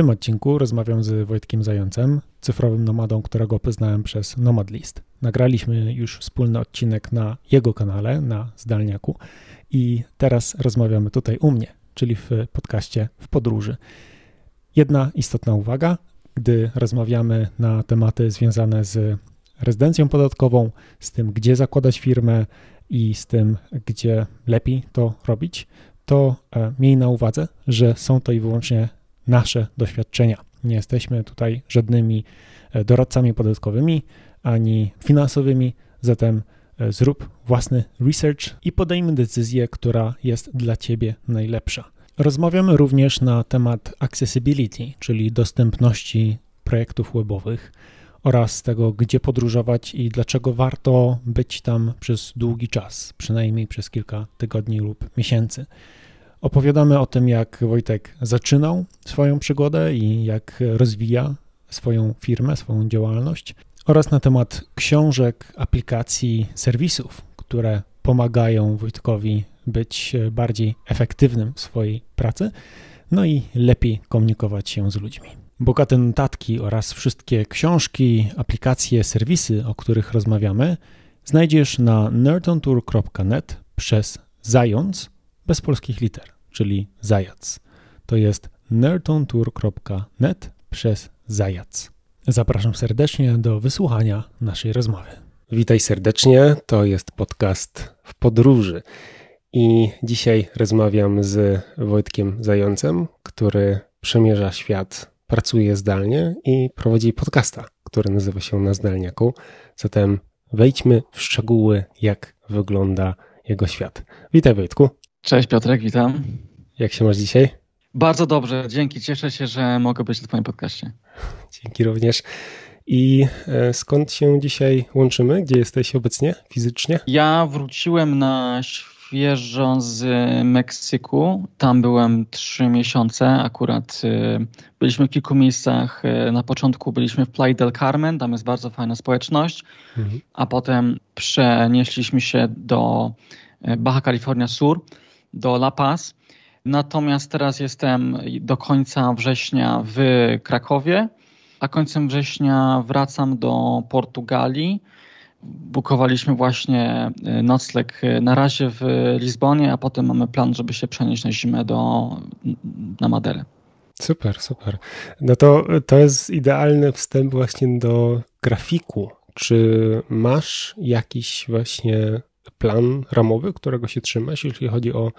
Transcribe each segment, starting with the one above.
tym odcinku rozmawiam z Wojtkiem Zającem, cyfrowym nomadą, którego poznałem przez Nomadlist. Nagraliśmy już wspólny odcinek na jego kanale, na Zdalniaku i teraz rozmawiamy tutaj u mnie, czyli w podcaście W Podróży. Jedna istotna uwaga, gdy rozmawiamy na tematy związane z rezydencją podatkową, z tym, gdzie zakładać firmę i z tym, gdzie lepiej to robić, to e, miej na uwadze, że są to i wyłącznie nasze doświadczenia. Nie jesteśmy tutaj żadnymi e, doradcami podatkowymi ani finansowymi, zatem e, zrób własny research i podejmij decyzję, która jest dla Ciebie najlepsza. Rozmawiamy również na temat accessibility, czyli dostępności projektów webowych oraz tego, gdzie podróżować i dlaczego warto być tam przez długi czas, przynajmniej przez kilka tygodni lub miesięcy. Opowiadamy o tym, jak Wojtek zaczynał swoją przygodę i jak rozwija swoją firmę, swoją działalność, oraz na temat książek, aplikacji, serwisów, które pomagają Wojtkowi być bardziej efektywnym w swojej pracy, no i lepiej komunikować się z ludźmi. Bogate notatki oraz wszystkie książki, aplikacje, serwisy, o których rozmawiamy, znajdziesz na nerdontour.net przez zając bez polskich liter, czyli zajac. To jest nerdontour.net przez zajac. Zapraszam serdecznie do wysłuchania naszej rozmowy. Witaj serdecznie, to jest podcast w podróży. I dzisiaj rozmawiam z Wojtkiem Zającem, który przemierza świat, pracuje zdalnie i prowadzi podcasta, który nazywa się Na Zdalniaku. Zatem wejdźmy w szczegóły, jak wygląda jego świat. Witaj Wojtku. Cześć Piotrek, witam. Jak się masz dzisiaj? Bardzo dobrze, dzięki. Cieszę się, że mogę być na Twoim podcaście. Dzięki również. I e, skąd się dzisiaj łączymy? Gdzie jesteś obecnie fizycznie? Ja wróciłem na świeżo z Meksyku. Tam byłem trzy miesiące. Akurat e, byliśmy w kilku miejscach. E, na początku byliśmy w Playa del Carmen, tam jest bardzo fajna społeczność, mhm. a potem przenieśliśmy się do Baja California Sur, do La Paz. Natomiast teraz jestem do końca września w Krakowie, a końcem września wracam do Portugalii. Bukowaliśmy właśnie y, nocleg y, na razie w Lizbonie, a potem mamy plan, żeby się przenieść na zimę do, na Maderę. Super, super. No to, to jest idealny wstęp właśnie do grafiku. Czy masz jakiś właśnie plan ramowy, którego się trzymasz, jeśli chodzi o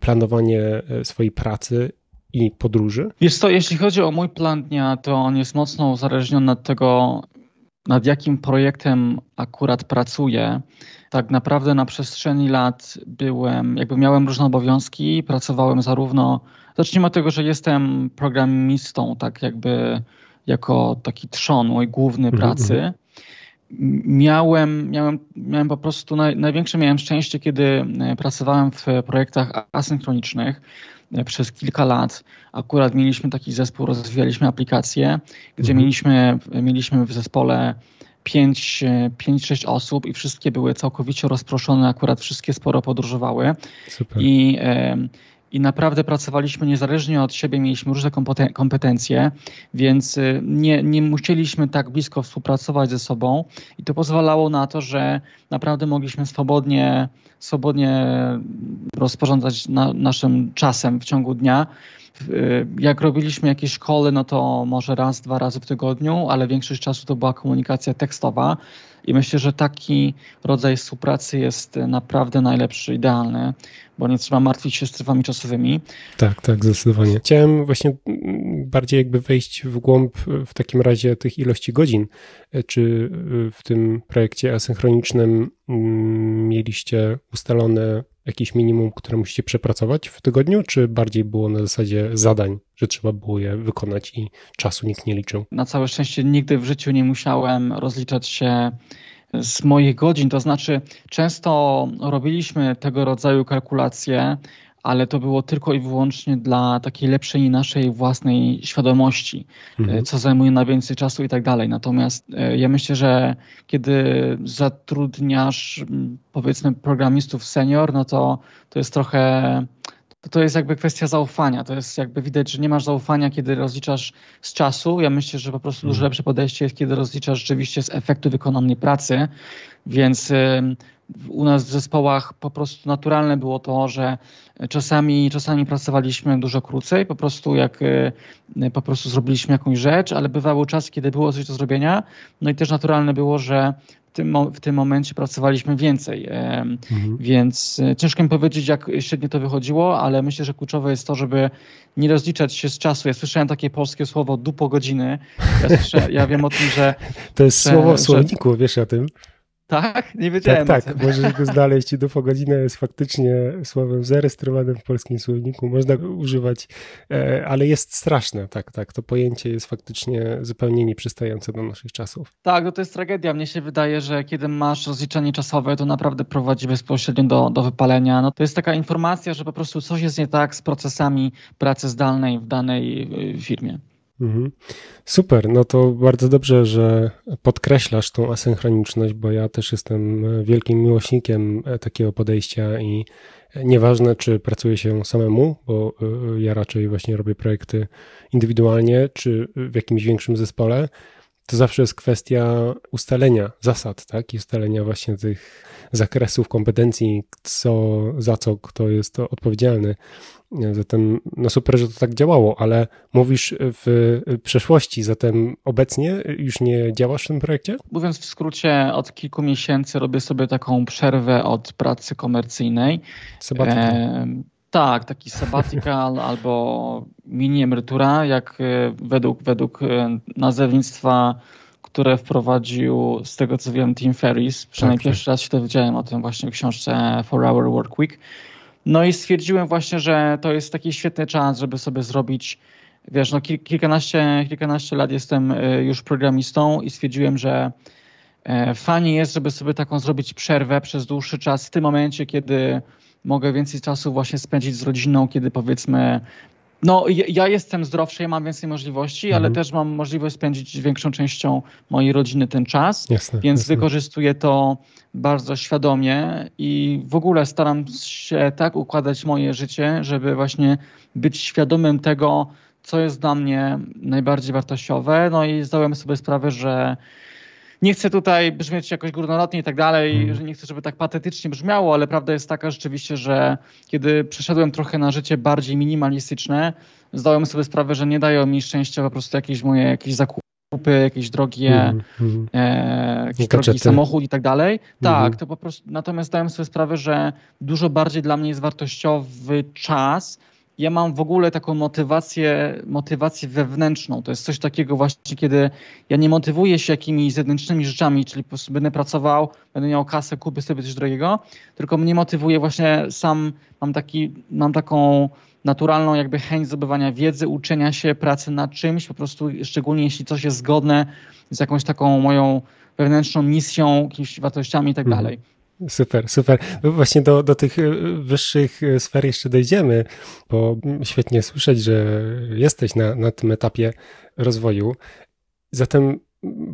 planowanie e, swojej pracy i podróży? Wiesz co, jeśli chodzi o mój plan dnia, to on jest mocno uzależniony od tego, nad jakim projektem akurat pracuję. Tak naprawdę na przestrzeni lat byłem, jakby miałem różne obowiązki, pracowałem zarówno, zacznijmy od tego, że jestem programistą, tak jakby jako taki trzon mój główny mhm, pracy. Miałem, miałem, miałem po prostu naj, największe miałem szczęście, kiedy e, pracowałem w projektach asynchronicznych e, przez kilka lat. Akurat mieliśmy taki zespół, rozwijaliśmy aplikacje, gdzie mhm. mieliśmy, mieliśmy w zespole 5-6 e, osób i wszystkie były całkowicie rozproszone, akurat wszystkie sporo podróżowały. Super. I i naprawdę pracowaliśmy niezależnie od siebie, mieliśmy różne kompetencje, więc y, nie, nie musieliśmy tak blisko współpracować ze sobą i to pozwalało na to, że naprawdę mogliśmy swobodnie, swobodnie rozporządzać na, naszym czasem w ciągu dnia. Y, jak robiliśmy jakieś szkoły, no to może raz, dwa razy w tygodniu, ale większość czasu to była komunikacja tekstowa. I myślę, że taki rodzaj współpracy jest naprawdę najlepszy, idealny, bo nie trzeba martwić się strefami czasowymi. Tak, tak, zdecydowanie. Chciałem właśnie bardziej jakby wejść w głąb w takim razie tych ilości godzin. Czy w tym projekcie asynchronicznym mm, mieliście ustalone jakieś minimum, które musicie przepracować w tygodniu, czy bardziej było na zasadzie zadań, że trzeba było je wykonać i czasu nikt nie liczył? Na całe szczęście nigdy w życiu nie musiałem rozliczać się z moich godzin, to znaczy często robiliśmy tego rodzaju kalkulacje, ale to było tylko i wyłącznie dla takiej lepszej naszej własnej świadomości, mhm. co zajmuje najwięcej czasu i tak dalej. Natomiast e, ja myślę, że kiedy zatrudniasz powiedzmy programistów senior, no to to jest trochę to, to jest jakby kwestia zaufania. To jest jakby widać, że nie masz zaufania, kiedy rozliczasz z czasu. Ja myślę, że po prostu dużo mhm. lepsze podejście jest, kiedy rozliczasz rzeczywiście z efektu wykonanej pracy. Więc u nas w zespołach po prostu naturalne było to, że czasami, czasami pracowaliśmy dużo krócej, po prostu jak e, po prostu zrobiliśmy jakąś rzecz, ale bywały czasy, kiedy było coś do zrobienia. No i też naturalne było, że tym, w tym momencie pracowaliśmy więcej. Mhm. Więc e, ciężko mi powiedzieć, jak średnio to wychodziło, ale myślę, że kluczowe jest to, żeby nie rozliczać się z czasu. Ja słyszałem takie polskie słowo dupo godziny. Ja, słyszę, ja wiem o tym, że. To jest że, słowo w słowniku, że... wiesz o tym. Tak? Nie wiedziałem. Tak, tak. Możesz go znaleźć. Dupo godzina jest faktycznie słowem zarejestrowanym w polskim słowniku. Można go używać, e, ale jest straszne. Tak, tak. To pojęcie jest faktycznie zupełnie nieprzystające do naszych czasów. Tak, no to jest tragedia. Mnie się wydaje, że kiedy masz rozliczenie czasowe, to naprawdę prowadzi bezpośrednio do, do wypalenia. No to jest taka informacja, że po prostu coś jest nie tak z procesami pracy zdalnej w danej y, firmie. Mhm. Super, no to bardzo dobrze, że podkreślasz tą asynchroniczność, bo ja też jestem wielkim miłośnikiem takiego podejścia i nieważne, czy pracuje się samemu, bo ja raczej właśnie robię projekty indywidualnie, czy w jakimś większym zespole, to zawsze jest kwestia ustalenia zasad, tak? I ustalenia właśnie tych zakresów kompetencji, co, za co kto jest odpowiedzialny. Zatem no super, że to tak działało, ale mówisz w przeszłości, zatem obecnie już nie działasz w tym projekcie? Mówiąc w skrócie, od kilku miesięcy robię sobie taką przerwę od pracy komercyjnej. E, tak, taki sabbatical albo mini emerytura, jak e, według, według e, nazewnictwa które wprowadził, z tego co wiem, Tim Ferris. Przynajmniej tak, pierwszy tak. raz się dowiedziałem o tym właśnie w książce For Hour Work Week. No i stwierdziłem właśnie, że to jest taki świetny czas, żeby sobie zrobić, wiesz, no kilkanaście, kilkanaście lat jestem y, już programistą i stwierdziłem, że e, fajnie jest, żeby sobie taką zrobić przerwę przez dłuższy czas w tym momencie, kiedy mogę więcej czasu właśnie spędzić z rodziną, kiedy powiedzmy no, ja jestem zdrowszy, ja mam więcej możliwości, mhm. ale też mam możliwość spędzić większą częścią mojej rodziny ten czas, jasne, więc jasne. wykorzystuję to bardzo świadomie i w ogóle staram się tak układać moje życie, żeby właśnie być świadomym tego, co jest dla mnie najbardziej wartościowe. No i zdałem sobie sprawę, że nie chcę tutaj brzmieć jakoś górnolotnie i tak dalej, mm. że nie chcę, żeby tak patetycznie brzmiało, ale prawda jest taka rzeczywiście, że kiedy przeszedłem trochę na życie bardziej minimalistyczne, zdałem sobie sprawę, że nie dają mi szczęścia po prostu jakieś moje jakieś zakupy jakieś drogie, mm, mm. E, jakiś drogi samochód i tak dalej. Tak, mm. to po prostu, natomiast zdałem sobie sprawę, że dużo bardziej dla mnie jest wartościowy czas, ja mam w ogóle taką motywację, motywację wewnętrzną. To jest coś takiego właśnie, kiedy ja nie motywuję się jakimiś zewnętrznymi rzeczami, czyli po prostu będę pracował, będę miał kasę, kupię sobie coś drogiego, tylko mnie motywuje właśnie sam, mam, taki, mam taką naturalną jakby chęć zdobywania wiedzy, uczenia się, pracy nad czymś, po prostu szczególnie jeśli coś jest zgodne z jakąś taką moją wewnętrzną misją, jakimiś wartościami i tak mhm. dalej. Super, super. Właśnie do, do tych e, wyższych e, sfer jeszcze dojdziemy, bo świetnie słyszeć, że jesteś na, na tym etapie rozwoju. Zatem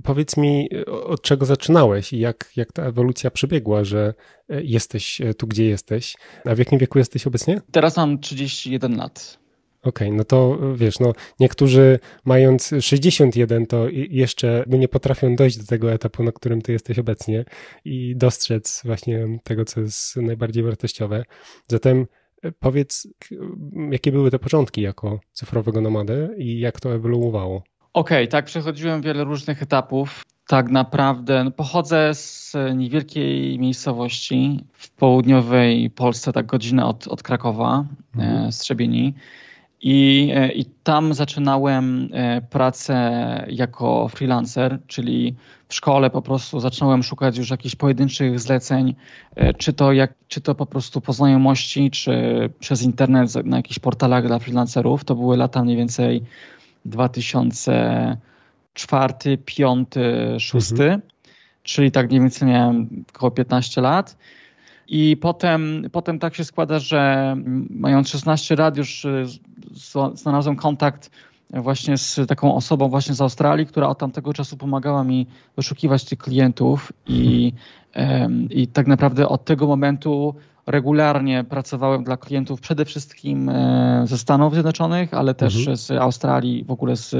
powiedz mi, od czego zaczynałeś i jak, jak ta ewolucja przebiegła, że e, jesteś tu, gdzie jesteś. A w jakim wieku jesteś obecnie? Teraz mam 31 lat. Okej, okay, no to wiesz, no niektórzy mając 61 to jeszcze nie potrafią dojść do tego etapu, na którym ty jesteś obecnie i dostrzec właśnie tego, co jest najbardziej wartościowe. Zatem e, powiedz, jakie były te początki jako cyfrowego nomady i jak to ewoluowało? Okej, okay, tak, przechodziłem wiele różnych etapów. Tak naprawdę no, pochodzę z niewielkiej miejscowości w południowej Polsce, tak godzinę od, od Krakowa, mhm. E, z Trzebieni. I, e, I tam zaczynałem e, pracę jako freelancer, czyli w szkole po prostu zacząłem szukać już jakichś pojedynczych zleceń, e, czy to, jak, czy to po prostu po znajomości, czy przez internet na jakichś portalach dla freelancerów. To były lata mniej więcej 2004, 5, 6, mhm. czyli tak mniej więcej miałem około 15 lat. I potem, potem tak się składa, że mając 16 lat już znalazłem kontakt właśnie z taką osobą właśnie z Australii, która od tamtego czasu pomagała mi wyszukiwać tych klientów i, i tak naprawdę od tego momentu regularnie pracowałem dla klientów przede wszystkim e, ze Stanów Zjednoczonych, ale też mhm. z Australii, w ogóle z,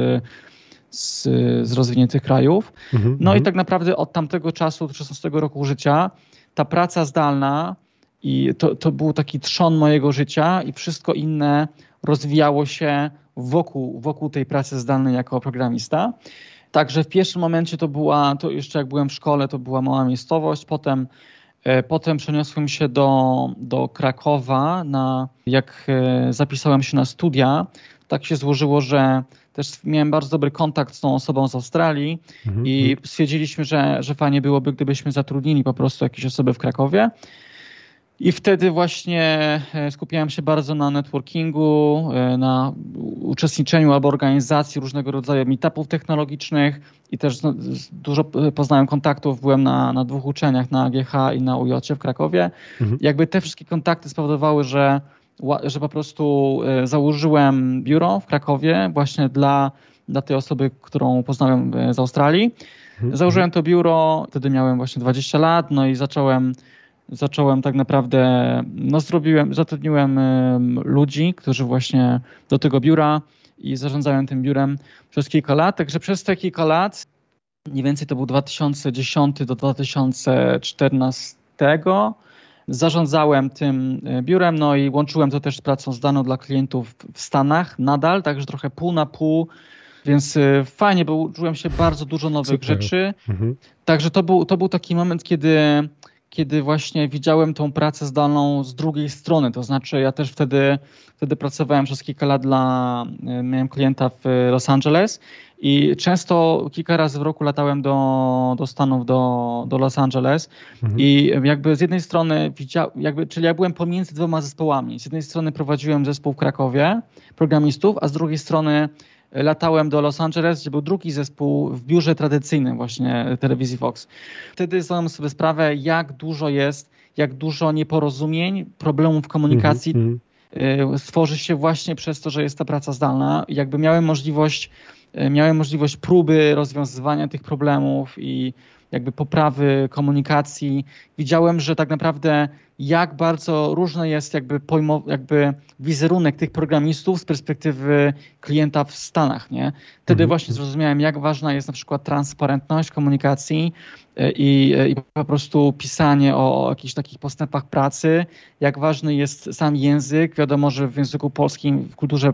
z, z rozwiniętych krajów. Mhm. No i mhm. tak naprawdę od tamtego czasu, od 16 roku życia, ta praca zdalna i to, to był taki trzon mojego życia i wszystko inne rozwijało się wokół, wokół tej pracy zdalnej jako programista. Także w pierwszym momencie to była, to jeszcze jak byłem w szkole, to była mała miejscowość, potem E, potem przeniosłem się do, do Krakowa, na, jak e, zapisałem się na studia. Tak się złożyło, że też miałem bardzo dobry kontakt z tą osobą z Australii mhm. i mhm. stwierdziliśmy, że, że fajnie byłoby, gdybyśmy zatrudnili po prostu jakieś osoby w Krakowie. I wtedy właśnie e, skupiałem się bardzo na networkingu, e, na uczestniczeniu albo organizacji różnego rodzaju meetupów technologicznych i też dużo poznałem kontaktów. Byłem na, na dwóch uczeniach, na AGH i na UJ w Krakowie. Mhm. Jakby te wszystkie kontakty spowodowały, że, że po prostu e, założyłem biuro w Krakowie właśnie dla, dla tej osoby, którą poznałem z Australii. Mhm. Założyłem to biuro, wtedy miałem właśnie 20 lat, no i zacząłem zacząłem tak naprawdę, no zrobiłem, zatrudniłem ludzi, którzy właśnie do tego biura i zarządzałem tym biurem przez kilka lat. Także przez te kilka lat, mniej więcej to był 2010 do 2014, zarządzałem tym e, biurem, no i łączyłem to też z pracą zdalną dla klientów w Stanach nadal, także trochę pół na pół. Więc e, fajnie, bo uczyłem się bardzo dużo nowych Super. rzeczy. Mhm. Także to był, to był taki moment, kiedy kiedy właśnie widziałem tą pracę zdalną z drugiej strony. To znaczy, ja też wtedy, wtedy pracowałem przez kilka lat dla, e, miałem klienta w Los Angeles i często kilka razy w roku latałem do, do Stanów, do, do Los Angeles mhm. i jakby z jednej strony widział, jakby, czyli ja byłem pomiędzy dwoma zespołami. Z jednej strony prowadziłem zespół w Krakowie programistów, a z drugiej strony latałem do Los Angeles, gdzie był drugi zespół w biurze tradycyjnym właśnie telewizji Fox. Wtedy zdałem sobie sprawę, jak dużo jest, jak dużo nieporozumień, problemów komunikacji mm -hmm. stworzy się właśnie przez to, że jest ta praca zdalna. Jakby miałem możliwość, y, miałem możliwość próby rozwiązywania tych problemów i jakby poprawy komunikacji. Widziałem, że tak naprawdę jak bardzo różny jest jakby, pojmo, jakby wizerunek tych programistów z perspektywy klienta w Stanach. Nie? Wtedy mhm. właśnie zrozumiałem, jak ważna jest na przykład transparentność komunikacji e, i, e, i po prostu pisanie o, o jakichś takich postępach pracy, jak ważny jest sam język. Wiadomo, że w języku polskim, w kulturze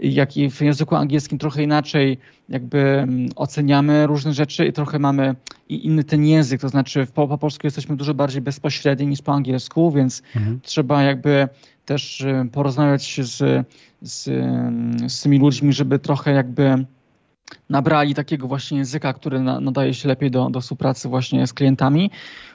jak i w języku angielskim trochę inaczej jakby mm, oceniamy różne rzeczy i trochę mamy inny ten język, to znaczy po, po polsku jesteśmy dużo bardziej bezpośredni niż po angielsku, więc mhm. trzeba jakby też y, porozmawiać z, z, mm, z tymi ludźmi, żeby trochę jakby nabrali takiego właśnie języka, który nadaje się lepiej do, do współpracy właśnie z klientami,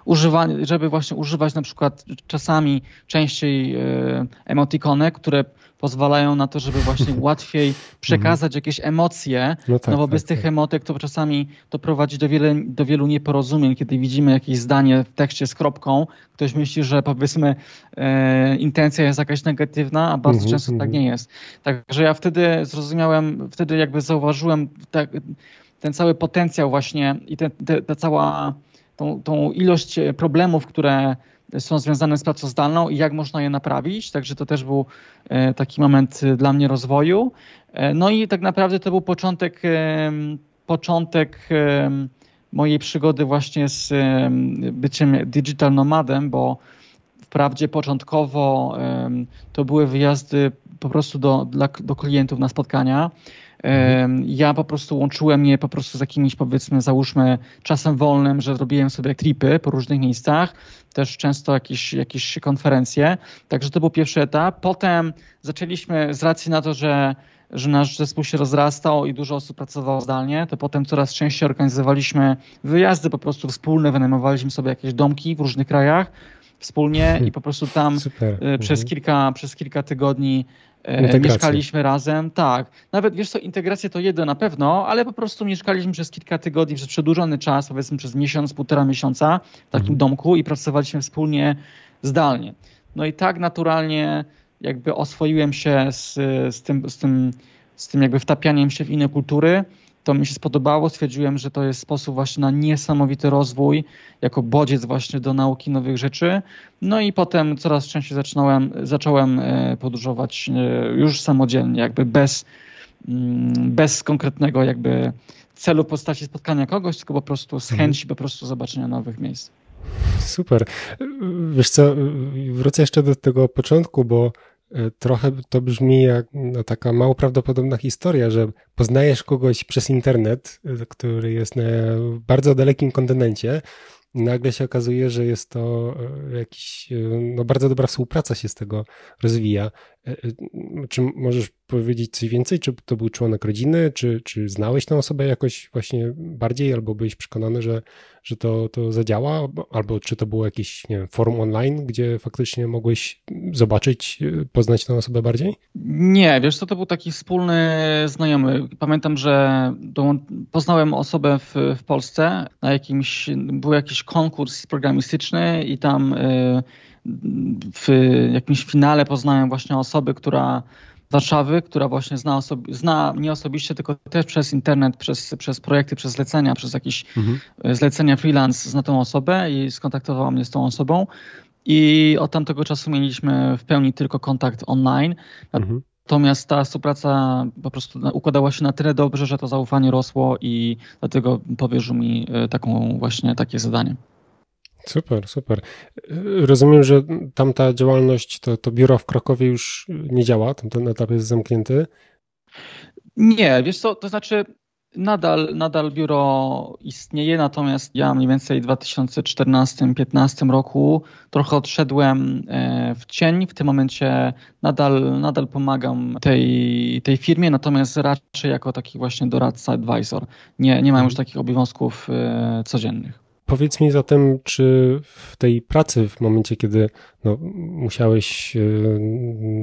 Używa, żeby właśnie używać na przykład czasami częściej y, emotikony, które pozwalają na to, żeby właśnie łatwiej przekazać jakieś emocje, no, tak, no bo bez tak, tych tak. emotek to czasami to prowadzi do, wiele, do wielu nieporozumień, kiedy widzimy jakieś zdanie w tekście z kropką, ktoś myśli, że powiedzmy e, intencja jest jakaś negatywna, a bardzo mhm, często tak nie jest. Także ja wtedy zrozumiałem, wtedy jakby zauważyłem tak, ten cały potencjał właśnie i te, te, ta cała tą, tą ilość problemów, które są związane z pracą zdalną i jak można je naprawić. Także to też był e, taki moment e, dla mnie rozwoju. E, no i tak naprawdę to był początek, początek mojej przygody właśnie z byciem digital nomadem, bo wprawdzie początkowo to były wyjazdy po prostu do, dla, do klientów na spotkania. Ja po prostu łączyłem je po prostu z jakimiś powiedzmy załóżmy czasem wolnym, że robiłem sobie tripy po różnych miejscach, też często jakieś, jakieś konferencje. Także to był pierwszy etap. Potem zaczęliśmy z racji na to, że że nasz zespół się rozrastał i dużo osób pracowało zdalnie, to potem coraz częściej organizowaliśmy wyjazdy po prostu wspólne, wynajmowaliśmy sobie jakieś domki w różnych krajach wspólnie i po prostu tam Super. E, przez, mhm. kilka, przez kilka tygodni E, mieszkaliśmy razem, tak. Nawet wiesz co, integracja to jedno na pewno, ale po prostu mieszkaliśmy przez kilka tygodni, przez przedłużony czas, powiedzmy przez miesiąc, półtora miesiąca w takim mhm. domku i pracowaliśmy wspólnie zdalnie. No i tak naturalnie jakby oswoiłem się z, z, tym, z, tym, z tym jakby wtapianiem się w inne kultury To mi się spodobało, stwierdziłem, że to jest sposób właśnie na niesamowity rozwój, jako bodziec właśnie do nauki nowych rzeczy. No i potem coraz częściej zaczynałem, zacząłem e, podróżować e, już samodzielnie, jakby bez, mm, bez konkretnego jakby celu w postaci spotkania kogoś, tylko po prostu z mhm. chęci po prostu zobaczenia nowych miejsc. Super. Wiesz co, wrócę jeszcze do tego początku, bo trochę to brzmi jak no, taka mało prawdopodobna historia, że poznajesz kogoś przez internet, e, który jest na bardzo dalekim kontynencie, nagle się okazuje, że jest to e, jakiś, no bardzo dobra współpraca się z tego rozwija. Czy możesz powiedzieć coś więcej? Czy to był członek rodziny? Czy, czy znałeś tę osobę jakoś właśnie bardziej, albo byłeś przekonany, że, że to, to zadziała? Albo czy to było jakieś nie wiem, forum online, gdzie faktycznie mogłeś zobaczyć, poznać tę osobę bardziej? Nie, wiesz co, to był taki wspólny znajomy. Pamiętam, że poznałem osobę w, w Polsce, na jakimś, był jakiś konkurs programistyczny i tam y, w jakimś finale poznałem właśnie osobę, która Warszawy, która właśnie zna, osobi- zna nie osobiście, tylko też przez internet, przez, przez projekty, przez zlecenia, przez jakieś mhm. E, zlecenia freelance zna tą osobę i skontaktowała mnie z tą osobą. I od tamtego czasu mieliśmy w pełni tylko kontakt online. Mhm. Natomiast ta współpraca po prostu układała się na tyle dobrze, że to zaufanie rosło i dlatego powierzył mi e, taką właśnie takie zadanie. Super, super. Rozumiem, że tamta działalność, to, to biuro w Krakowie już nie działa, ten etap jest zamknięty. Nie, wiesz co, to znaczy nadal, nadal biuro istnieje, natomiast ja mniej więcej w 2014-2015 roku trochę odszedłem e, w cień. W tym momencie nadal, nadal pomagam tej, tej firmie, natomiast raczej jako taki właśnie doradca, advisor. Nie, nie mam już mhm. takich obowiązków e, codziennych. Powiedz mi zatem, czy w tej pracy, w momencie, kiedy no, musiałeś e,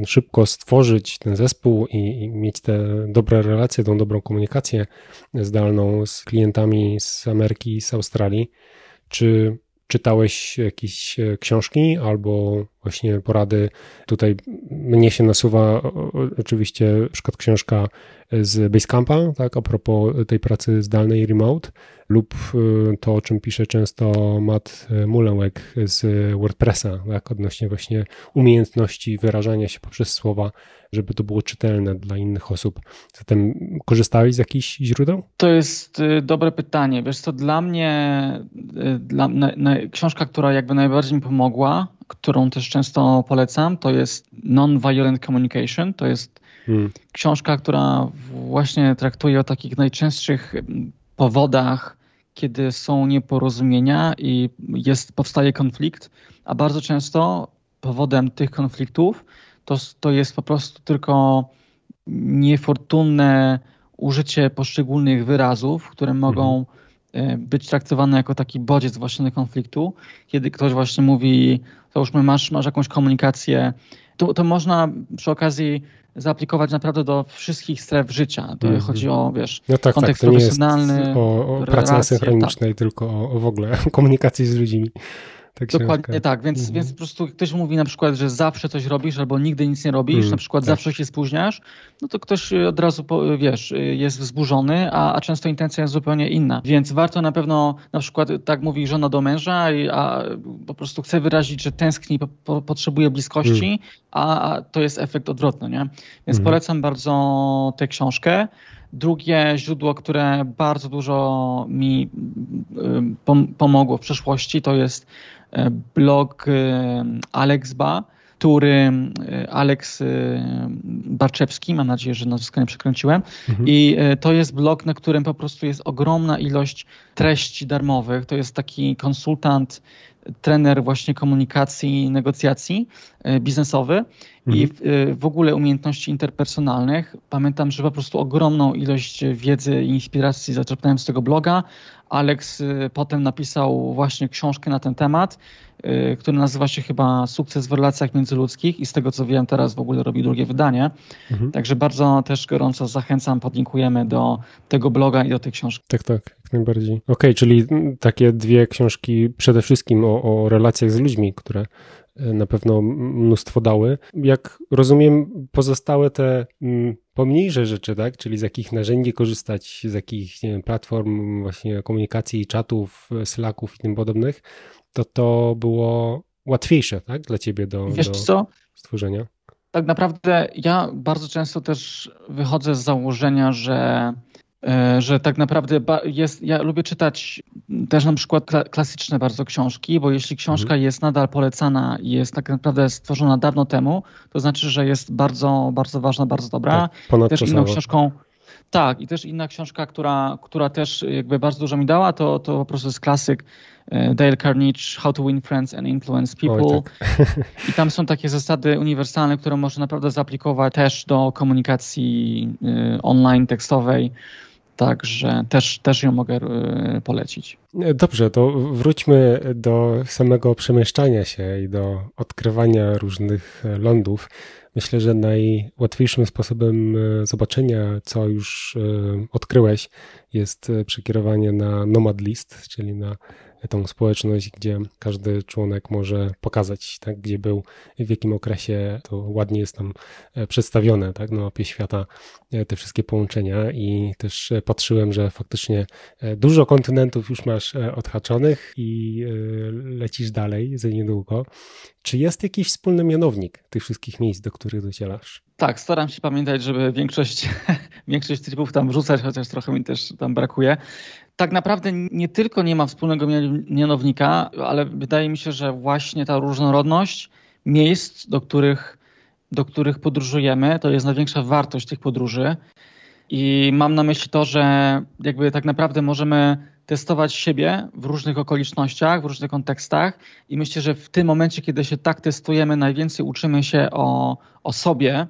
szybko stworzyć ten zespół i, i, mieć te dobre relacje, tą dobrą komunikację zdalną z klientami z Ameryki, z Australii, czy czytałeś jakieś e, książki albo właśnie porady? Tutaj mnie się nasuwa oczywiście na przykład książka z Basecampa, tak, a propos tej pracy zdalnej remote, lub y, to, o czym pisze często Matt Mullenweg z WordPressa, tak, odnośnie właśnie umiejętności wyrażania się poprzez słowa, żeby to było czytelne dla innych osób. Zatem korzystałeś z jakichś źródeł? To jest y, dobre pytanie. Wiesz co, dla mnie y, dla, na, na, książka, która jakby najbardziej mi pomogła, którą też często polecam, to jest Non-Violent Communication. To jest hmm. książka, która właśnie traktuje o takich najczęstszych powodach, kiedy są nieporozumienia i jest, powstaje konflikt, a bardzo często powodem tych konfliktów to, to jest po prostu tylko niefortunne użycie poszczególnych wyrazów, które mogą mhm. e, być traktowane jako taki bodziec właśnie konfliktu. Kiedy ktoś właśnie mówi, załóżmy masz, masz jakąś komunikację, to, to można przy okazji zaaplikować naprawdę do wszystkich stref życia. To mm -hmm. chodzi o, wiesz, no tak, kontekst tak, profesjonalny. O, o pracy asynchronicznej, tak. tylko o, o w ogóle komunikacji z ludźmi. Tak Dokładnie tak, więc, mhm. więc po prostu ktoś mówi na przykład, że zawsze coś robisz albo nigdy nic nie robisz, mhm, na przykład tak. zawsze się spóźniasz, no to ktoś od razu, wiesz, jest wzburzony, a, a często intencja jest zupełnie inna. Więc warto na pewno, na przykład tak mówi żona do męża, a po prostu chce wyrazić, że tęskni, po, po, potrzebuje bliskości, mhm. a, a, to jest efekt odwrotny, nie? Więc polecam bardzo tę książkę. Drugie źródło, które bardzo dużo mi pomogło w przeszłości, to jest blog e, Alexba, który e, Aleks Barczewski, mam nadzieję, że nazwisko nie przekręciłem. Mhm. I to jest blog, na którym po prostu jest ogromna ilość treści darmowych. To jest taki konsultant, trener właśnie komunikacji, negocjacji biznesowy mhm. i w, w, ogóle umiejętności interpersonalnych. Pamiętam, że po prostu ogromną ilość wiedzy i inspiracji zaczerpnąłem z tego bloga, Alex y, potem napisał właśnie książkę na ten temat, y, który nazywa się chyba Sukces w relacjach międzyludzkich i z tego co wiem teraz w ogóle robi drugie wydanie. Mhm. Także bardzo też gorąco zachęcam, podlinkujemy do tego bloga i do tej książki. Tak, tak, jak najbardziej. Okej, okay, czyli takie dwie książki przede wszystkim o, o relacjach z ludźmi, które na pewno mnóstwo dały. Jak rozumiem, pozostałe te pomniejsze rzeczy, tak? Czyli z jakich narzędzi korzystać, z jakich wiem, platform właśnie komunikacji, czatów, slacków i tym podobnych, to to było łatwiejsze, tak? Dla ciebie do, Wiesz do co? stworzenia. Tak naprawdę ja bardzo często też wychodzę z założenia, że E, że tak naprawdę jest, ja lubię czytać też na przykład klasyczne bardzo książki, bo jeśli książka mhm. jest nadal polecana i jest tak naprawdę stworzona dawno temu, to znaczy, że jest bardzo, bardzo ważna, bardzo dobra. Tak, też inną książką, tak, i też inna książka, która, która też jakby bardzo dużo mi dała, to, to po prostu jest klasyk e, Dale Carnegie, How to Win Friends and Influence People. Oj, tak. I tam są takie zasady uniwersalne, które można naprawdę zaaplikować też do komunikacji e, online, tekstowej. Także też, też ją mogę e, polecić. Dobrze, to wróćmy do samego przemieszczania się i do odkrywania różnych lądów. Myślę, że najłatwiejszym sposobem e, zobaczenia, co już e, odkryłeś, jest przekierowanie na Nomad List, czyli na tą społeczność, gdzie każdy członek może pokazać, tak, gdzie był, w jakim okresie, to ładnie jest tam e, przedstawione, tak, na mapie świata e, te wszystkie połączenia i też e, patrzyłem, że faktycznie dużo kontynentów już masz odhaczonych i lecisz dalej za niedługo. Czy jest jakiś wspólny mianownik tych wszystkich miejsc, do których docierasz? Tak, staram się pamiętać, żeby większość, większość tripów tam wrzucać, chociaż trochę mi też tam brakuje tak naprawdę nie tylko nie ma wspólnego mianownika, ale wydaje mi się, że właśnie ta różnorodność miejsc, do których, do których podróżujemy, to jest największa wartość tych podróży. I mam na myśli to, że jakby tak naprawdę możemy testować siebie w różnych okolicznościach, w różnych kontekstach i myślę, że w tym momencie, kiedy się tak testujemy, najwięcej uczymy się o, o sobie.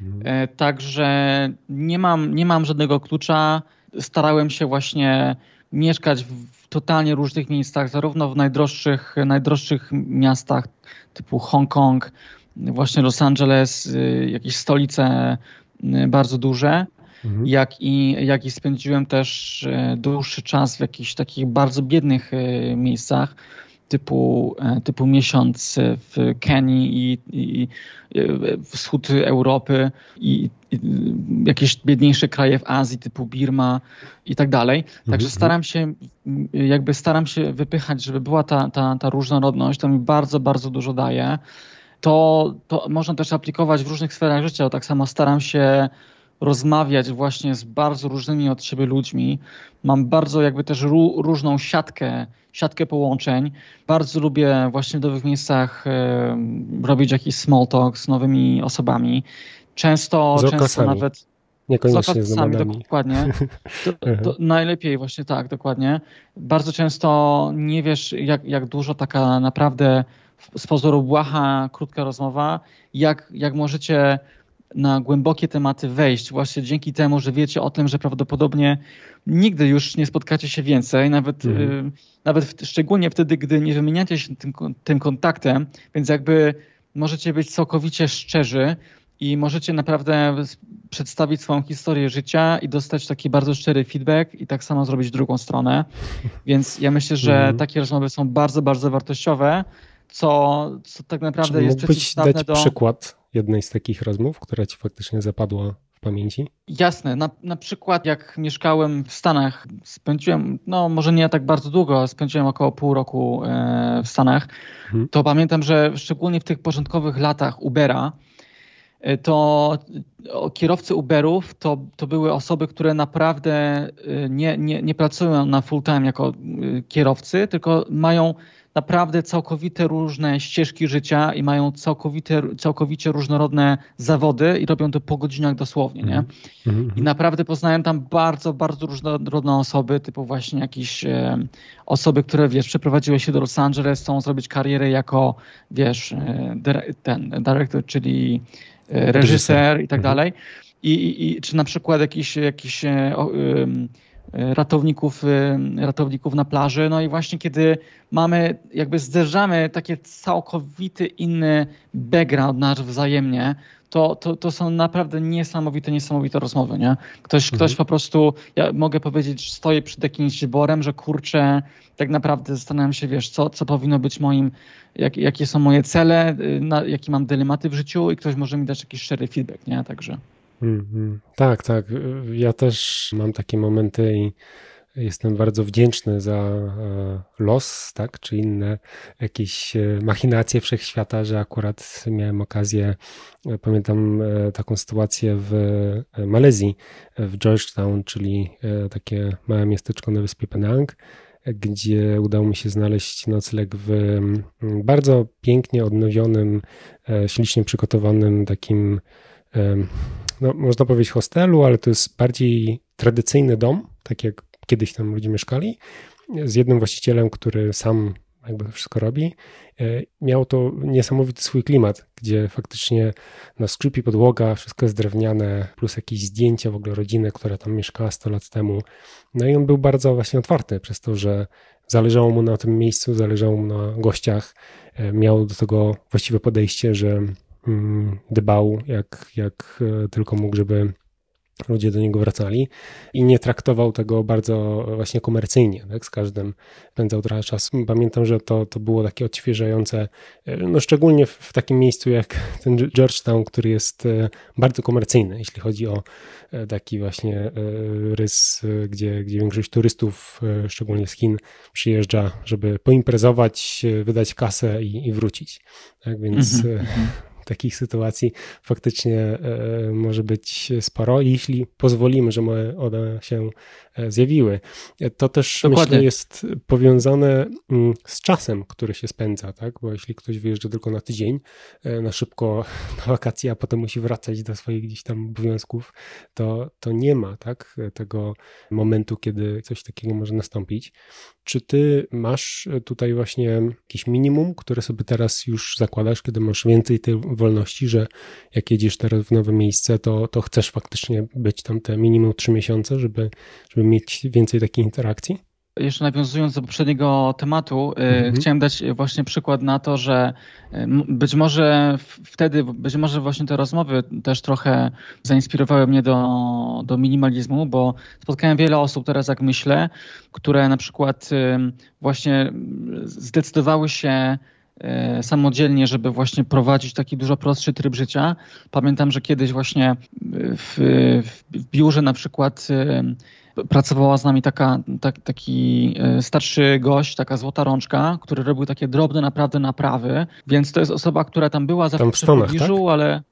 Mhm. Także nie mam, nie mam żadnego klucza starałem się właśnie mieszkać w totalnie różnych miejscach, zarówno w najdroższych, najdroższych miastach typu Hongkong, właśnie Los Angeles, y, jakieś stolice y, bardzo duże, mhm. jak, i, jak i spędziłem też y, dłuższy czas w jakichś takich bardzo biednych miejscach typu, e, typu miesiąc w Kenii i, i, i wschód Europy i, i, jakieś biedniejsze kraje w Azji typu Birma i tak dalej. Także mhm. staram się jakby staram się wypychać, żeby była ta, ta, ta różnorodność, to mi bardzo, bardzo dużo daje. To, to można też aplikować w różnych sferach życia. Tak samo staram się rozmawiać właśnie z bardzo różnymi od siebie ludźmi. Mam bardzo jakby też różną siatkę, siatkę połączeń. Bardzo lubię właśnie w nowych miejscach e, robić jakiś small talk z nowymi osobami. Często, często nawet Niekoniecznie z, z dokładnie. To, to najlepiej właśnie tak, dokładnie. Bardzo często nie wiesz, jak, jak dużo taka naprawdę z pozoru błaha, krótka rozmowa, jak, jak możecie na głębokie tematy wejść, właśnie dzięki temu, że wiecie o tym, że prawdopodobnie nigdy już nie spotkacie się więcej, nawet, mhm. y, nawet w, szczególnie wtedy, gdy nie wymieniacie się tym, tym kontaktem, więc jakby możecie być całkowicie szczerzy i możecie naprawdę przedstawić swoją historię życia i dostać taki bardzo szczery feedback i tak samo zrobić drugą stronę. Więc ja myślę, że mhm. takie rozmowy są bardzo, bardzo wartościowe, co, co tak naprawdę Czy jest przeciwstawne dać do... przykład jednej z takich rozmów, która ci faktycznie zapadła w pamięci? Jasne. Na, na przykład jak mieszkałem w Stanach, spędziłem, no może nie tak bardzo długo, ale spędziłem około pół roku e, w Stanach, mhm. to pamiętam, że szczególnie w tych początkowych latach Ubera, e, to kierowcy Uberów to, to były osoby, które naprawdę e, nie, nie, nie pracują na full time jako kierowcy, tylko mają naprawdę całkowite różne ścieżki życia i mają całkowite, całkowicie różnorodne zawody i robią to po godzinach dosłownie, nie? Mm -hmm. I naprawdę poznałem tam bardzo, bardzo różnorodne osoby, typu właśnie jakieś e, osoby, które, wiesz, przeprowadziły się do Los Angeles, chcą zrobić karierę jako, wiesz, e, ten dyrektor, czyli e, reżyser i tak mhm. dalej. I, i, czy na przykład jakiś, jakiś e, o, ratowników, y, ratowników na plaży. No i właśnie kiedy mamy, jakby zderzamy takie całkowity inny background nasz wzajemnie, to, to, to są naprawdę niesamowite, niesamowite rozmowy, nie? Ktoś, mhm. ktoś po prostu, ja mogę powiedzieć, że stoję przed jakimś wyborem, że kurczę, tak naprawdę zastanawiam się, wiesz, co, co powinno być moim, jak, jakie są moje cele, y, na, jakie mam dylematy w życiu i ktoś może mi dać jakiś szczery feedback, nie? Także. Mm. Tak, tak. Ja też mam takie momenty i Jestem bardzo wdzięczny za e, los, tak, czy inne jakieś e, machinacje wszechświata, że akurat miałem okazję, e, pamiętam taką sytuację w Malezji, w Georgetown, czyli takie małe miasteczko na wyspie Penang, gdzie udało mi się znaleźć nocleg w bardzo pięknie odnowionym, ślicznie przygotowanym takim, no, można powiedzieć hostelu, ale to jest bardziej tradycyjny dom, tak jak kiedyś tam ludzie mieszkali, z jednym właścicielem, który sam jakby to wszystko robi. E, miał to niesamowity swój klimat, gdzie faktycznie na skrzypi podłoga, wszystko jest drewniane, plus jakieś zdjęcia w ogóle rodziny, która tam mieszkała 100 lat temu. No i on był bardzo właśnie otwarty przez to, że zależało mu na tym miejscu, zależało mu na gościach. E, miał do tego właściwe podejście, że dbał jak, jak e, tylko mógł, żeby ludzie do niego wracali i nie traktował tego bardzo właśnie komercyjnie, tak? z każdym pędzał trochę czasu. Pamiętam, że to, to było takie odświeżające, no szczególnie w, w takim miejscu jak ten Georgetown, który jest e, bardzo komercyjny, jeśli chodzi o e, taki właśnie e, rys, gdzie, gdzie większość turystów, szczególnie z Chin, przyjeżdża, żeby poimprezować, wydać kasę i, i wrócić. Tak więc mm -hmm takich sytuacji faktycznie e, może być sporo, jeśli pozwolimy, że one się e, zjawiły. To też Dokładnie. myślę jest powiązane mm, z czasem, który się spędza, tak? Bo jeśli ktoś wyjeżdża tylko na tydzień, e, na szybko na wakacje, a potem musi wracać do swoich gdzieś tam obowiązków, to, to nie ma tak? tego momentu, kiedy coś takiego może nastąpić. Czy ty masz tutaj właśnie jakieś minimum, które sobie teraz już zakładasz, kiedy masz więcej tej wolności, że jak jedziesz teraz w nowe miejsce, to, to chcesz faktycznie być tam te minimum trzy miesiące, żeby, żeby mieć więcej takich interakcji? Jeszcze nawiązując do poprzedniego tematu, y, mhm. chciałem dać właśnie przykład na to, że y, być może wtedy, być może właśnie te rozmowy też trochę zainspirowały mnie do, do minimalizmu, bo spotkałem wiele osób teraz, jak myślę, które na przykład y, właśnie zdecydowały się samodzielnie, żeby właśnie prowadzić taki dużo prostszy tryb życia. Pamiętam, że kiedyś właśnie w, w biurze na przykład pracowała z nami taka, tak, taki e, starszy gość, taka złota rączka, który robił takie drobne naprawdę naprawy, więc to jest osoba, która tam była zawsze tam w, Stanach, w pobliżu, tak? ale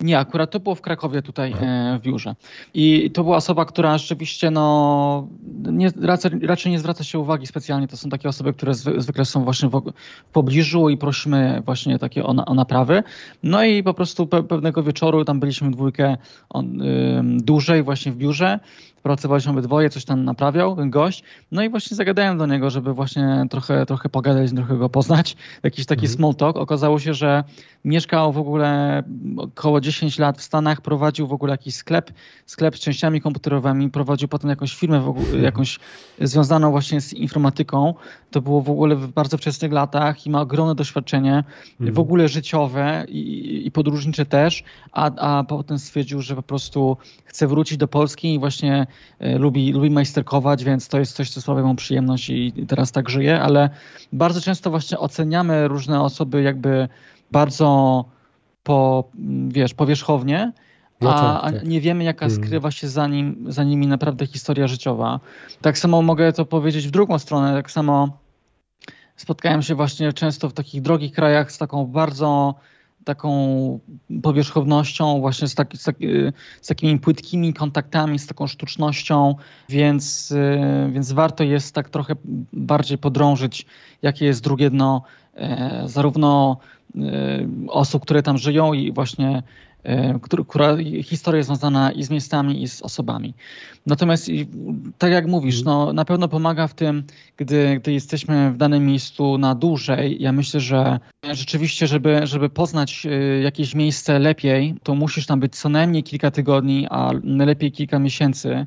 nie, akurat to było w Krakowie tutaj e, w biurze. I to była osoba, która rzeczywiście no, nie, raczej, raczej nie zwraca się uwagi specjalnie. To są takie osoby, które zwykle są właśnie w, w pobliżu i prosimy właśnie takie o, o naprawy. No i po prostu pe, pewnego wieczoru tam byliśmy dwójkę on, y, dłużej właśnie w biurze pracowaliśmy obydwoje, coś tam naprawiał ten gość. No i właśnie zagadałem do niego, żeby właśnie trochę, trochę pogadać, trochę go poznać. Jakiś taki mhm. small talk. Okazało się, że mieszkał w ogóle około 10 lat w Stanach, prowadził w ogóle jakiś sklep, sklep z częściami komputerowymi, prowadził potem jakąś firmę w ogóle, mhm. jakąś związaną właśnie z informatyką. To było w ogóle w bardzo wczesnych latach i ma ogromne doświadczenie, mhm. w ogóle życiowe i, i podróżnicze też, a, a potem stwierdził, że po prostu chce wrócić do Polski i właśnie lubi, lubi majsterkować, więc to jest coś, co sprawia mu przyjemność i teraz tak żyje, ale bardzo często właśnie oceniamy różne osoby jakby bardzo po, wiesz, powierzchownie, no a, tak, tak. nie wiemy, jaka hmm. skrywa się za, nim, za nimi naprawdę historia życiowa. Tak samo mogę to powiedzieć w drugą stronę, tak samo spotkałem się właśnie często w takich drogich krajach z taką bardzo taką powierzchownością, właśnie z, taki, z, taki, z, takimi płytkimi kontaktami, z taką sztucznością, więc, y, więc warto jest tak trochę bardziej podrążyć, jakie jest drugie dno e, zarówno e, osób, które tam żyją i właśnie która historia jest związana i z miejscami, i z osobami. Natomiast, tak jak mówisz, no, na pewno pomaga w tym, gdy, gdy jesteśmy w danym miejscu na dłużej. Ja myślę, że rzeczywiście, żeby, żeby poznać e, jakieś miejsce lepiej, to musisz tam być co najmniej kilka tygodni, a najlepiej kilka miesięcy.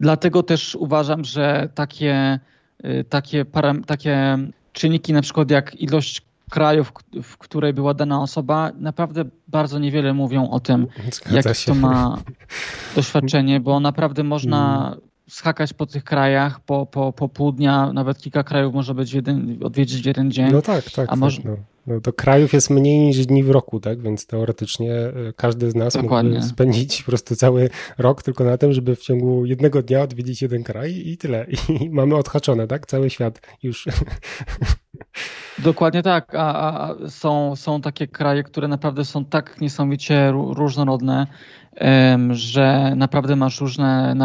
Dlatego też uważam, że takie, e, takie, takie czynniki, na przykład jak ilość kraju, w, której była dana osoba, naprawdę bardzo niewiele mówią o tym, jakie to ma doświadczenie, bo naprawdę można mm. Skakać po tych krajach po, po, po pół dnia, nawet kilka krajów może być jeden, odwiedzić w jeden dzień. No tak, tak. A tak, może... no. No, do krajów jest mniej niż dni w roku, tak? Więc teoretycznie e, każdy z nas Dokładnie. mógłby spędzić po prostu cały rok tylko na tym, żeby w ciągu jednego dnia odwiedzić jeden kraj i tyle. I mamy odhaczone, tak? Cały świat już. Dokładnie tak, a, a, są, są takie kraje, które naprawdę są tak niesamowicie różnorodne, że naprawdę masz różne,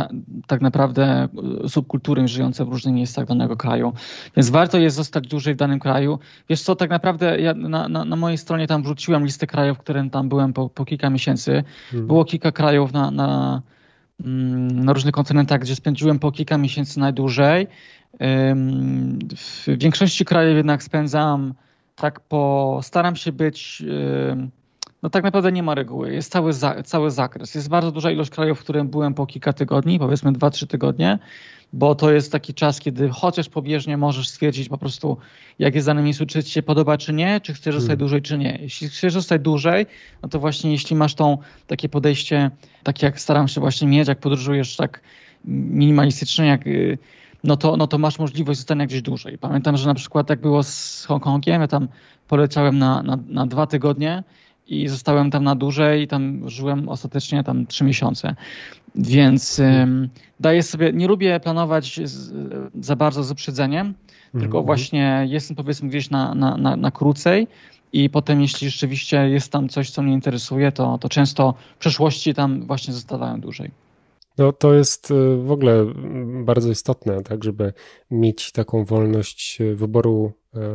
tak naprawdę subkultury żyjące w różnych miejscach danego kraju. Więc warto jest zostać dłużej w danym kraju. Wiesz co, tak naprawdę ja na, na, na mojej stronie tam wrzuciłem listę krajów, w którym tam byłem po, po kilka miesięcy. Hmm. Było kilka krajów na, na, mm, na różnych kontynentach, gdzie spędziłem po kilka miesięcy najdłużej. W większości krajów jednak spędzam tak po, staram się być no tak naprawdę nie ma reguły. Jest cały, za, cały zakres. Jest bardzo duża ilość krajów, w którym byłem po kilka tygodni, powiedzmy 2-3 tygodnie, bo to jest taki czas, kiedy chociaż pobieżnie możesz stwierdzić po prostu, jak jest dane miejscu, czy ci się podoba, czy nie, czy chcesz zostać hmm. dłużej, czy nie. Jeśli chcesz zostać dłużej, no to właśnie jeśli masz tą takie podejście, takie jak staram się właśnie mieć, jak podróżujesz tak minimalistycznie, jak y, no to, no to masz możliwość zostania gdzieś dłużej. Pamiętam, że na przykład jak było z Hongkongiem, ja tam poleciałem na, na, na dwa tygodnie i zostałem tam na dłużej i tam żyłem ostatecznie tam trzy miesiące. Więc um, daję sobie, nie lubię planować z, za bardzo z wyprzedzeniem, mm -hmm. tylko mhm. właśnie jestem powiedzmy gdzieś na, na, na, na krócej i potem jeśli rzeczywiście jest tam coś, co mnie interesuje, to, to często w przeszłości tam właśnie zostawałem dłużej. No to jest y, w ogóle mm, bardzo istotne, tak, żeby mieć taką wolność wyboru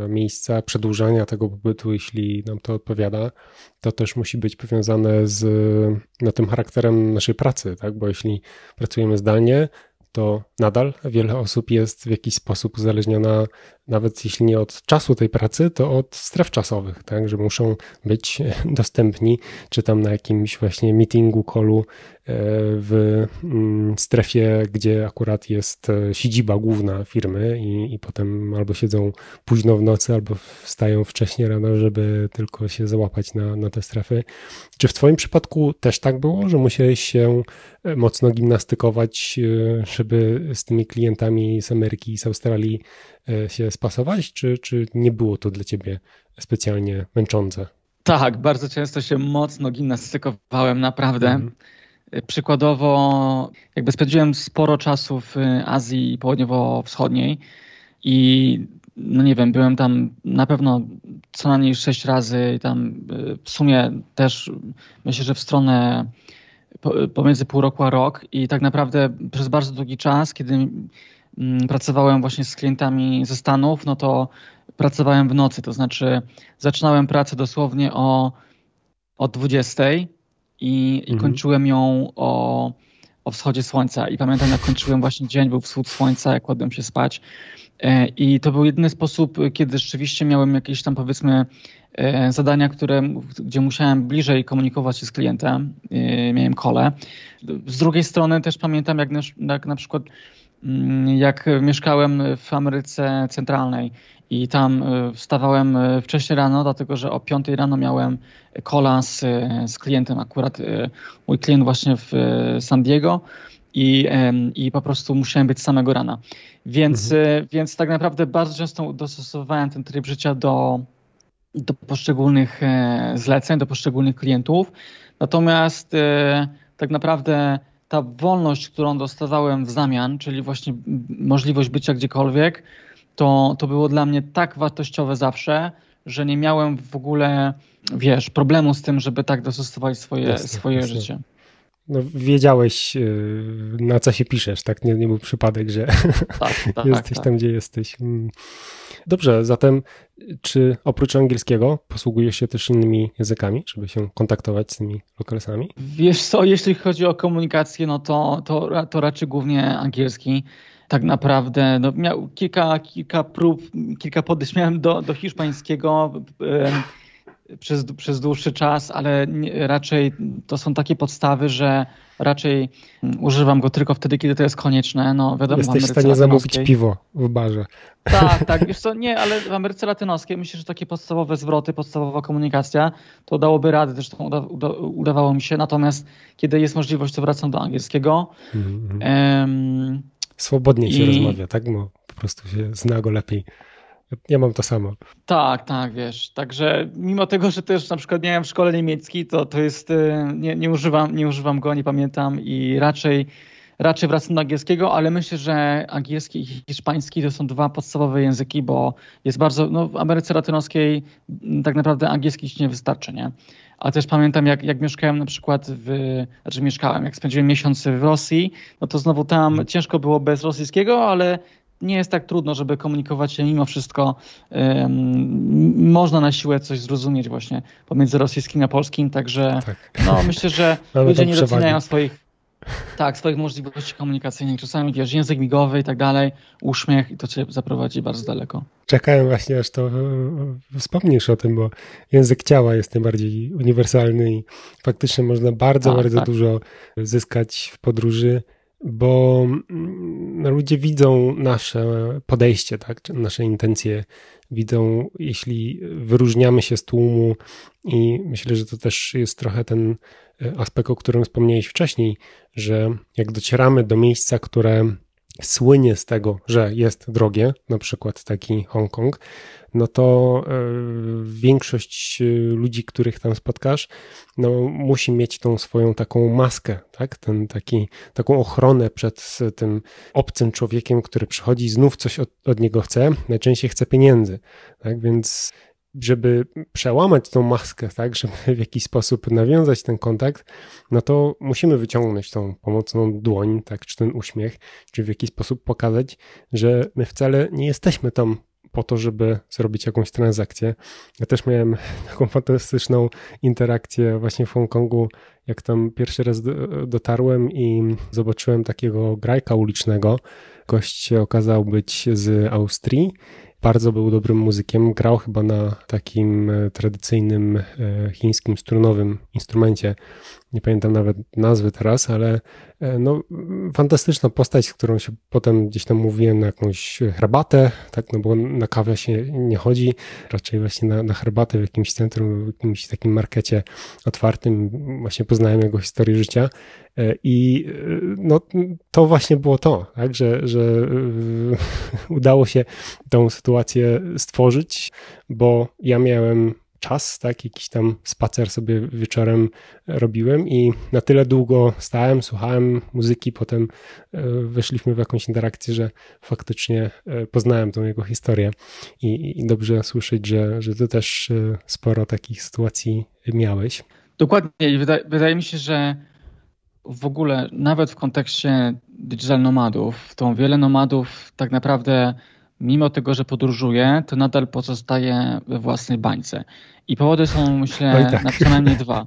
miejsca, przedłużania tego pobytu, jeśli nam to odpowiada. To też musi być powiązane z no, tym charakterem naszej pracy, tak, bo jeśli pracujemy zdalnie, to nadal wiele osób jest w jakiś sposób uzależniona, nawet jeśli nie od czasu tej pracy, to od stref czasowych, tak, że muszą być dostępni, czy tam na jakimś właśnie meetingu, callu w mm, strefie, gdzie akurat jest e, siedziba główna firmy i, i potem albo siedzą późno w nocy, albo wstają wcześniej rano, żeby tylko się załapać na, na te strefy. Czy w Twoim przypadku też tak było, że musiałeś się e, mocno gimnastykować, e, żeby z tymi klientami z Ameryki i z Australii się spasować, czy, czy nie było to dla Ciebie specjalnie męczące? Tak, bardzo często się mocno gimnastykowałem, naprawdę. Mm. Przykładowo, jakby spędziłem sporo czasu w Azji Południowo-Wschodniej i no nie wiem, byłem tam na pewno co najmniej sześć razy i tam y, w sumie też myślę, że w stronę pomiędzy pół roku a rok i tak naprawdę przez bardzo długi czas, kiedy pracowałem właśnie z klientami ze Stanów, no to pracowałem w nocy, to znaczy zaczynałem pracę dosłownie o, o 20 i, i mhm. kończyłem ją o, o wschodzie słońca. I pamiętam, jak kończyłem właśnie dzień, był wschód słońca, jak kładłem się spać. E, I to był jedyny sposób, kiedy rzeczywiście miałem jakieś tam powiedzmy e, zadania, które, gdzie musiałem bliżej komunikować się z klientem. E, miałem kole. Z drugiej strony też pamiętam, jak na, jak na przykład mm, jak mieszkałem w Ameryce Centralnej i tam e, wstawałem e, wcześniej rano, dlatego że o 5 rano miałem kola z, z klientem, akurat e, mój klient właśnie w San Diego i, i po prostu musiałem być samego rana. Więc, mhm. więc tak naprawdę bardzo często dostosowywałem ten tryb życia do, do poszczególnych zleceń, do poszczególnych klientów. Natomiast tak naprawdę ta wolność, którą dostawałem w zamian, czyli właśnie możliwość bycia gdziekolwiek, to, to było dla mnie tak wartościowe zawsze, że nie miałem w ogóle, wiesz, problemu z tym, żeby tak dostosować swoje, jasne, swoje jasne. życie. No, wiedziałeś, y, na co się piszesz, tak? Nie, nie był przypadek, że tak, tak, jesteś tak. tam, gdzie jesteś. Dobrze, zatem czy oprócz angielskiego posługujesz się też innymi językami, żeby się kontaktować z tymi lokalsami? Wiesz co, jeśli chodzi o komunikację, no to, to, to raczej głównie angielski tak naprawdę no, miał kilka, kilka prób, kilka podejść miałem do, do hiszpańskiego. Przez, przez dłuższy czas, ale nie, raczej to są takie podstawy, że raczej mm, używam go tylko wtedy, kiedy to jest konieczne. No, wiadomo, Jesteś w, w stanie zamówić piwo w barze. Tak, tak. Wiesz co, nie, ale w Ameryce Latynoskiej myślę, że takie podstawowe zwroty, podstawowa komunikacja, to dałoby radę, zresztą uda, uda, udawało mi się. Natomiast kiedy jest możliwość, to wracam do angielskiego. Mm -hmm. Swobodniej się I... rozmawia, tak? Bo po prostu się zna go lepiej. Ja mam to samo. Tak, tak, wiesz. Także mimo tego, że też na przykład miałem w szkole niemiecki, to, to jest, y, nie, nie, używam, nie używam go, nie pamiętam i raczej, raczej wracam do angielskiego, ale myślę, że angielski i hiszpański to są dwa podstawowe języki, bo jest bardzo, no w Ameryce Latynoskiej tak naprawdę angielski ci nie wystarczy, nie? A też pamiętam, jak, jak mieszkałem na przykład w, znaczy mieszkałem, jak spędziłem miesiąc w Rosji, no to znowu tam hmm. ciężko było bez rosyjskiego, ale nie jest tak trudno, żeby komunikować się mimo wszystko. Można na siłę coś zrozumieć właśnie pomiędzy rosyjskim a polskim, także tak. no, myślę, że ludzie nie doceniają swoich tak, swoich możliwości komunikacyjnych. Czasami wiesz, język migowy i tak dalej, uśmiech i to cię zaprowadzi bardzo daleko. Czekałem właśnie, aż to e, wspomnisz o tym, bo język ciała jest najbardziej uniwersalny i faktycznie można bardzo, tak, bardzo tak. dużo zyskać w podróży bo mm, no, ludzie widzą nasze podejście, tak, nasze intencje, widzą, jeśli wyróżniamy się z tłumu i myślę, że to też jest trochę ten e, aspekt, o którym wspomniałeś wcześniej, że jak docieramy do miejsca, które słynie z tego, że jest drogie, na przykład taki Hongkong, no to e, większość e, ludzi, których tam spotkasz, no musi mieć tą swoją taką maskę, tak? Ten taki, taką ochronę przed tym obcym człowiekiem, który przychodzi i znów coś od, od niego chce, najczęściej chce pieniędzy, tak? Więc żeby przełamać tą maskę, tak, żeby w jakiś sposób nawiązać ten kontakt, no to musimy wyciągnąć tą pomocną dłoń, tak, czy ten uśmiech, czy w jakiś sposób pokazać, że my wcale nie jesteśmy tam po to, żeby zrobić jakąś transakcję. Ja też miałem taką fantastyczną interakcję właśnie w Hongkongu, jak tam pierwszy raz dotarłem i zobaczyłem takiego grajka ulicznego. Gość się okazał być z Austrii bardzo był dobrym muzykiem. Grał chyba na takim e, tradycyjnym e, chińskim strunowym instrumencie. Nie pamiętam nawet nazwy teraz, ale e, no, fantastyczna postać, z którą się potem gdzieś tam mówiłem na jakąś herbatę, tak, no bo na kawę się nie chodzi, raczej właśnie na, na herbatę w jakimś centrum, w jakimś takim markecie otwartym. Właśnie poznałem jego historię życia i no, to właśnie było to, tak, że, że udało się tą sytuację stworzyć, bo ja miałem czas, tak, jakiś tam spacer sobie wieczorem robiłem i na tyle długo stałem, słuchałem muzyki, potem e, weszliśmy w jakąś interakcję, że faktycznie e, poznałem tą jego historię i, i dobrze słyszeć, że, że ty też e, sporo takich sytuacji miałeś. Dokładnie. Wydaje, wydaje mi się, że w ogóle nawet w kontekście digital nomadów, to wiele nomadów tak naprawdę mimo tego, że podróżuje, to nadal pozostaje we własnej bańce. I powody są, myślę, tak. na przynajmniej dwa.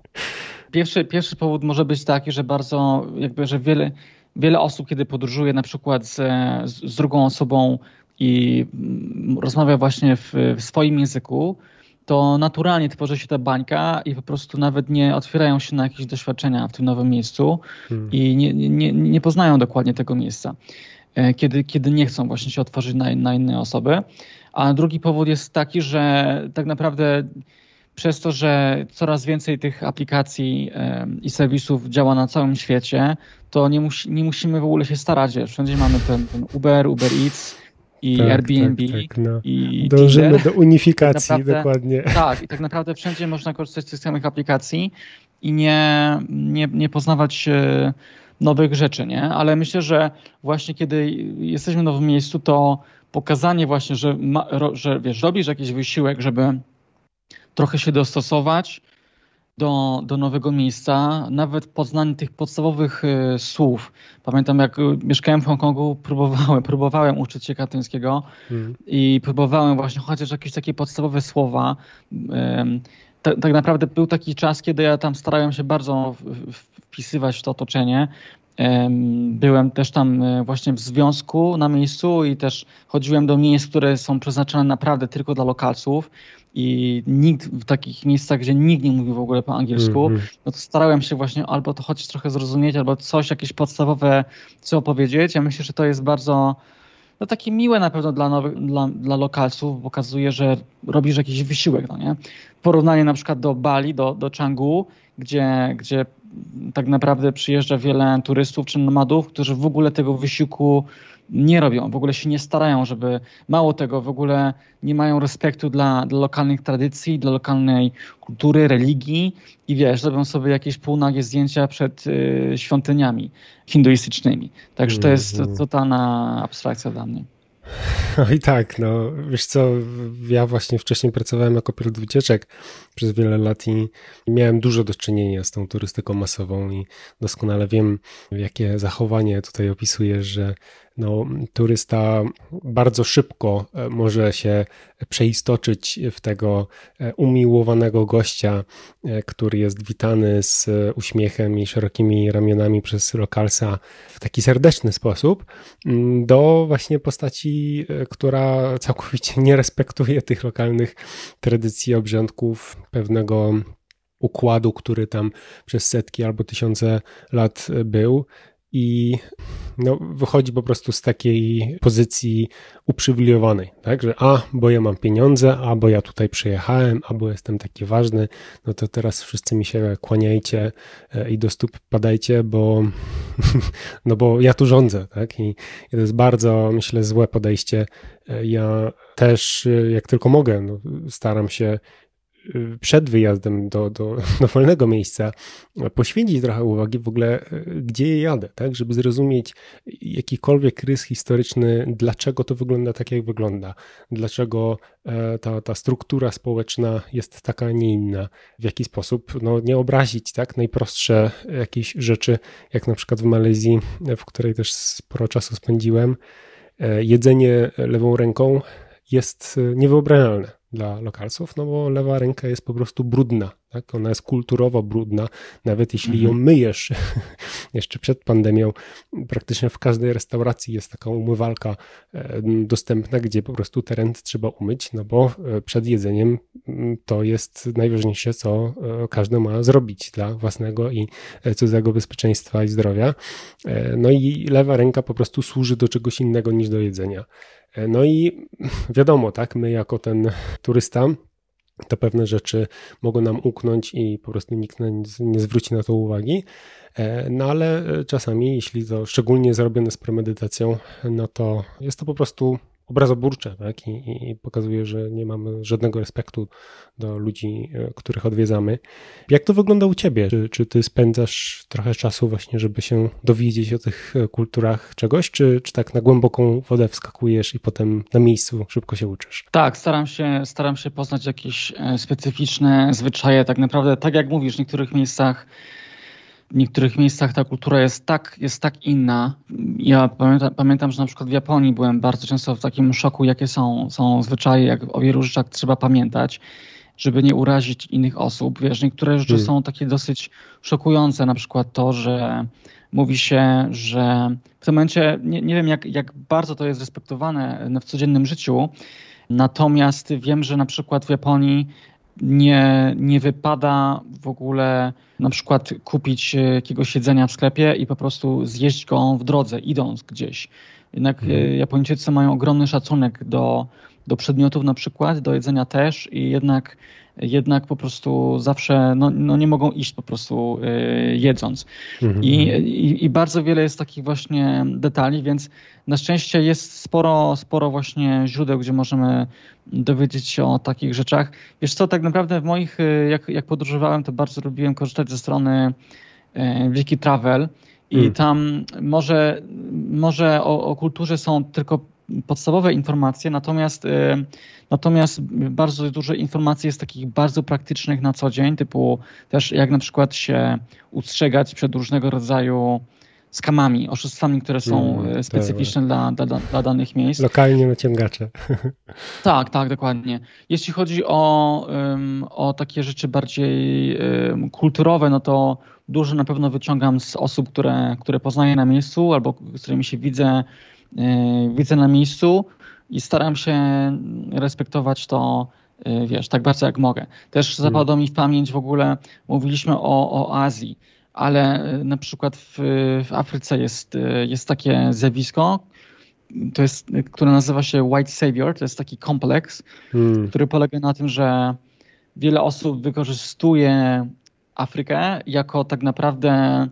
Pierwszy, pierwszy powód może być taki, że bardzo, jakby, że wiele, wiele osób, kiedy podróżuje na przykład z, z drugą osobą i rozmawia właśnie w, w swoim języku, to naturalnie tworzy się ta bańka i po prostu nawet nie otwierają się na jakieś doświadczenia w tym nowym miejscu hmm. i nie, nie, nie poznają dokładnie tego miejsca, kiedy, kiedy nie chcą właśnie się otworzyć na, na inne osoby. A drugi powód jest taki, że tak naprawdę przez to, że coraz więcej tych aplikacji i serwisów działa na całym świecie, to nie, musi, nie musimy w ogóle się starać. Wszędzie mamy ten, ten Uber, Uber Eats, i tak, Airbnb tak, tak, no. i Dążymy Tinder. do unifikacji, tak naprawdę, dokładnie. Tak, i tak naprawdę wszędzie można korzystać z tych samych aplikacji i nie, nie, nie poznawać e, nowych rzeczy, nie? Ale myślę, że właśnie kiedy jesteśmy w nowym miejscu, to pokazanie właśnie, że, ma, że wiesz, robisz jakiś wysiłek, żeby trochę się dostosować do, do nowego miejsca, nawet poznanie tych podstawowych y, słów. Pamiętam, jak mieszkałem w Hongkongu, próbowałem, próbowałem uczyć się katyńskiego hmm. i próbowałem właśnie chociaż jakieś takie podstawowe słowa. Tak, tak naprawdę był taki czas, kiedy ja tam starałem się bardzo wpisywać w to otoczenie Byłem też tam e, właśnie w związku na miejscu i też chodziłem do miejsc, które są przeznaczone naprawdę tylko dla lokalców i nikt w takich miejscach, gdzie nikt nie mówi w ogóle po angielsku, mm -hmm. no to starałem się właśnie albo to chociaż trochę zrozumieć, albo coś jakieś podstawowe co opowiedzieć. Ja myślę, że to jest bardzo no takie miłe na pewno dla, nowych, dla, dla lokalców, pokazuje, że robisz jakiś wysiłek, no nie? Porównanie na przykład do Bali, do, do Canggu, gdzie, gdzie tak naprawdę przyjeżdża wiele turystów czy nomadów, którzy w ogóle tego wysiłku nie robią, w ogóle się nie starają, żeby mało tego, w ogóle nie mają respektu dla, dla lokalnych tradycji, dla lokalnej kultury, religii i wiesz, robią sobie jakieś półnagie zdjęcia przed y, świątyniami hinduistycznymi. Także to jest mhm. totalna abstrakcja dla mnie. No i tak, no wiesz co, ja właśnie wcześniej pracowałem jako pilot wycieczek przez wiele lat i miałem dużo do czynienia z tą turystyką masową i doskonale wiem, jakie zachowanie tutaj opisujesz, że no, turysta bardzo szybko e, może się przeistoczyć w tego e, umiłowanego gościa, e, który jest witany z uśmiechem i szerokimi ramionami przez lokalsa w taki serdeczny sposób, mm, do właśnie postaci, która całkowicie nie respektuje tych lokalnych tradycji, obrządków, pewnego układu, który tam przez setki albo tysiące lat był. I no, wychodzi po prostu z takiej pozycji uprzywilejowanej, tak, że a, bo ja mam pieniądze, a, bo ja tutaj przyjechałem, a, bo jestem taki ważny, no to teraz wszyscy mi się kłaniajcie e, i do stóp padajcie, bo no bo ja tu rządzę, tak, i, to jest bardzo, myślę, złe podejście. E, ja też, e, jak tylko mogę, no, staram się przed wyjazdem do, do, do wolnego miejsca poświęcić trochę uwagi w ogóle, gdzie jadę, tak, żeby zrozumieć jakikolwiek rys historyczny, dlaczego to wygląda tak, jak wygląda, dlaczego e, ta, ta struktura społeczna jest taka, a nie inna, w jaki sposób no, nie obrazić tak, najprostsze jakieś rzeczy, jak na przykład w Malezji, w której też sporo czasu spędziłem, e, jedzenie lewą ręką jest niewyobrażalne dla lokalców, no bo lewa ręka jest po prostu brudna, tak? Ona jest kulturowo brudna, nawet jeśli mhm. ją myjesz jeszcze przed pandemią, praktycznie w każdej restauracji jest taka umywalka e, dostępna, gdzie po prostu teren trzeba umyć, no bo e, przed jedzeniem mm, to jest najważniejsze, co e, każdy ma zrobić dla własnego i cudzego bezpieczeństwa i zdrowia. No i lewa ręka po prostu służy do czegoś innego niż do jedzenia. E, no i wiadomo, tak, my jako ten turysta, to pewne rzeczy mogą nam uknąć i po prostu nikt nie zwróci na to uwagi. E, no ale czasami, jeśli to szczególnie zrobione z premedytacją, no to jest to po prostu obrazoburcze tak? I, i, pokazuje, że nie mamy żadnego respektu do ludzi, e, których odwiedzamy. Jak to wygląda u ciebie? Czy, czy ty spędzasz trochę czasu właśnie, żeby się dowiedzieć o tych e, kulturach czegoś, czy, czy tak na głęboką wodę wskakujesz i potem na miejscu szybko się uczysz? Tak, staram się, staram się poznać jakieś e, specyficzne zwyczaje. Tak naprawdę, tak jak mówisz, w niektórych miejscach w niektórych miejscach ta kultura jest tak, jest tak inna. Ja pamiętam, pamiętam, że na przykład w Japonii byłem bardzo często w takim szoku, jakie są, są zwyczaje, jak o wielu rzeczach trzeba pamiętać, żeby nie urazić innych osób. Wiesz, niektóre rzeczy hmm. są takie dosyć szokujące, na przykład to, że mówi się, że w tym momencie nie, nie wiem, jak, jak bardzo to jest respektowane w codziennym życiu, Natomiast wiem, że na przykład w Japonii nie, nie wypada w ogóle na przykład kupić e, jakiegoś jedzenia w sklepie i po prostu zjeść go w drodze, idąc gdzieś. Jednak hmm. Japończycy mają ogromny szacunek do, do przedmiotów na przykład, do jedzenia też i jednak jednak po prostu zawsze no, no nie mogą iść po prostu y, jedząc. Mhm. I, i, I, bardzo wiele jest takich właśnie detali, więc na szczęście jest sporo, sporo właśnie źródeł, gdzie możemy dowiedzieć się o takich rzeczach. Wiesz co, tak naprawdę w moich, y, jak, jak podróżowałem, to bardzo lubiłem korzystać ze strony y, Wiki Travel i mm. tam może, może o, o kulturze są tylko podstawowe informacje, natomiast, y, natomiast bardzo dużo informacji jest takich bardzo praktycznych na co dzień, typu też jak na przykład się ustrzegać przed różnego rodzaju skamami, oszustwami, które są mm, specyficzne dla, dla, dla, danych miejsc. Lokalnie naciągacze. Tak, tak, dokładnie. Jeśli chodzi o, o takie rzeczy bardziej kulturowe, no to dużo na pewno wyciągam z osób, które, które poznaję na miejscu albo z którymi się widzę, widzę na miejscu i staram się respektować to, yy, wiesz, tak bardzo jak mogę. Też mhm. zapadło mi w pamięć w ogóle, mówiliśmy o, o Azji, ale yy, na przykład w, w Afryce jest, jest takie zjawisko, to jest, które nazywa się White Savior, to jest taki kompleks, hmm. który polega na tym, że wiele osób wykorzystuje Afrykę jako tak naprawdę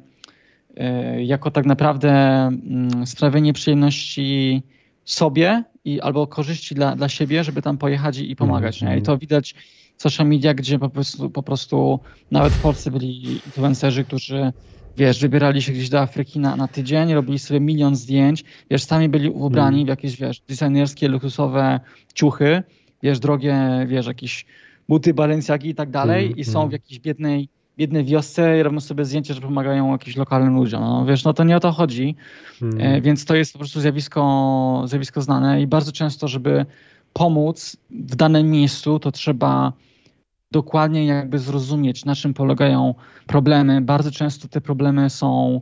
jako tak naprawdę mm, sprawienie przyjemności sobie i albo korzyści dla, dla siebie, żeby tam pojechać i pomagać. Nie? I to widać w social media, gdzie po prostu, po prostu nawet w Polsce byli influencerzy, którzy wiesz, wybierali się gdzieś do Afryki na, na tydzień, robili sobie milion zdjęć, wiesz, sami byli ubrani w jakieś, wiesz, designerskie, luksusowe ciuchy, wiesz, drogie, wiesz, jakieś buty Balenciagi i tak dalej mm, i są w jakiejś biednej, biednej wiosce i robią sobie zdjęcia, że pomagają jakimś lokalnym ludziom. No wiesz, no to nie o to chodzi, mm. e, więc to jest po prostu zjawisko, zjawisko znane i bardzo często, żeby pomóc w danym miejscu, to trzeba dokładnie jakby zrozumieć, na czym polegają problemy. Bardzo często te problemy są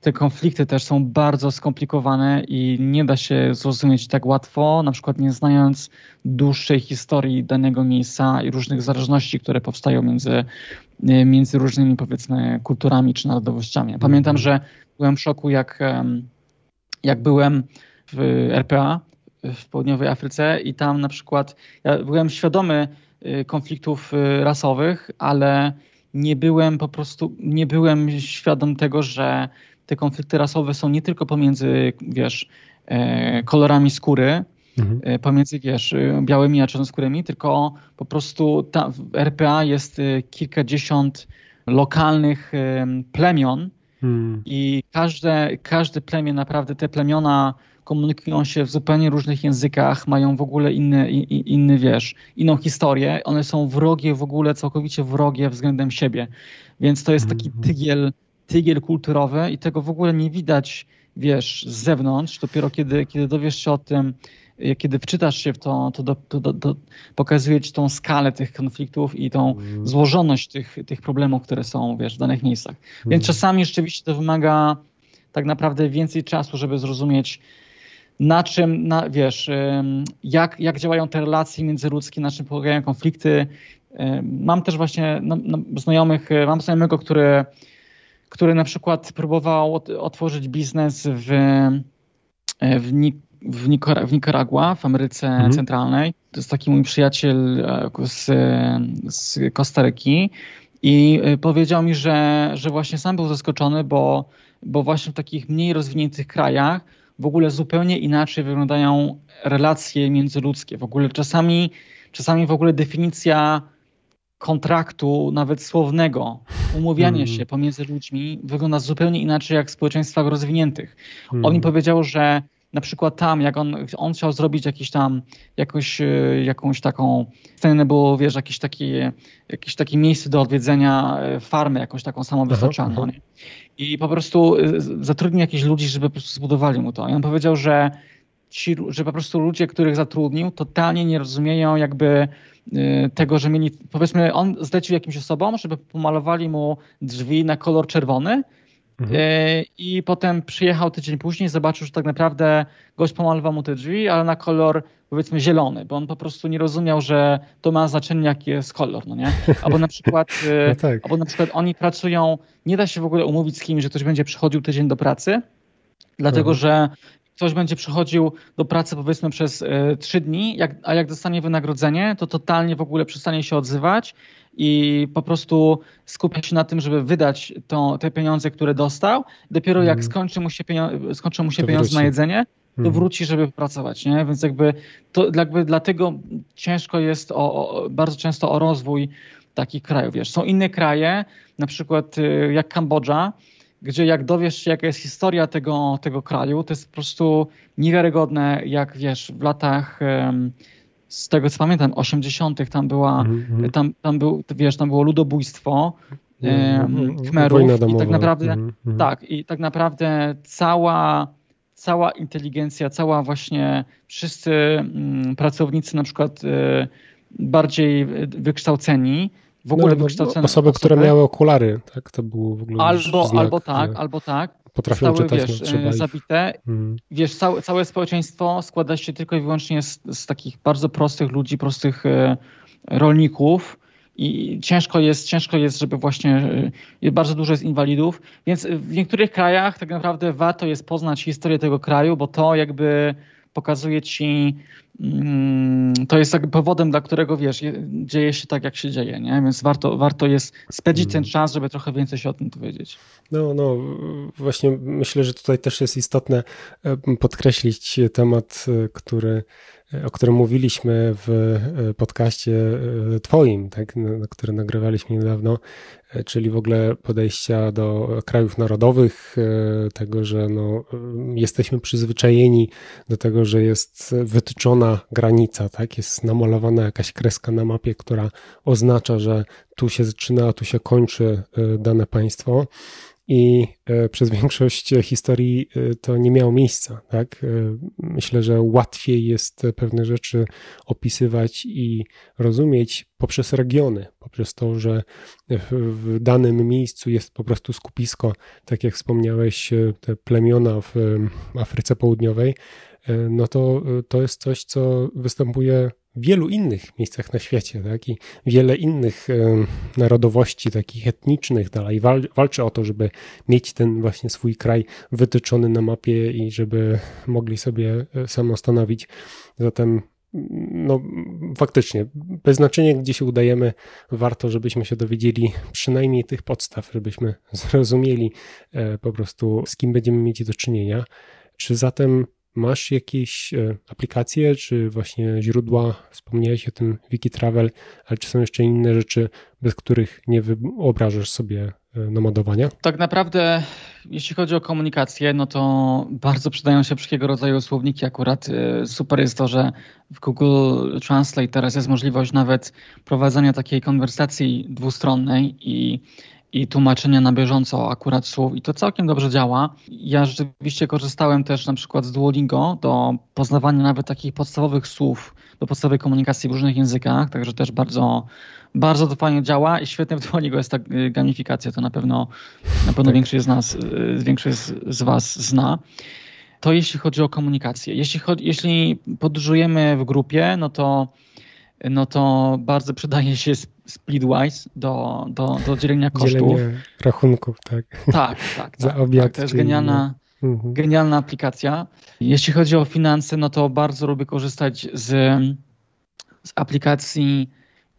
te konflikty też są bardzo skomplikowane i nie da się zrozumieć tak łatwo, na przykład nie znając dłuższej historii danego miejsca i różnych zależności, które powstają między, między różnymi powiedzmy kulturami czy narodowościami. Pamiętam, mhm. że byłem w szoku, jak, jak byłem w RPA w południowej Afryce i tam na przykład ja byłem świadomy y, konfliktów y, rasowych, ale nie byłem po prostu, nie byłem świadom tego, że te konflikty rasowe są nie tylko pomiędzy, wiesz, e, kolorami skóry, mhm. E, pomiędzy, wiesz, białymi a czarnoskórymi, tylko po prostu ta, w RPA jest e, kilkadziesiąt lokalnych plemion hmm. i każde, każde plemię, naprawdę te plemiona komunikują się w zupełnie różnych językach, mają w ogóle inny, inny, wiesz, inną historię. One są wrogie w ogóle, całkowicie wrogie względem siebie. Więc to jest taki mhm. tygiel tygiel kulturowy i tego w ogóle nie widać, wiesz, z zewnątrz. Dopiero kiedy, kiedy dowiesz się o tym, kiedy wczytasz się w to, to, do, to, do, to pokazuje ci tą skalę tych konfliktów i tą mm. złożoność tych, tych problemów, które są, wiesz, w danych miejscach. Mm. Więc czasami rzeczywiście to wymaga tak naprawdę więcej czasu, żeby zrozumieć, na czym, na, wiesz, jak, jak działają te relacje międzyludzkie, na czym polegają konflikty. Mam też właśnie no, no, znajomych, mam znajomego, który który na przykład próbował otworzyć biznes w, e, w, w, w Nicaragua, w Ameryce mhm. Centralnej. To jest taki mój przyjaciel e, z, z Kostaryki i e, powiedział mi, że, że właśnie sam był zaskoczony, bo, bo właśnie w takich mniej rozwiniętych krajach w ogóle zupełnie inaczej wyglądają relacje międzyludzkie. W ogóle czasami, czasami w ogóle definicja kontraktu, nawet słownego, umówianie mm. się pomiędzy ludźmi wygląda zupełnie inaczej jak w społeczeństwach rozwiniętych. Mm. On mi powiedział, że na przykład tam, jak on, on chciał zrobić jakiś tam, jakoś, e, jakąś taką scenę, było, wiesz, jakieś takie, jakieś takie miejsce do odwiedzenia, e, farmy, jakąś taką samowystarczalną. I po prostu e, zatrudnił jakichś ludzi, żeby po prostu zbudowali mu to. I on powiedział, że ci, że po prostu ludzie, których zatrudnił, totalnie nie rozumieją jakby Y, tego, że mieli, powiedzmy, on zlecił jakimś osobom, żeby pomalowali mu drzwi na kolor czerwony mhm. Y, i potem przyjechał tydzień później, zobaczył, że tak naprawdę gość pomalował mu te drzwi, ale na kolor powiedzmy zielony, bo on po prostu nie rozumiał, że to ma znaczenie, jaki jest kolor, no nie? Albo na przykład, y, no tak. albo na przykład oni pracują, nie da się w ogóle umówić z kimś, że ktoś będzie przychodził tydzień do pracy, dlatego mhm. że ktoś będzie przychodził do pracy powiedzmy przez y, trzy dni, jak, a jak dostanie wynagrodzenie, to totalnie w ogóle przestanie się odzywać i po prostu skupia się na tym, żeby wydać to, te pieniądze, które dostał. Dopiero jak mhm. skończy mu się, pieniądze, skończy mu się pieniądze na jedzenie, to mm. wróci, żeby pracować, nie? Więc jakby to jakby dlatego ciężko jest o, o, bardzo często o rozwój takich krajów. Wiesz, są inne kraje, na przykład y, jak Kambodża, gdzie jak dowiesz się, jaka jest historia tego, tego kraju, to jest po prostu niewiarygodne, jak wiesz, w latach z tego co pamiętam, 80. tam była, mm -hmm. tam, tam był, wiesz, tam było ludobójstwo mm Khmerów i tak naprawdę, mm -hmm. tak, i tak naprawdę cała, cała inteligencja, cała właśnie wszyscy mm, pracownicy na przykład y, bardziej wykształceni, w ogóle no, no wykształcone osoby, które miały okulary, tak? To było w ogóle Albo, znak, albo tak, albo tak. Potrafią czytać, wiesz, trzeba zabite. Hmm. Wiesz, całe, całe społeczeństwo składa się tylko i wyłącznie z, z takich bardzo prostych ludzi, prostych e, rolników, i ciężko jest, ciężko jest, żeby właśnie y, bardzo dużo jest inwalidów, więc w niektórych krajach tak naprawdę warto jest poznać historię tego kraju, bo to jakby pokazuje ci, mm, to jest jakby powodem, dla którego wiesz, dzieje się tak, jak się dzieje, nie? Więc warto, warto jest spędzić ten mm. czas, żeby trochę więcej się o tym dowiedzieć. No, no, właśnie myślę, że tutaj też jest istotne e, podkreślić temat, e, który o którym mówiliśmy w e, podcaście e, Twoim, tak, który nagrywaliśmy niedawno, e, czyli w ogóle podejścia do krajów narodowych, tego, że no, jesteśmy przyzwyczajeni do tego, że jest wytyczona granica, tak, jest namalowana jakaś kreska na mapie, która oznacza, że tu się zaczyna, a tu się kończy dane państwo i e, przez większość historii e, to nie miało miejsca. Tak? E, myślę, że łatwiej jest pewne rzeczy opisywać i rozumieć poprzez regiony, poprzez to, że w danym miejscu jest po prostu skupisko, tak jak wspomniałeś, te plemiona w Afryce Południowej, no to to jest coś, co występuje wielu innych miejscach na świecie, tak? I wiele innych narodowości, takich etnicznych dalej wal, walczy o to, żeby mieć ten właśnie swój kraj wytyczony na mapie i żeby mogli sobie e, samostanowić. Zatem no faktycznie, bez znaczenia gdzie się udajemy, warto, żebyśmy się dowiedzieli przynajmniej tych podstaw, żebyśmy zrozumieli e, po prostu z kim będziemy mieć do czynienia. Czy zatem Masz jakieś e, aplikacje, czy właśnie źródła? Wspomniałeś o tym Wikitravel, ale czy są jeszcze inne rzeczy, bez których nie wyobrażasz sobie e, nomadowania? Tak naprawdę, jeśli chodzi o komunikację, no to bardzo przydają się wszelkiego rodzaju słowniki. Akurat e, super jest to, że w Google Translate teraz jest możliwość nawet prowadzenia takiej konwersacji dwustronnej i i tłumaczenia na bieżąco akurat słów i to całkiem dobrze działa. Ja rzeczywiście korzystałem też na przykład z Duolingo do poznawania nawet takich podstawowych słów do podstawowej komunikacji w różnych językach, także też bardzo, bardzo to fajnie działa i świetne w Duolingo jest ta gamifikacja, to na pewno, na pewno tak. większość z nas, y, większość z Was zna. To jeśli chodzi o komunikację. Jeśli, chodzi, jeśli podróżujemy w grupie, no to no to bardzo przydaje się Splitwise do, do, do dzielenia kosztów. Dzielenie rachunków, tak. Tak, tak. Za tak, obiad. Tak, to jest genialna, mhm. genialna aplikacja. Jeśli chodzi o finanse, no to bardzo lubię korzystać z, z aplikacji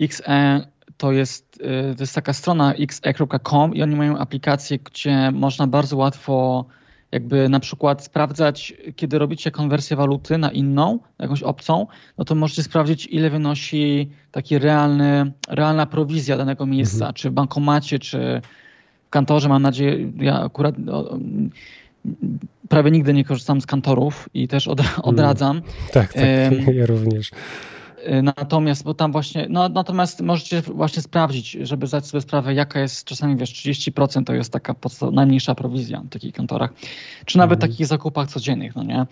XE. To jest, y, to jest taka strona xe.com i oni mają aplikację, gdzie można bardzo łatwo jakby na przykład sprawdzać, kiedy robicie konwersję waluty na inną, na jakąś obcą, no to możecie sprawdzić, ile wynosi taki realny, realna prowizja danego miejsca, mhm. czy w bankomacie, czy w kantorze, mam nadzieję, ja akurat prawie nigdy nie korzystam z kantorów i też od, mhm. odradzam. Tak, tak, ja również. Y, natomiast, bo tam właśnie, no, natomiast możecie właśnie sprawdzić, żeby zdać sobie sprawę, jaka jest czasami, wiesz, 30% to jest taka najmniejsza prowizja w takich kontorach, czy nawet mhm. takich zakupach codziennych, no nie?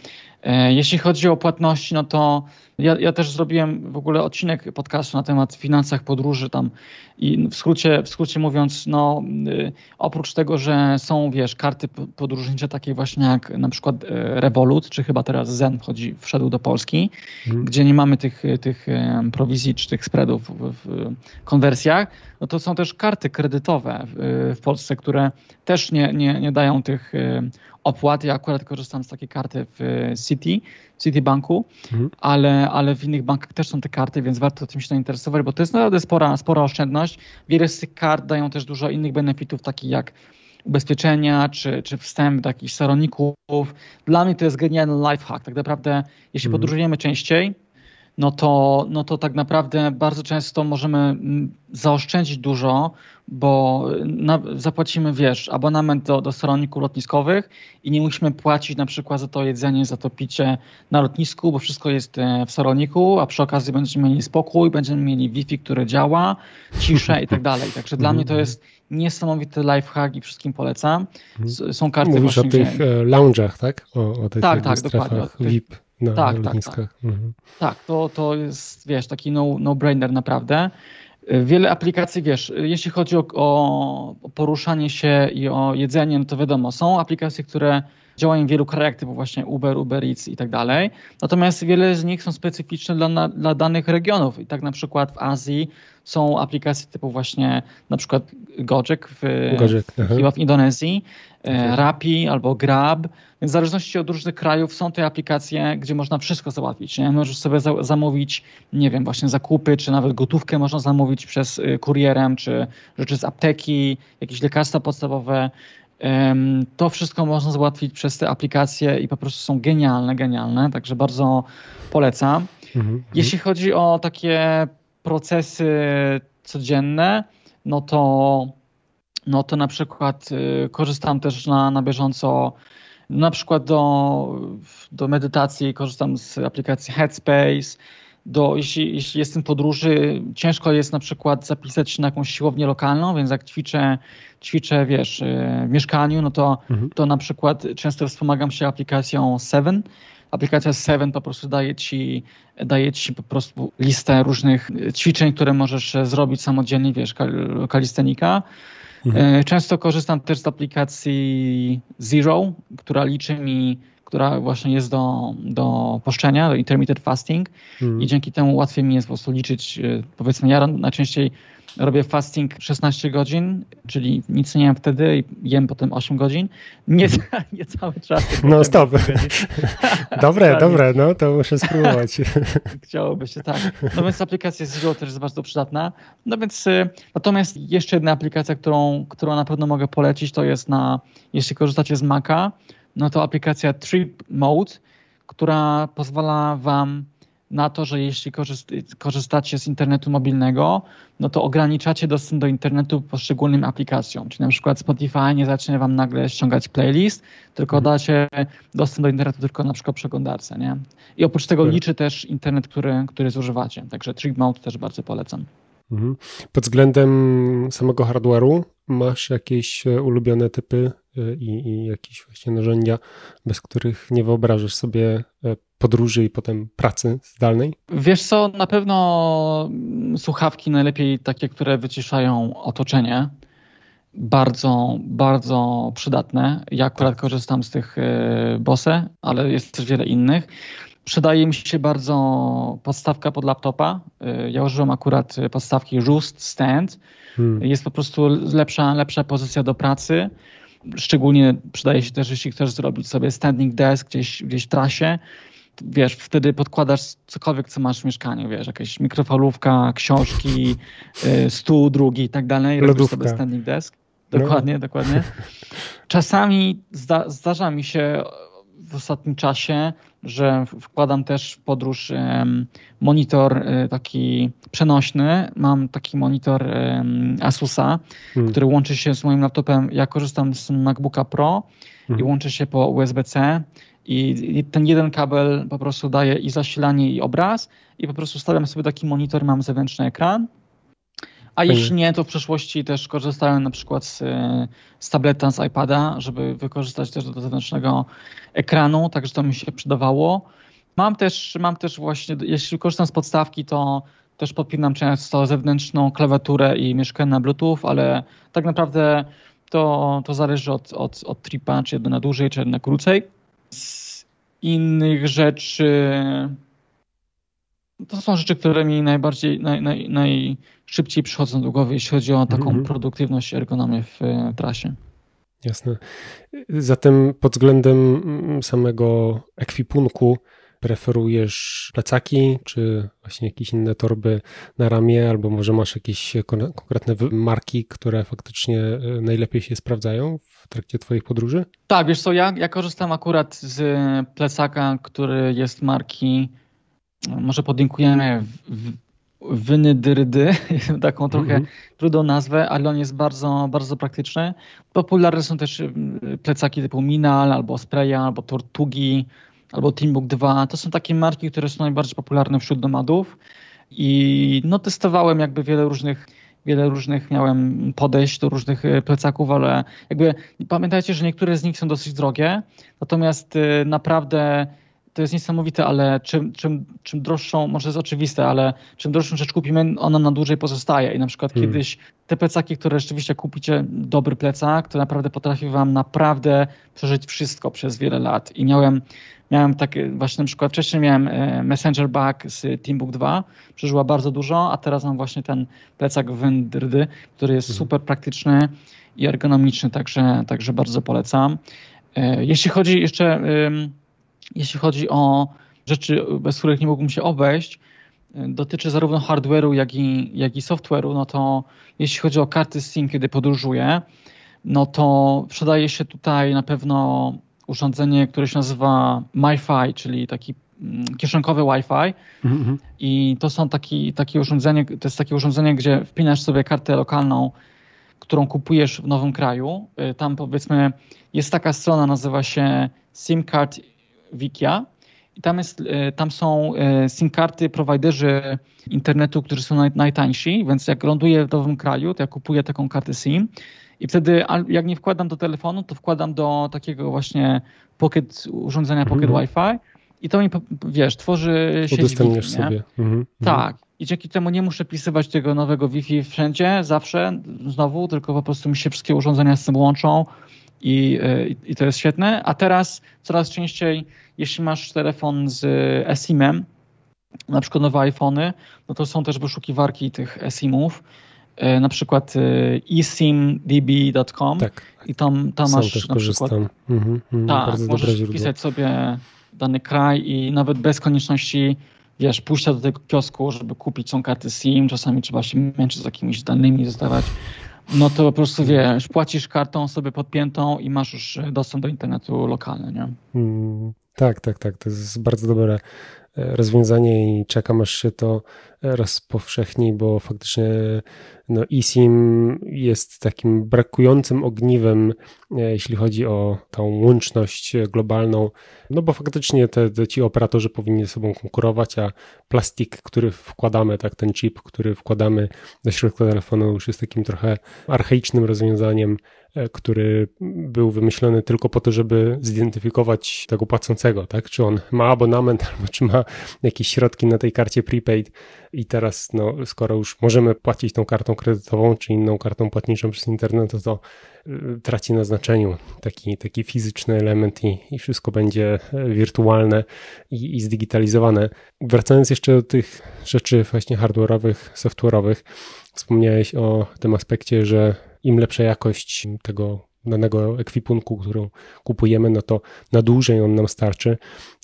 E, jeśli chodzi o płatności, no to ja, ja, też zrobiłem w ogóle odcinek podcastu na temat finansach podróży tam i w skrócie, w skrócie mówiąc, no y, oprócz tego, że są, wiesz, karty podróżnicze takie właśnie jak na przykład y, Revolut, czy chyba teraz Zen wchodzi, wszedł do Polski, hmm. gdzie nie mamy tych, tych prowizji czy tych spreadów w, konwersjach, no to są też karty kredytowe w, w Polsce, które też nie, nie, nie dają tych opłat. Ja akurat korzystam z takiej karty w City, Citibanku, mhm. ale, ale w innych bankach też są te karty, więc warto tym się zainteresować, bo to jest naprawdę spora, spora oszczędność. Wiele z tych kart dają też dużo innych benefitów, takich jak ubezpieczenia, czy, czy wstęp do jakichś staroników. Dla mnie to jest genialny lifehack. Tak naprawdę, jeśli mhm. podróżujemy częściej, no to, no to tak naprawdę bardzo często możemy mm, zaoszczędzić dużo, bo na, zapłacimy, wiesz, abonament do, do sterowników lotniskowych i nie musimy płacić na przykład za to jedzenie, za to picie na lotnisku, bo wszystko jest e, w sterowniku, a przy okazji będziemy mieli spokój, będziemy mieli Wi-Fi, które działa, ciszę i tak dalej. Także dla mnie to mhm. jest niesamowity lifehack i wszystkim polecam. Mhm. Są karty Mówisz właśnie, o tych gdzie... lounge'ach, tak? O, o tych tak, tak, dokładnie. VIP na tak, tak, tak. Mhm. tak, to, to jest, wiesz, taki no, no-brainer naprawdę. Wiele aplikacji, wiesz, jeśli chodzi o, o, poruszanie się i o jedzenie, no to wiadomo, są aplikacje, które działają w wielu krajach, typu właśnie Uber, Uber Eats i tak dalej. Natomiast wiele z nich są specyficzne dla, dla danych regionów. I tak na przykład w Azji są aplikacje typu właśnie na przykład Gojek w, Gojek, chyba w Indonezji, e, Rapi albo Grab. Więc w zależności od różnych krajów są te aplikacje, gdzie można wszystko załatwić. Nie? Możesz sobie za zamówić, nie wiem, właśnie zakupy, czy nawet gotówkę można zamówić przez y, kurierem, czy rzeczy z apteki, jakieś lekarstwa podstawowe. To wszystko można załatwić przez te aplikacje i po prostu są genialne, genialne, także bardzo polecam. Mhm, mhm. Jeśli chodzi o takie procesy codzienne, no to, no to na przykład y, korzystam też na, na bieżąco na przykład do, do medytacji korzystam z aplikacji Headspace. Do, jeśli, jeśli jestem w podróży, ciężko jest na przykład zapisać się na jakąś siłownię lokalną, więc jak ćwiczę, ćwiczę wiesz, y, w mieszkaniu, no to, mhm. to na przykład często wspomagam się aplikacją Seven. Aplikacja Seven po prostu daje ci, daje ci po prostu listę różnych ćwiczeń, które możesz zrobić samodzielnie, wiesz, kalistenika. Mhm. E, często korzystam też z aplikacji Zero, która liczy mi, która właśnie jest do, do poszczenia, do intermittent fasting mhm. i dzięki temu łatwiej mi jest po prostu liczyć, e, powiedzmy ja najczęściej robię fasting 16 godzin, czyli nic nie jem wtedy i jem potem 8 godzin. Nie, nie cały czas. No stop. dobre, dobre, no to muszę spróbować. Chciałoby się, tak. No więc aplikacja Zero też jest bardzo przydatna. No więc y, natomiast jeszcze jedna aplikacja, którą, którą na pewno mogę polecić, to jest na, jeśli korzystacie z Maca, no to aplikacja Trip Mode, która pozwala wam na to, że jeśli korzystacie z internetu mobilnego, no to ograniczacie dostęp do internetu poszczególnym aplikacjom. Czyli na przykład Spotify nie zacznie wam nagle ściągać playlist, tylko mhm. dacie dostęp do internetu tylko na przykład przeglądarce. Nie? I oprócz tego liczy też internet, który, który zużywacie. Także Trip Mode też bardzo polecam. Mhm. Pod względem samego hardware'u masz jakieś e, ulubione typy e, i, i, jakieś właśnie narzędzia, bez których nie wyobrażasz sobie e, podróży i potem pracy zdalnej? Wiesz co, na pewno słuchawki najlepiej takie, które wyciszają otoczenie. Bardzo, bardzo przydatne. Ja akurat tak. korzystam z tych Bose, ale jest też wiele innych. Przydaje mi się bardzo podstawka pod laptopa. Y, ja użyłem akurat podstawki Roost Stand. Hmm. Jest po prostu lepsza, lepsza pozycja do pracy. Szczególnie przydaje się też, jeśli chcesz zrobić sobie standing desk gdzieś, gdzieś w trasie. Wiesz, wtedy podkładasz cokolwiek, co masz w mieszkaniu, wiesz, jakaś mikrofalówka, książki, y, stół drugi i tak dalej. Robisz sobie standing desk. Dokładnie, no. dokładnie. Czasami zda, zdarza mi się w ostatnim czasie, że wkładam też w podróż monitor e, taki przenośny. Mam taki monitor Asusa, hmm. który łączy się z moim laptopem. Ja korzystam z MacBooka Pro hmm. i łączy się po USB-C. I ten jeden kabel po prostu daje i zasilanie, i obraz, i po prostu stawiam sobie taki monitor, mam zewnętrzny ekran a jeśli nie, to w przeszłości też korzystałem na przykład z, z tableta, z iPada, żeby wykorzystać też do zewnętrznego ekranu, także to mi się przydawało. Mam też, mam też właśnie, jeśli korzystam z podstawki, to też podpinam często zewnętrzną klawiaturę i mieszkam na Bluetooth, ale tak naprawdę to, to zależy od, od, od tripa, czy na dłużej, czy na krócej. Z innych rzeczy to są rzeczy, które mi najbardziej, naj, naj, najszybciej przychodzą do głowy, jeśli chodzi o taką mm -hmm. produktywność i ergonomię w e, trasie. Jasne. Zatem pod względem mm, samego ekwipunku preferujesz plecaki, czy właśnie jakieś inne torby na ramię, albo może masz jakieś konkretne marki, które faktycznie e, najlepiej się sprawdzają w trakcie Twoich podróży? Tak, wiesz co, ja, ja korzystam akurat z plecaka, który jest marki może podlinkujemy Wynydyrdy, taką trochę mm -hmm. trudną nazwę, ale on jest bardzo, bardzo praktyczny. Popularne są też y, plecaki typu Minal, albo Spraya, albo Tortugi, albo Teambook 2. To są takie marki, które są najbardziej popularne wśród nomadów i no testowałem jakby wiele różnych wiele różnych miałem podejść do różnych y, plecaków, ale jakby pamiętajcie, że niektóre z nich są dosyć drogie, natomiast y, naprawdę to jest niesamowite, ale czym, czym, czym droższą, może jest oczywiste, ale czym droższą rzecz kupimy, ona na dłużej pozostaje. I na przykład hmm. kiedyś te plecaki, które rzeczywiście kupicie, dobry plecak, to naprawdę potrafi wam naprawdę przeżyć wszystko przez wiele lat. I miałem, miałem takie, właśnie na przykład wcześniej miałem e, Messenger Bag z Teambook 2, przeżyła bardzo dużo, a teraz mam właśnie ten plecak Wendrdy, który jest hmm. super praktyczny i ergonomiczny, także, także bardzo polecam. E, jeśli chodzi jeszcze, jeśli chodzi o rzeczy, bez których nie mógłbym się obejść, dotyczy zarówno hardware'u, jak i, jak i software'u, no to jeśli chodzi o karty SIM, kiedy podróżuję, no to sprzedaje się tutaj na pewno urządzenie, które się nazywa MiFi, czyli taki mm, kieszonkowy Wi-Fi mm-hmm. i to są taki, takie urządzenie, to jest takie urządzenie, gdzie wpinasz sobie kartę lokalną którą kupujesz w nowym kraju. Y, tam powiedzmy jest taka strona, nazywa się SIM Card Wikia i tam, jest, y, tam są y, SIM karty prowajderzy internetu, którzy są naj, najtańsi, więc jak ląduję w nowym kraju, to ja kupuję taką kartę SIM i wtedy jak nie wkładam do telefonu, to wkładam do takiego właśnie pocket, urządzenia Pocket -hmm. Wi-Fi i to mi, wiesz, tworzy sieć Wi-Fi, sobie. -hmm. Tak i dzięki temu nie muszę pisywać tego nowego Wi-Fi wszędzie, zawsze, znowu, tylko po prostu mi się wszystkie urządzenia z tym łączą i, i, i to jest świetne. A teraz coraz częściej, jeśli masz telefon z eSIM-em, na przykład nowe iPhony, no to są też wyszukiwarki tych eSIM-ów, e, na przykład e, esimdb.com tak. i tam, tam masz też na przykład mhm, mhm, tak, możesz wpisać sobie dany kraj i nawet bez konieczności wiesz, pójścia do tego kiosku, żeby kupić są karty SIM, czasami trzeba się męczyć z jakimiś danymi zostawać, no to po prostu wiesz, płacisz kartą sobie podpiętą i masz już dostęp do internetu lokalny, nie? Mm, tak, tak, tak. To jest bardzo dobre rozwiązanie i czekam aż się to rozpowszechni, bo faktycznie no, eSIM jest takim brakującym ogniwem, e, jeśli chodzi o tą łączność globalną, no bo faktycznie te, te ci operatorzy powinni ze sobą konkurować, a plastik, który wkładamy, tak, ten chip, który wkładamy do środka telefonu już jest takim trochę archaicznym rozwiązaniem, który był wymyślony tylko po to, żeby zidentyfikować tego płacącego, tak? Czy on ma abonament, albo czy ma jakieś środki na tej karcie prepaid. I teraz, no, skoro już możemy płacić tą kartą kredytową, czy inną kartą płatniczą przez internet, to to y, traci na znaczeniu taki, taki fizyczny element i, i wszystko będzie e, wirtualne i, i zdigitalizowane. Wracając jeszcze do tych rzeczy właśnie hardware'owych, software'owych, wspomniałeś o tym aspekcie, że im lepsza jakość tego danego ekwipunku, którą kupujemy, no to na dłużej on nam starczy.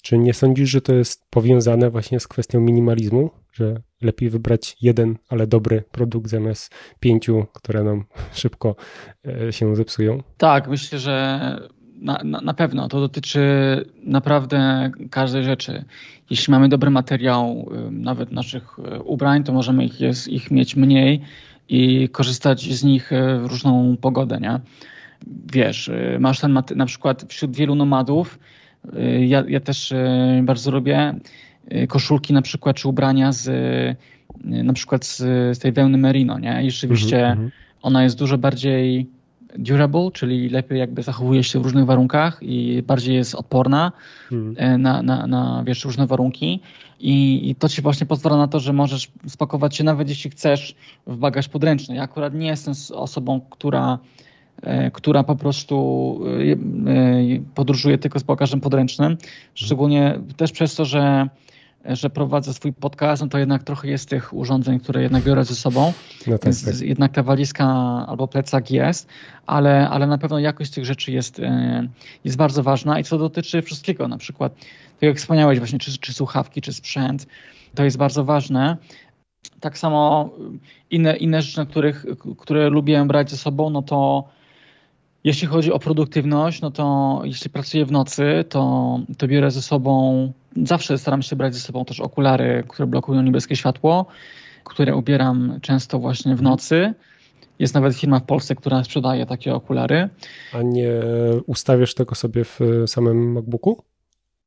Czy nie sądzisz, że to jest powiązane właśnie z kwestią minimalizmu, że lepiej wybrać jeden, ale dobry produkt zamiast pięciu, które nam szybko e, się zepsują? Tak, myślę, że na, na, na pewno to dotyczy naprawdę każdej rzeczy. Jeśli mamy dobry materiał, nawet naszych e, ubrań, to możemy ich, jest, ich mieć mniej i korzystać z nich e, w różną pogodę, nie? Wiesz, e, masz ten na przykład wśród wielu nomadów, e, ja, ja też bardzo lubię koszulki na przykład, czy ubrania z na przykład z, z tej wełny merino, nie? I rzeczywiście mm -hmm. ona jest dużo bardziej durable, czyli lepiej jakby zachowuje się w różnych warunkach i bardziej jest odporna hmm. na, na, na wiesz, różne warunki. I, I, to ci właśnie pozwala na to, że możesz spakować się nawet jeśli chcesz w bagaż podręczny. Ja akurat nie jestem osobą, która e, która po prostu podróżuje tylko z bagażem podręcznym. Szczególnie też przez to, że że prowadzę swój podcast, no to jednak trochę jest tych urządzeń, które jednak biorę ze sobą. No tak, tak. jednak ta walizka albo plecak jest, ale, ale na pewno jakość tych rzeczy jest, e, jest bardzo ważna i co dotyczy wszystkiego, na przykład, tak jak wspomniałeś właśnie, czy, czy słuchawki, czy sprzęt, to jest bardzo ważne. Tak samo inne, inne rzeczy, których, które lubię brać ze sobą, no to jeśli chodzi o produktywność, no to jeśli pracuję w nocy, to, to biorę ze sobą, zawsze staram się brać ze sobą też okulary, które blokują niebieskie światło, które ubieram często właśnie w nocy. Jest nawet firma w Polsce, która sprzedaje takie okulary. A nie ustawiasz tego sobie w samym MacBooku?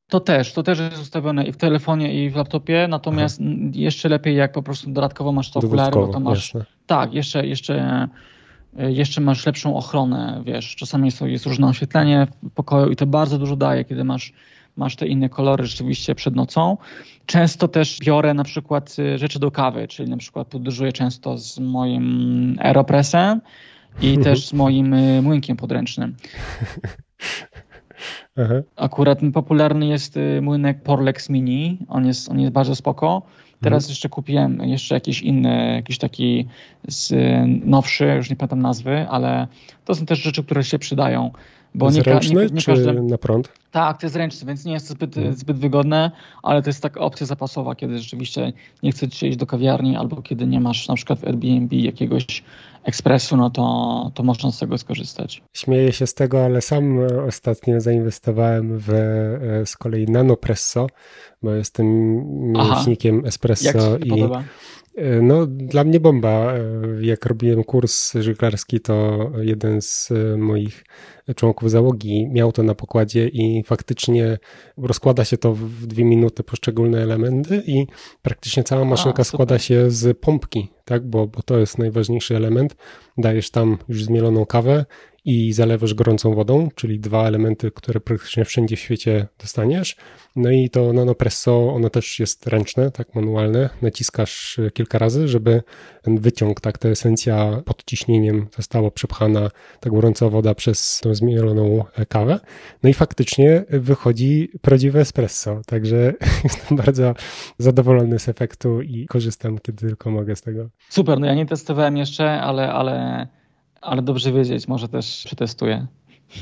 To też, to też jest ustawione i w telefonie, i w laptopie, natomiast Aha. jeszcze lepiej, jak po prostu dodatkowo masz te okulary, bo to masz. Jasne. Tak, jeszcze, jeszcze jeszcze masz lepszą ochronę, wiesz, czasami jest, jest różne oświetlenie w pokoju i to bardzo dużo daje, kiedy masz masz te inne kolory rzeczywiście przed nocą. Często też biorę na przykład y, rzeczy do kawy, czyli na przykład podróżuję często z moim Aeropressem i mhm. też z moim y, młynkiem podręcznym. Aha. Akurat popularny jest młynek Porlex Mini, on jest, on jest bardzo spoko. Teraz mhm. jeszcze kupiłem jeszcze jakiś inny, jakiś taki z, nowszy, już nie pamiętam nazwy, ale to są też rzeczy, które się przydają. Bo nie, ręczny, nie, nie czy każdy... na prąd? Tak, to jest ręczny, więc nie jest to zbyt, hmm. zbyt wygodne, ale to jest taka opcja zapasowa, kiedy rzeczywiście nie chcesz iść do kawiarni albo kiedy nie masz na przykład w Airbnb jakiegoś ekspresu, no to, to można z tego skorzystać. Śmieję się z tego, ale sam ostatnio zainwestowałem w e, z kolei Nanopresso, bo jestem miłośnikiem espresso i podoba? E, no, dla mnie bomba. E, jak robiłem kurs żeglarski, to jeden z moich członków załogi miał to na pokładzie i faktycznie rozkłada się to w dwie minuty poszczególne elementy i praktycznie cała maszynka A, składa się z pompki, tak? Bo, bo to jest najważniejszy element. Dajesz tam już zmieloną kawę i zalewasz gorącą wodą, czyli dwa elementy, które praktycznie wszędzie w świecie dostaniesz. No i to nanopresso, ono też jest ręczne, tak manualne. Naciskasz kilka razy, żeby ten wyciąg, tak ta esencja pod ciśnieniem została przepchana, ta gorąca woda przez tą zmieloną kawę. No i faktycznie wychodzi prawdziwe espresso, także jestem bardzo zadowolony z efektu i korzystam, kiedy tylko mogę z tego. Super, no ja nie testowałem jeszcze, ale, ale ale dobrze wiedzieć, może też przetestuję.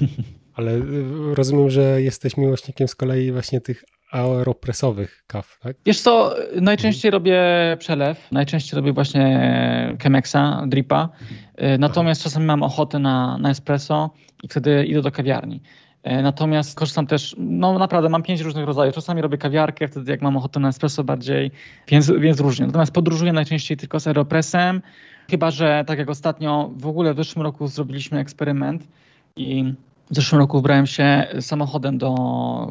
Ale y, rozumiem, że jesteś miłośnikiem z kolei właśnie tych aeropresowych kaw, tak? Wiesz co, najczęściej robię przelew, najczęściej robię właśnie Chemexa, dripa, y, natomiast Aha. czasami mam ochotę na, na espresso i wtedy idę do kawiarni. Y, natomiast korzystam też, no naprawdę mam pięć różnych rodzajów. Czasami robię kawiarkę, wtedy jak mam ochotę na espresso bardziej, więc, więc różnie. Natomiast podróżuję najczęściej tylko z aeropressem, Chyba, że tak jak ostatnio, w ogóle w zeszłym roku zrobiliśmy eksperyment i w zeszłym roku wybrałem się samochodem do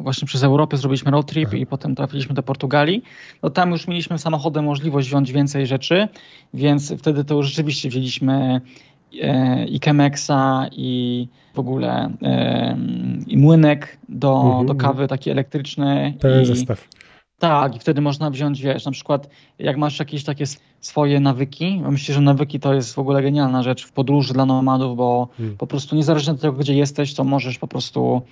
właśnie przez Europę, zrobiliśmy road trip i potem trafiliśmy do Portugalii. No tam już mieliśmy samochodem możliwość wziąć więcej rzeczy, więc wtedy to już rzeczywiście wzięliśmy e, i Chemexa i w ogóle e, i młynek do, mhm, do kawy mhm. taki elektryczny. Pełen zestaw. Tak, i wtedy można wziąć, wiesz, na przykład jak masz jakieś takie swoje nawyki, myślę, że nawyki to jest w ogóle genialna rzecz w podróży dla nomadów, bo hmm. po prostu niezależnie od tego, gdzie jesteś, to możesz po prostu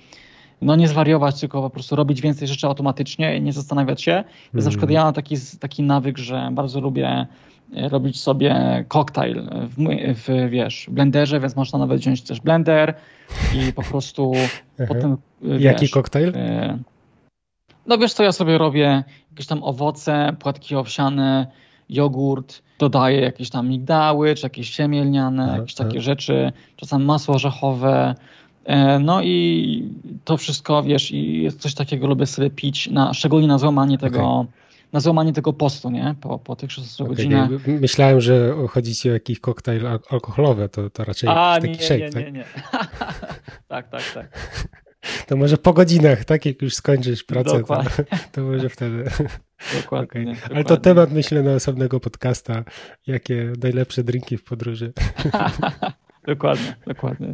no nie zwariować, tylko po prostu robić więcej rzeczy automatycznie i nie zastanawiać się. Więc hmm. na przykład ja mam taki, taki nawyk, że bardzo lubię e, robić sobie koktajl w, w, wiesz, blenderze, więc można nawet wziąć też blender i po prostu potem, Jaki koktajl? E, no wiesz co ja sobie robię? Jakieś tam owoce, płatki owsiane, jogurt, dodaję jakieś tam migdały, czy jakieś siemię lniane, jakieś takie rzeczy, czasem masło orzechowe. E, no i to wszystko, wiesz, i jest coś takiego lubię sobie pić, na, szczególnie na złamanie tego, okay. na złamanie tego postu, nie? Po, po tych 16 okay, godzinach. Myślałem, że chodzi ci o jakiś koktajl alkoholowy, to, to raczej A, taki nie, shake, nie, tak? nie, nie. tak, tak, tak. To może po godzinach, tak? Jak już skończysz pracę, to, to, może wtedy. Dokładnie, okay. dokładnie. Ale to temat myślę na osobnego podcasta, jakie najlepsze drinki w podróży. dokładnie, dokładnie.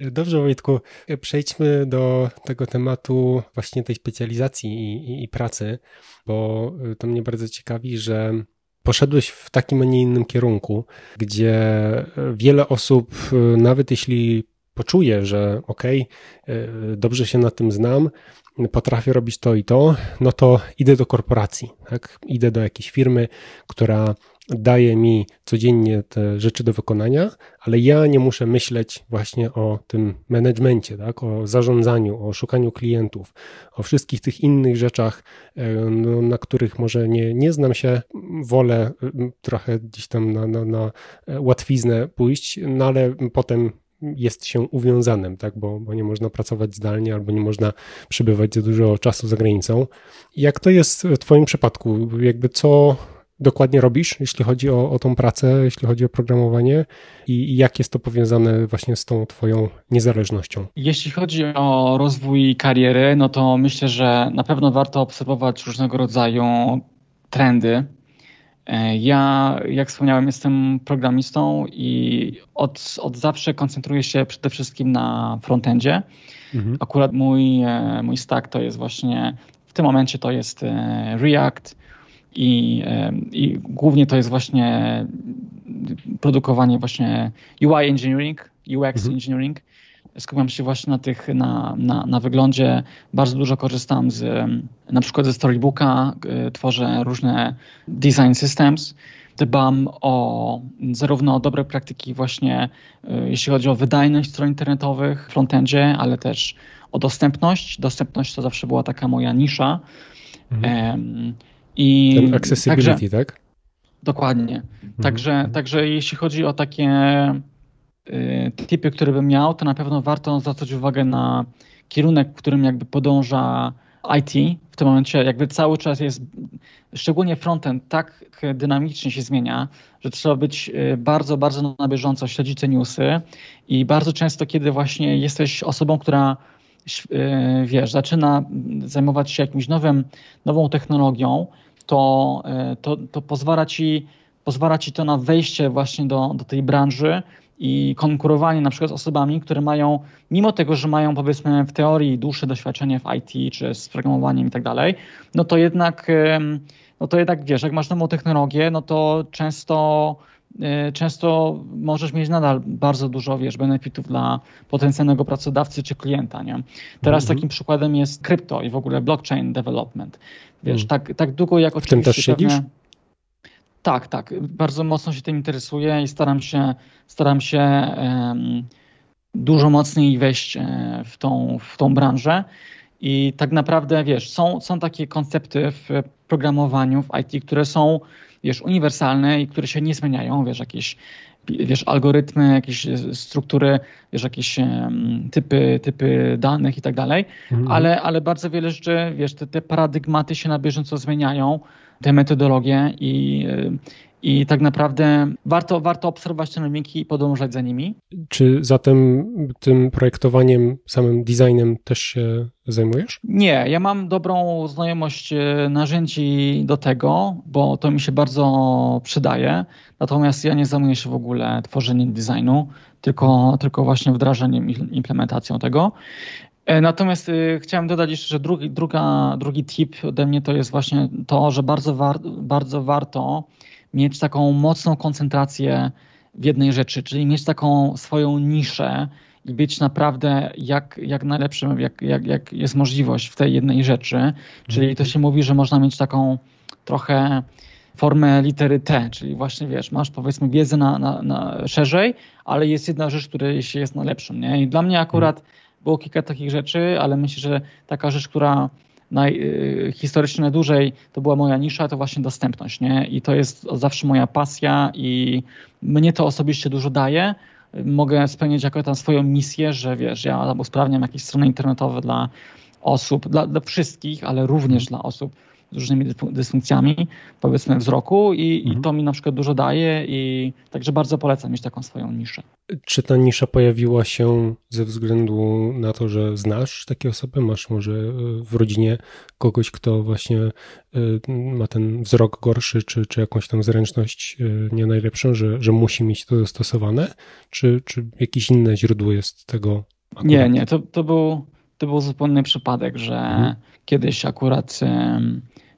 Dobrze, Wojtku, przejdźmy do tego tematu właśnie tej specjalizacji i, i, i pracy, bo to mnie bardzo ciekawi, że poszedłeś w takim, a nie innym kierunku, gdzie wiele osób, nawet jeśli poczuję, że okej, okay, dobrze się na tym znam, potrafię robić to i to, no to idę do korporacji, tak? Idę do jakiejś firmy, która daje mi codziennie te rzeczy do wykonania, ale ja nie muszę myśleć właśnie o tym managemencie, tak? o zarządzaniu, o szukaniu klientów, o wszystkich tych innych rzeczach, e, no, na których może nie, nie znam się, wolę trochę gdzieś tam na, na, na łatwiznę pójść, no ale potem jest się uwiązanym, tak? bo, bo nie można pracować zdalnie albo nie można przebywać za dużo czasu za granicą. Jak to jest w Twoim przypadku? Jakby co dokładnie robisz, jeśli chodzi o, o tą pracę, jeśli chodzi o programowanie i, i jak jest to powiązane właśnie z tą Twoją niezależnością? Jeśli chodzi o rozwój kariery, no to myślę, że na pewno warto obserwować różnego rodzaju trendy ja, jak wspomniałem, jestem programistą i od, od zawsze koncentruję się przede wszystkim na frontendzie. Mhm. Akurat mój, e, mój stack to jest właśnie, w tym momencie to jest e, React i, i głównie to jest właśnie produkowanie właśnie UI engineering, UX mhm. engineering skupiam się właśnie na tych, na, na, na wyglądzie. Bardzo dużo korzystam z, na przykład ze Storybooka, y, tworzę różne design systems. Dbam o zarówno dobre praktyki właśnie, y, jeśli chodzi o wydajność stron internetowych w frontendzie, ale też o dostępność. Dostępność to zawsze była taka moja nisza. Mhm. I Ten accessibility, także, tak? Dokładnie. Mhm. Także, także jeśli chodzi o takie typy, które bym miał, to na pewno warto zwracać uwagę na kierunek, w którym jakby podąża IT. W tym momencie jakby cały czas jest, szczególnie frontend, tak dynamicznie się zmienia, że trzeba być y, bardzo, bardzo na bieżąco, śledzić te newsy i bardzo często, kiedy właśnie jesteś osobą, która y, wiesz, zaczyna zajmować się jakimś nowym, nową technologią, to, to, to pozwala ci pozwala ci to na wejście właśnie do, do tej branży i konkurowanie na przykład z osobami, które mają, mimo tego, że mają powiedzmy w teorii dłuższe doświadczenie w IT czy z programowaniem i tak dalej, no to jednak, no to jednak wiesz, jak masz nową technologię, no to często e, często możesz mieć nadal bardzo dużo, wiesz, benefitów dla potencjalnego pracodawcy czy klienta, nie? Teraz mhm. takim przykładem jest krypto i w ogóle blockchain development. Wiesz, mhm. tak, tak długo jak oczywiście... W tym też siedzisz? Pewne, tak, tak. Bardzo mocno się tym interesuję i staram się, staram się dużo mocniej wejść e, w tą, w tą branżę. I tak naprawdę, wiesz, są, są takie koncepty w programowaniu, w IT, które są, wiesz, uniwersalne i które się nie zmieniają, wiesz, jakieś wiesz, algorytmy, jakieś struktury, wiesz, jakieś um, typy, typy danych i tak dalej, mhm. ale, ale bardzo wiele rzeczy, wiesz, te, te paradygmaty się na bieżąco zmieniają te metodologie i, i tak naprawdę warto, warto obserwować te nowinki i podążać za nimi. Czy zatem tym projektowaniem, samym designem też się zajmujesz? Nie, ja mam dobrą znajomość e, narzędzi do tego, bo to mi się bardzo przydaje. Natomiast ja nie zajmuję się w ogóle tworzeniem designu, tylko, tylko właśnie wdrażaniem i implementacją tego. E, natomiast y, chciałem dodać jeszcze, że drugi, druga, drugi tip ode mnie to jest właśnie to, że bardzo, war, bardzo warto mieć taką mocną koncentrację w jednej rzeczy, czyli mieć taką swoją niszę i być naprawdę jak, jak najlepszym, jak, jak, jak jest możliwość w tej jednej rzeczy. Czyli to się mówi, że można mieć taką trochę formę litery T, czyli właśnie wiesz, masz powiedzmy wiedzę na, na, na szerzej, ale jest jedna rzecz, której się jest najlepszym. Nie? I dla mnie akurat było kilka takich rzeczy, ale myślę, że taka rzecz, która naj, y, historycznie najdłużej to była moja nisza, to właśnie dostępność. Nie? I to jest zawsze moja pasja i mnie to osobiście dużo daje. Mogę spełnić jako tam swoją misję, że wiesz, ja usprawniam jakieś strony internetowe dla osób, dla, dla wszystkich, ale również dla osób z różnymi dysfunkcjami, powiedzmy wzroku i, mhm. i to mi na przykład dużo daje i także bardzo polecam mieć taką swoją niszę. Czy ta nisza pojawiła się ze względu na to, że znasz takie osoby? Masz może e, w rodzinie kogoś, kto właśnie e, ma ten wzrok gorszy, czy, czy jakąś tam zręczność e, nie najlepszą, że, że musi mieć to dostosowane? Czy, czy jakieś inne źródło jest tego? Akurat? Nie, nie, to, to, był, to był zupełny przypadek, że mhm. kiedyś akurat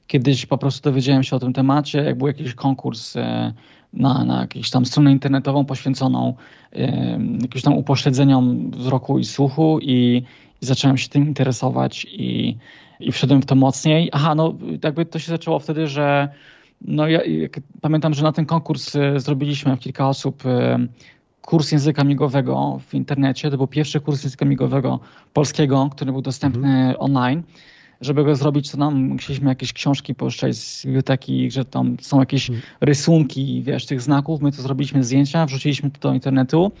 Kiedyś po prostu dowiedziałem się o tym temacie, jak był jakiś konkurs e, na, na jakąś tam stronę internetową poświęconą e, jakimś tam upośledzeniom wzroku i słuchu i, i zacząłem się tym interesować i, i wszedłem w to mocniej. Aha, no jakby to się zaczęło wtedy, że no ja pamiętam, że na ten konkurs e, zrobiliśmy kilka osób kurs języka migowego w internecie. To był pierwszy kurs języka migowego polskiego, który był dostępny mhm. online żeby go zrobić, to nam musieliśmy jakieś książki pożyczać z biblioteki, że tam są jakieś hmm. rysunki, wiesz, tych znaków. My to zrobiliśmy zdjęcia, wrzuciliśmy to do internetu.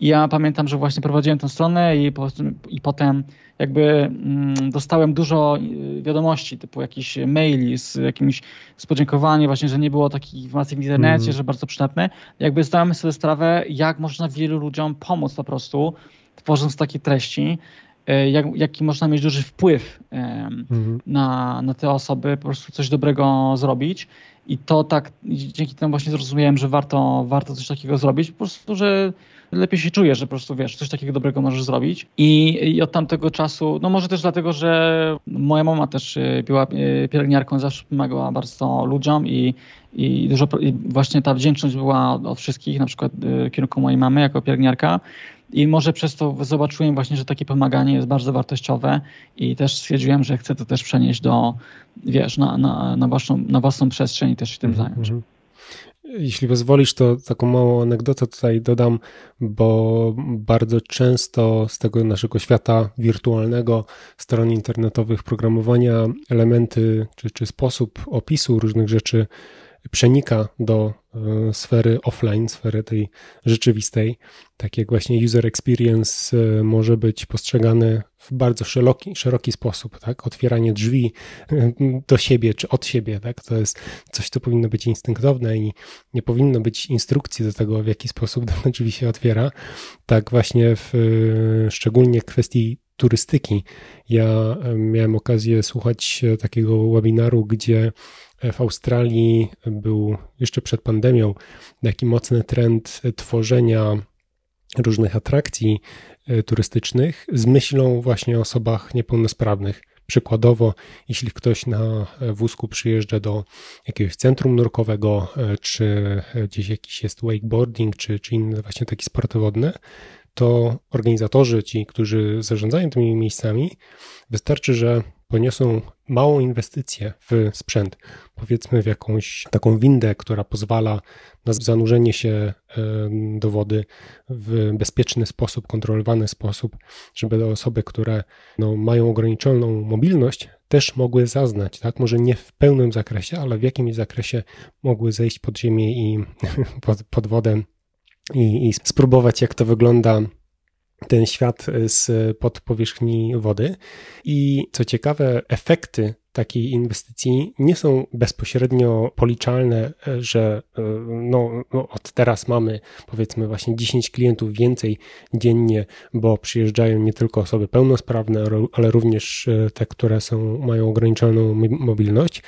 I ja pamiętam, że właśnie prowadziłem tę stronę i, po, i potem jakby mm, dostałem dużo y, wiadomości, typu jakieś maili z jakimś z podziękowaniem właśnie, że nie było takich informacji w internecie, mm. że bardzo przydatne. Jakby zdałem sobie sprawę, jak można wielu ludziom pomóc po prostu, tworząc takie treści. E, jak, jaki można mieć duży wpływ mhm. na, na te osoby, po prostu coś dobrego zrobić. i to tak, dzięki temu właśnie zrozumiałem, że warto, warto coś takiego zrobić, po prostu, że lepiej się czujesz, że po prostu wiesz, coś takiego dobrego możesz zrobić. I, i od tamtego czasu, no może też dlatego, że moja mama też y, była y, pielęgniarką, zawsze pomagała bardzo ludziom i, i dużo, i właśnie ta wdzięczność była od wszystkich, na przykład w kierunku mojej mamy jako pielęgniarka. I może przez to zobaczyłem właśnie, że takie pomaganie jest bardzo wartościowe i też stwierdziłem, że chcę to też przenieść do, wiesz, na, na, na, własną, na własną przestrzeń i też się tym mm -hmm. zająć. Mhm. Jeśli pozwolisz, to taką małą anegdotę tutaj dodam, bo bardzo często z tego naszego świata wirtualnego, stron internetowych, programowania, elementy czy, czy sposób opisu różnych rzeczy przenika do e, sfery offline, sfery tej rzeczywistej. Tak jak właśnie user experience e, może być postrzegany w bardzo szeroki, szeroki sposób, tak? Otwieranie drzwi e, do siebie czy od siebie, tak? To jest coś, co powinno być instynktowne i nie powinno być instrukcji do tego, w jaki sposób dane drzwi się otwiera. Tak właśnie w, szczególnie w kwestii turystyki. Ja miałem okazję słuchać takiego webinaru, gdzie w Australii był jeszcze przed pandemią taki mocny trend tworzenia różnych atrakcji e, turystycznych z myślą właśnie o osobach niepełnosprawnych. Przykładowo, jeśli ktoś na wózku przyjeżdża do jakiegoś centrum nurkowego, e, czy gdzieś jakiś jest wakeboarding, czy, czy inne właśnie takie sporty wodne, to organizatorzy, ci, którzy zarządzają tymi miejscami, wystarczy, że poniosą małą inwestycję w sprzęt, powiedzmy w jakąś taką windę, która pozwala na zanurzenie się do wody w bezpieczny sposób, kontrolowany sposób, żeby osoby, które no, mają ograniczoną mobilność, też mogły zaznać, tak? Może nie w pełnym zakresie, ale w jakimś zakresie mogły zejść pod ziemię i pod, pod wodę i, i spróbować, jak to wygląda ten świat z pod powierzchni wody. I co ciekawe, efekty takiej inwestycji nie są bezpośrednio policzalne, że no, no, od teraz mamy powiedzmy właśnie 10 klientów więcej dziennie, bo przyjeżdżają nie tylko osoby pełnosprawne, ale również te, które są, mają ograniczoną mobilność.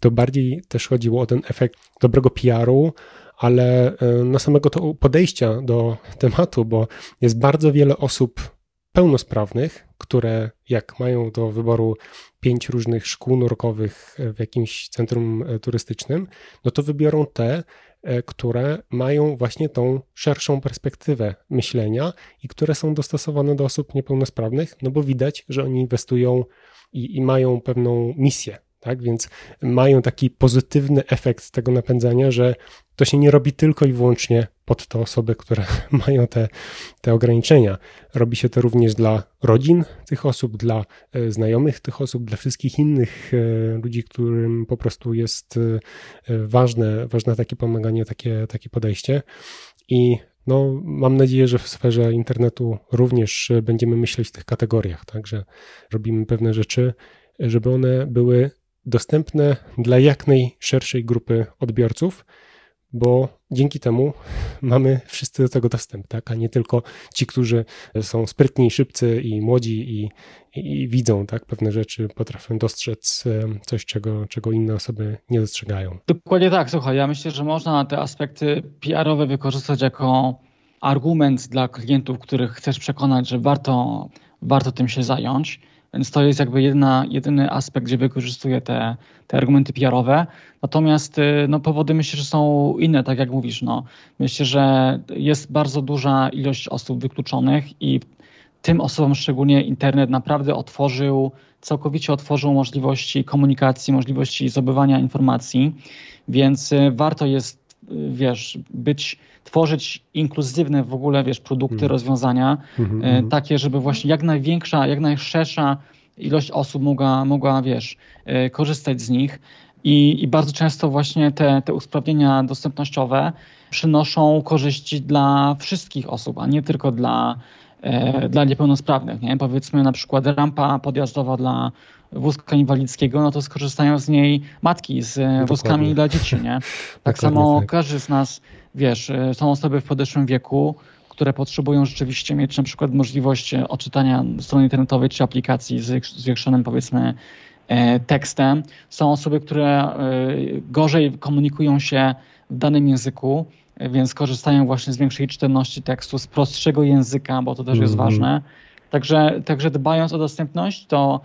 To bardziej też chodziło o ten efekt dobrego PR-u, ale e, na samego to podejścia do tematu, bo jest bardzo wiele osób pełnosprawnych, które jak mają do wyboru pięć różnych szkół nurkowych w jakimś centrum e, turystycznym, no to wybiorą te, e, które mają właśnie tą szerszą perspektywę myślenia i które są dostosowane do osób niepełnosprawnych, no bo widać, że oni inwestują i, i mają pewną misję tak? Więc mają taki pozytywny efekt tego napędzania, że to się nie robi tylko i wyłącznie pod te osoby, które mają te, te ograniczenia. Robi się to również dla rodzin tych osób, dla e, znajomych tych osób, dla wszystkich innych e, ludzi, którym po prostu jest e, ważne, ważne takie pomaganie, takie, takie podejście. I no, mam nadzieję, że w sferze internetu również będziemy myśleć w tych kategoriach, tak, że robimy pewne rzeczy, żeby one były dostępne dla jak najszerszej grupy odbiorców, bo dzięki temu mamy wszyscy do tego dostęp, tak? a nie tylko ci, którzy są sprytni, szybcy i młodzi i, i, i widzą tak? pewne rzeczy, potrafią dostrzec coś, czego, czego inne osoby nie dostrzegają. Dokładnie tak, słuchaj, ja myślę, że można te aspekty PR-owe wykorzystać jako argument dla klientów, których chcesz przekonać, że warto, warto tym się zająć. Więc to jest jakby jedna, jedyny aspekt, gdzie wykorzystuję te, te argumenty PR-owe. Natomiast y, no, powody myślę, że są inne, tak jak mówisz. No. Myślę, że jest bardzo duża ilość osób wykluczonych i tym osobom szczególnie internet naprawdę otworzył, całkowicie otworzył możliwości komunikacji, możliwości zdobywania informacji, więc y, warto jest, y, wiesz, być tworzyć inkluzywne w ogóle, wiesz, produkty, mm. rozwiązania, mm-hmm. takie, żeby właśnie jak największa, jak najszersza ilość osób mogła, mogła wiesz, e, korzystać z nich. I, I, bardzo często właśnie te, te usprawnienia dostępnościowe przynoszą korzyści dla wszystkich osób, a nie tylko dla, e, dla niepełnosprawnych. Nie? Powiedzmy na przykład rampa podjazdowa dla wózka inwalidzkiego, no to skorzystają z niej matki z Dokładnie. wózkami dla dzieci. Nie? Tak samo tak. każdy z nas wiesz, e, są osoby w podeszłym wieku, które potrzebują rzeczywiście mieć na przykład możliwość e, odczytania strony internetowej czy aplikacji z zwiększonym powiedzmy tekstem. Są osoby, które gorzej komunikują się w danym języku, więc korzystają właśnie z większej czytelności tekstu, z prostszego języka, bo to też jest mm -hmm. ważne. Także, także dbając o dostępność, to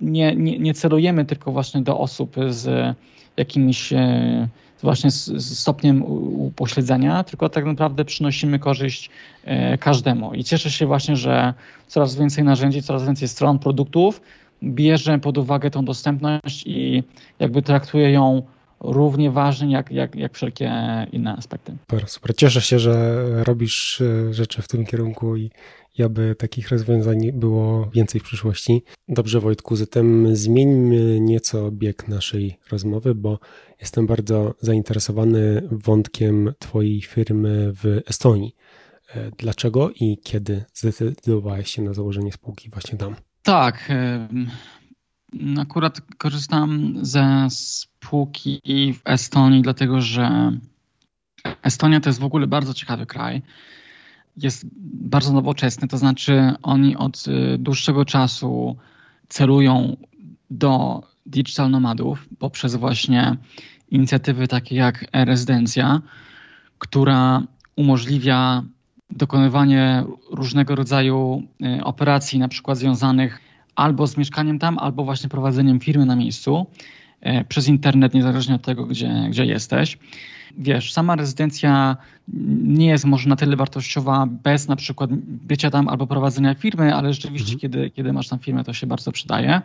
nie, nie, nie celujemy tylko właśnie do osób z jakimiś e, właśnie z, stopniem upośledzenia, tylko tak naprawdę przynosimy korzyść e, każdemu. I cieszę się właśnie, że coraz więcej narzędzi, coraz więcej stron, produktów bierze pod uwagę tą dostępność i jakby traktuje ją równie ważnie jak, jak, jak wszelkie inne aspekty. Super, super. Cieszę się, że robisz e, rzeczy w tym kierunku i, i aby takich rozwiązań było więcej w przyszłości. Dobrze, Wojtku, zatem zmieńmy nieco bieg naszej rozmowy, bo jestem bardzo zainteresowany wątkiem Twojej firmy w Estonii. E, dlaczego i kiedy zdecydowałeś się na założenie spółki właśnie tam? Tak. Akurat korzystam ze spółki w Estonii, dlatego że Estonia to jest w ogóle bardzo ciekawy kraj jest bardzo nowoczesny, to znaczy oni od y, dłuższego czasu celują do digital nomadów poprzez właśnie inicjatywy takie jak e-rezydencja, która umożliwia dokonywanie różnego rodzaju y, operacji, na przykład związanych albo z mieszkaniem tam, albo właśnie prowadzeniem firmy na miejscu y, przez internet, niezależnie od tego, gdzie, gdzie jesteś wiesz, sama rezydencja nie jest może na tyle wartościowa bez na przykład bycia tam albo prowadzenia firmy, ale rzeczywiście, mhm. kiedy, kiedy masz tam firmę, to się bardzo przydaje.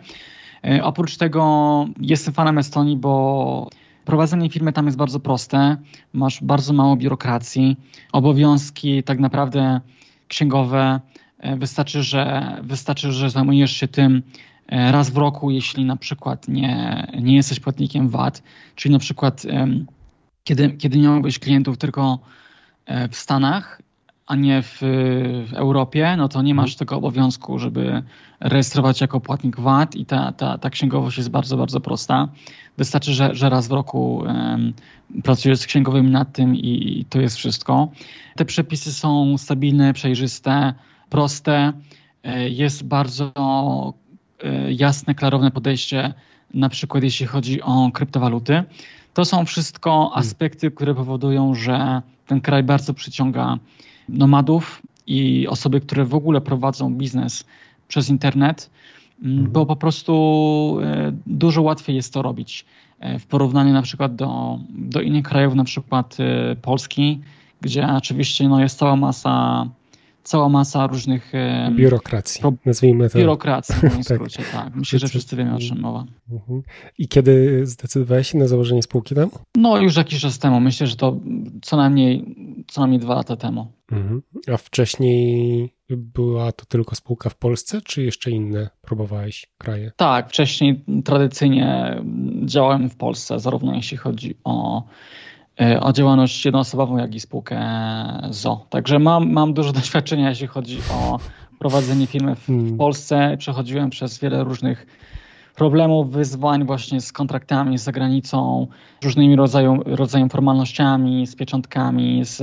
E, oprócz tego jestem fanem Estonii, bo prowadzenie firmy tam jest bardzo proste. Masz bardzo mało biurokracji, obowiązki tak naprawdę księgowe. E, wystarczy, że, wystarczy, że zajmujesz się tym e, raz w roku, jeśli na przykład nie, nie jesteś płatnikiem VAT, czyli na przykład kiedy, kiedy nie miałbyś klientów tylko e, w Stanach, a nie w, w, Europie, no to nie masz mhm. tego obowiązku, żeby rejestrować jako płatnik VAT i ta, ta, ta księgowość jest bardzo, bardzo prosta. Wystarczy, że, że raz w roku um, pracujesz z księgowymi nad tym i, i to jest wszystko. Te przepisy są stabilne, przejrzyste, proste. E, jest bardzo e, jasne, klarowne podejście, na przykład jeśli chodzi o kryptowaluty. To są wszystko hmm. aspekty, które powodują, że ten kraj bardzo przyciąga nomadów i osoby, które w ogóle prowadzą biznes przez internet, mm, hmm. bo po prostu e, dużo łatwiej jest to robić e, w porównaniu na przykład do, do innych krajów, na przykład e, Polski, gdzie oczywiście no, jest cała masa cała masa różnych... Biurokracji, pro... nazwijmy to. Biurokracji, w tak. skrócie, tak. Myślę, że wszyscy wiemy, o czym mowa. Mhm. I kiedy zdecydowałeś się na założenie spółki tam? No już jakiś czas temu. Myślę, że to co najmniej, co najmniej dwa lata temu. Mhm. A wcześniej była to tylko spółka w Polsce, czy jeszcze inne próbowałeś kraje? Tak, wcześniej tradycyjnie działałem w Polsce, zarówno jeśli chodzi o o działalność jednoosobową, jak i spółkę ZO. Także mam, mam dużo doświadczenia, jeśli chodzi o prowadzenie firmy w, w hmm. Polsce. Przechodziłem przez wiele różnych problemów, wyzwań właśnie z kontraktami z zagranicą, różnymi rodzaju, rodzajem formalnościami, z pieczątkami, z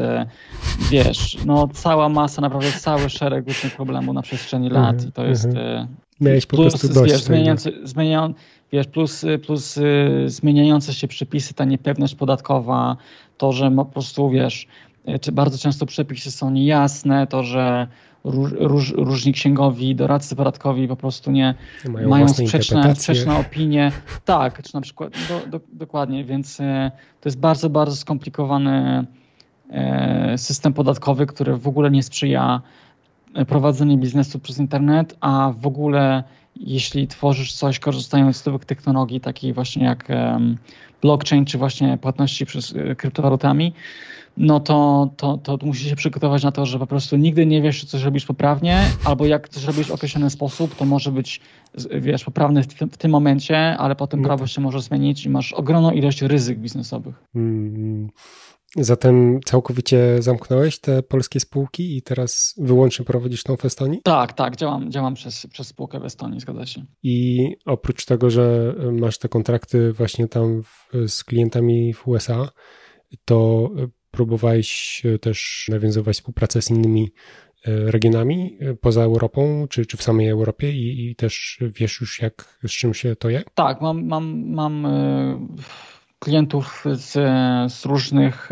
wiesz, no cała masa, naprawdę cały szereg różnych problemów na przestrzeni lat i to jest mhm. Miałeś po plus, prostu dość wiesz, zmieniający, zmieniający, wiesz, plus, plus y, zmieniające się przepisy, ta niepewność podatkowa, to, że po prostu, wiesz, y, czy bardzo często przepisy są niejasne, to, że róż, róż, różni księgowi, doradcy podatkowi po prostu nie mają, mają sprzeczne, sprzeczne opinie. Tak, czy na przykład, do, do, dokładnie, więc y, to jest bardzo, bardzo skomplikowany system podatkowy, który w ogóle nie sprzyja prowadzeniu biznesu przez internet, a w ogóle jeśli tworzysz coś korzystając z nowych technologii, takich właśnie jak blockchain, czy właśnie płatności przez e, kryptowalutami, no to, to, to musisz się przygotować na to, że po prostu nigdy nie wiesz, czy coś robisz poprawnie, albo jak coś robisz w określony sposób, to może być, wiesz, poprawne w, w tym momencie, ale potem no prawo tak. się może zmienić i masz ogromną ilość ryzyk biznesowych. Mm, Zatem całkowicie zamknąłeś te polskie spółki i teraz wyłącznie prowadzisz tą w Estonii? Tak, tak, działam, działam przez, przez spółkę w Estonii, zgadza się. I oprócz tego, że masz te kontrakty właśnie tam w, z klientami w USA, to próbowałeś też nawiązywać współpracę z innymi regionami poza Europą, czy, czy w samej Europie i, i też wiesz już jak, z czym się to je? Tak, mam, mam, mam klientów z, z różnych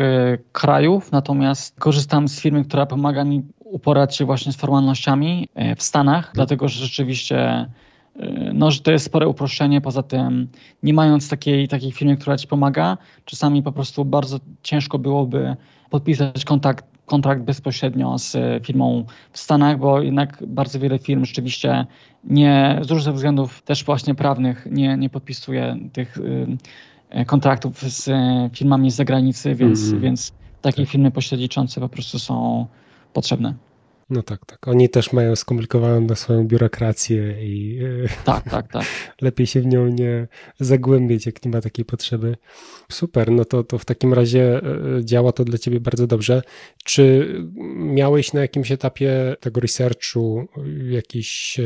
krajów, natomiast korzystam z firmy, która pomaga mi uporać się właśnie z formalnościami w Stanach, dlatego że rzeczywiście no, że to jest spore uproszczenie. Poza tym, nie mając takiej, takiej firmy, która ci pomaga, czasami po prostu bardzo ciężko byłoby podpisać kontakt, kontrakt bezpośrednio z firmą w Stanach, bo jednak bardzo wiele firm rzeczywiście nie, z różnych względów też właśnie prawnych nie, nie podpisuje tych kontraktów z firmami z zagranicy, więc, mm. więc takie tak. firmy pośredniczące po prostu są potrzebne. No tak, tak. Oni też mają skomplikowaną swoją biurokrację i e, tak, tak, tak. lepiej się w nią nie zagłębić, jak nie ma takiej potrzeby. Super, no to, to w takim razie e, działa to dla ciebie bardzo dobrze. Czy miałeś na jakimś etapie tego researchu jakieś e,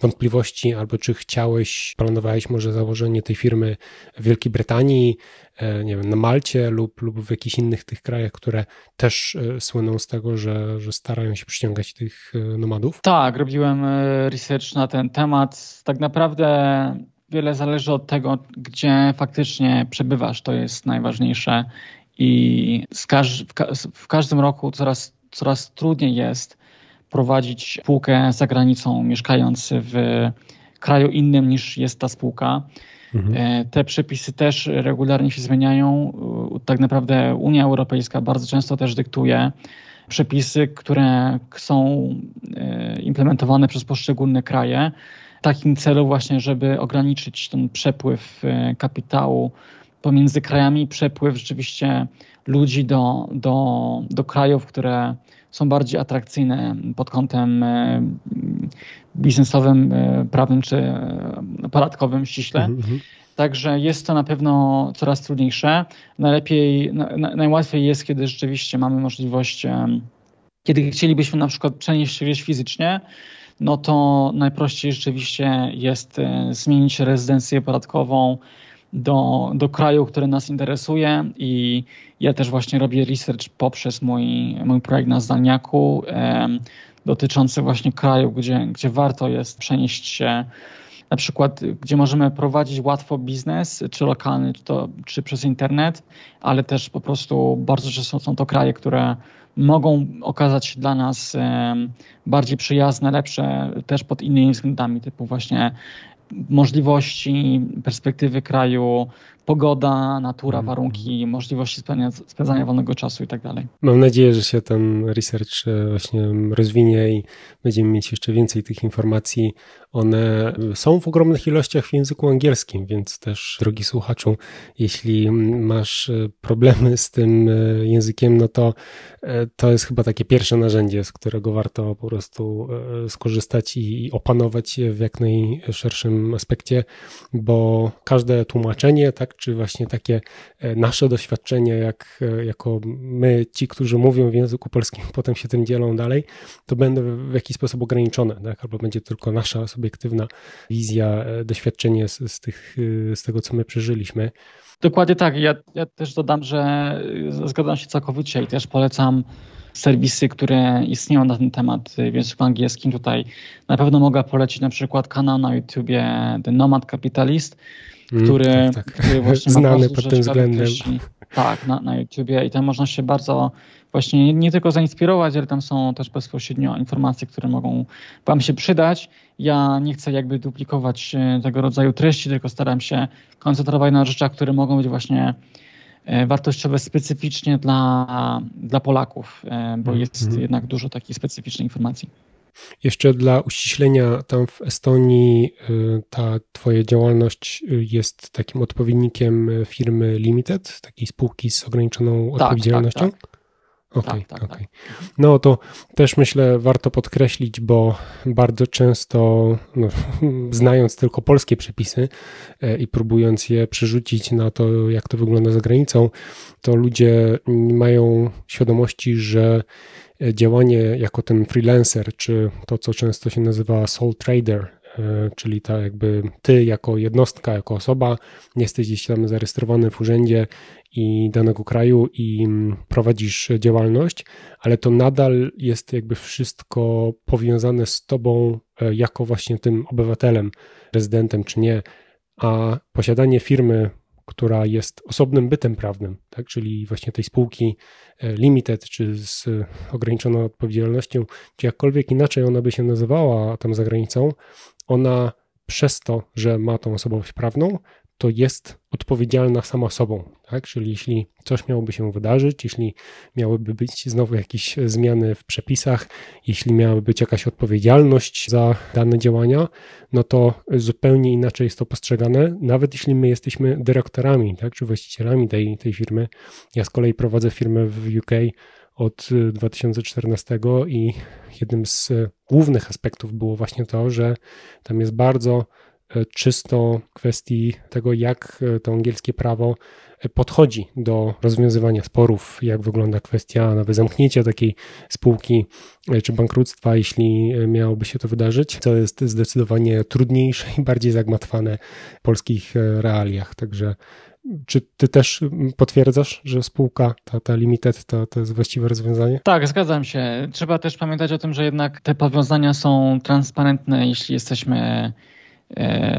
wątpliwości, albo czy chciałeś, planowałeś może założenie tej firmy w Wielkiej Brytanii, nie wiem, na Malcie lub, lub w jakichś innych tych krajach, które też e, słyną z tego, że, że starają się przyciągać tych e, nomadów? Tak, robiłem research na ten temat. Tak naprawdę wiele zależy od tego, gdzie faktycznie przebywasz. To jest najważniejsze. I każ w, ka w każdym roku coraz, coraz trudniej jest prowadzić spółkę za granicą, mieszkając w kraju innym niż jest ta spółka. Mhm. E, te przepisy też regularnie się zmieniają. Tak naprawdę Unia Europejska bardzo często też dyktuje przepisy, które są e, implementowane przez poszczególne kraje. W takim celu właśnie, żeby ograniczyć ten przepływ e, kapitału pomiędzy krajami, przepływ rzeczywiście ludzi do, do, do krajów, które są bardziej atrakcyjne pod kątem biznesowym, e, prawnym czy e, podatkowym ściśle. Mm -hmm. Także jest to na pewno coraz trudniejsze. Najlepiej, na, najłatwiej jest, kiedy rzeczywiście mamy możliwość, kiedy chcielibyśmy na przykład przenieść się gdzieś fizycznie, no to najprościej rzeczywiście jest e, zmienić rezydencję podatkową do, do kraju, który nas interesuje i ja też właśnie robię research poprzez mój, mój projekt na Zdalniaku dotyczący właśnie kraju, gdzie, gdzie warto jest przenieść się, na przykład gdzie możemy prowadzić łatwo biznes, czy lokalny, czy, to, czy przez internet, ale też po prostu bardzo często są to kraje, które mogą okazać się dla nas bardziej przyjazne, lepsze też pod innymi względami, typu właśnie możliwości, perspektywy kraju, pogoda, natura, mhm. warunki, możliwości spędzania, spędzania wolnego czasu i tak dalej. Mam nadzieję, że się ten research e, właśnie rozwinie i będziemy mieć jeszcze więcej tych informacji. One są w ogromnych ilościach w języku angielskim, więc też, drogi słuchaczu, jeśli masz e, problemy z tym e, językiem, no to to jest chyba takie pierwsze narzędzie, z którego warto po prostu skorzystać i opanować je w jak najszerszym aspekcie, bo każde tłumaczenie, tak, czy właśnie takie e, nasze doświadczenie, jak, e, jako my, ci, którzy mówią w języku polskim, potem się tym dzielą dalej, to będą w jakiś sposób ograniczone, tak? albo będzie tylko nasza subiektywna wizja, e, doświadczenie z, z, tych, z tego, co my przeżyliśmy. Dokładnie tak. Ja, ja też dodam, że zgadzam się całkowicie i też polecam serwisy, które istnieją na ten temat w języku angielskim. Tutaj na pewno mogę polecić na przykład kanał na YouTubie The Nomad Capitalist, który, mm, tak, tak. który właśnie Znany pod tym względem. Treści, tak, na, na YouTubie i tam można się bardzo właśnie nie tylko zainspirować, ale tam są też bezpośrednio informacje, które mogą Wam się przydać. Ja nie chcę jakby duplikować e, tego rodzaju treści, tylko staram się koncentrować na rzeczach, które mogą być właśnie e, wartościowe specyficznie dla, dla Polaków, e, bo mm, jest mm. jednak dużo takich specyficznych informacji. Jeszcze dla uściślenia, tam w Estonii y, ta Twoja działalność y, jest takim odpowiednikiem firmy Limited, takiej spółki z ograniczoną tak, odpowiedzialnością? Tak, tak. Okej, okay, tak, okay. tak. No to też myślę warto podkreślić, bo bardzo często, no, znając tylko polskie przepisy i próbując je przerzucić na to, jak to wygląda za granicą, to ludzie nie mają świadomości, że działanie jako ten freelancer, czy to, co często się nazywa sole trader, czyli ta jakby ty jako jednostka, jako osoba, jesteś gdzieś tam zarejestrowany w urzędzie i danego kraju i mm, prowadzisz działalność, ale to nadal jest jakby wszystko powiązane z tobą jako właśnie tym obywatelem, rezydentem czy nie, a posiadanie firmy która jest osobnym bytem prawnym, tak? czyli właśnie tej spółki e, limited, czy z ograniczoną odpowiedzialnością, czy jakkolwiek inaczej ona by się nazywała tam za granicą, ona przez to, że ma tą osobowość prawną, to jest odpowiedzialna sama sobą. Tak? Czyli jeśli coś miałoby się wydarzyć, jeśli miałyby być znowu jakieś zmiany w przepisach, jeśli miałaby być jakaś odpowiedzialność za dane działania, no to zupełnie inaczej jest to postrzegane, nawet jeśli my jesteśmy dyrektorami, tak? czy właścicielami tej, tej firmy. Ja z kolei prowadzę firmę w UK od 2014 i jednym z głównych aspektów było właśnie to, że tam jest bardzo czysto kwestii tego, jak e, to angielskie prawo e, podchodzi do rozwiązywania sporów, jak wygląda kwestia nawet zamknięcia takiej spółki czy bankructwa, jeśli miałoby się to wydarzyć, co jest zdecydowanie trudniejsze i bardziej zagmatwane w polskich realiach. Także czy ty też potwierdzasz, że spółka, ta, ta limited, to, to jest właściwe rozwiązanie? Tak, zgadzam się. Trzeba też pamiętać o tym, że jednak te powiązania są transparentne, jeśli jesteśmy E,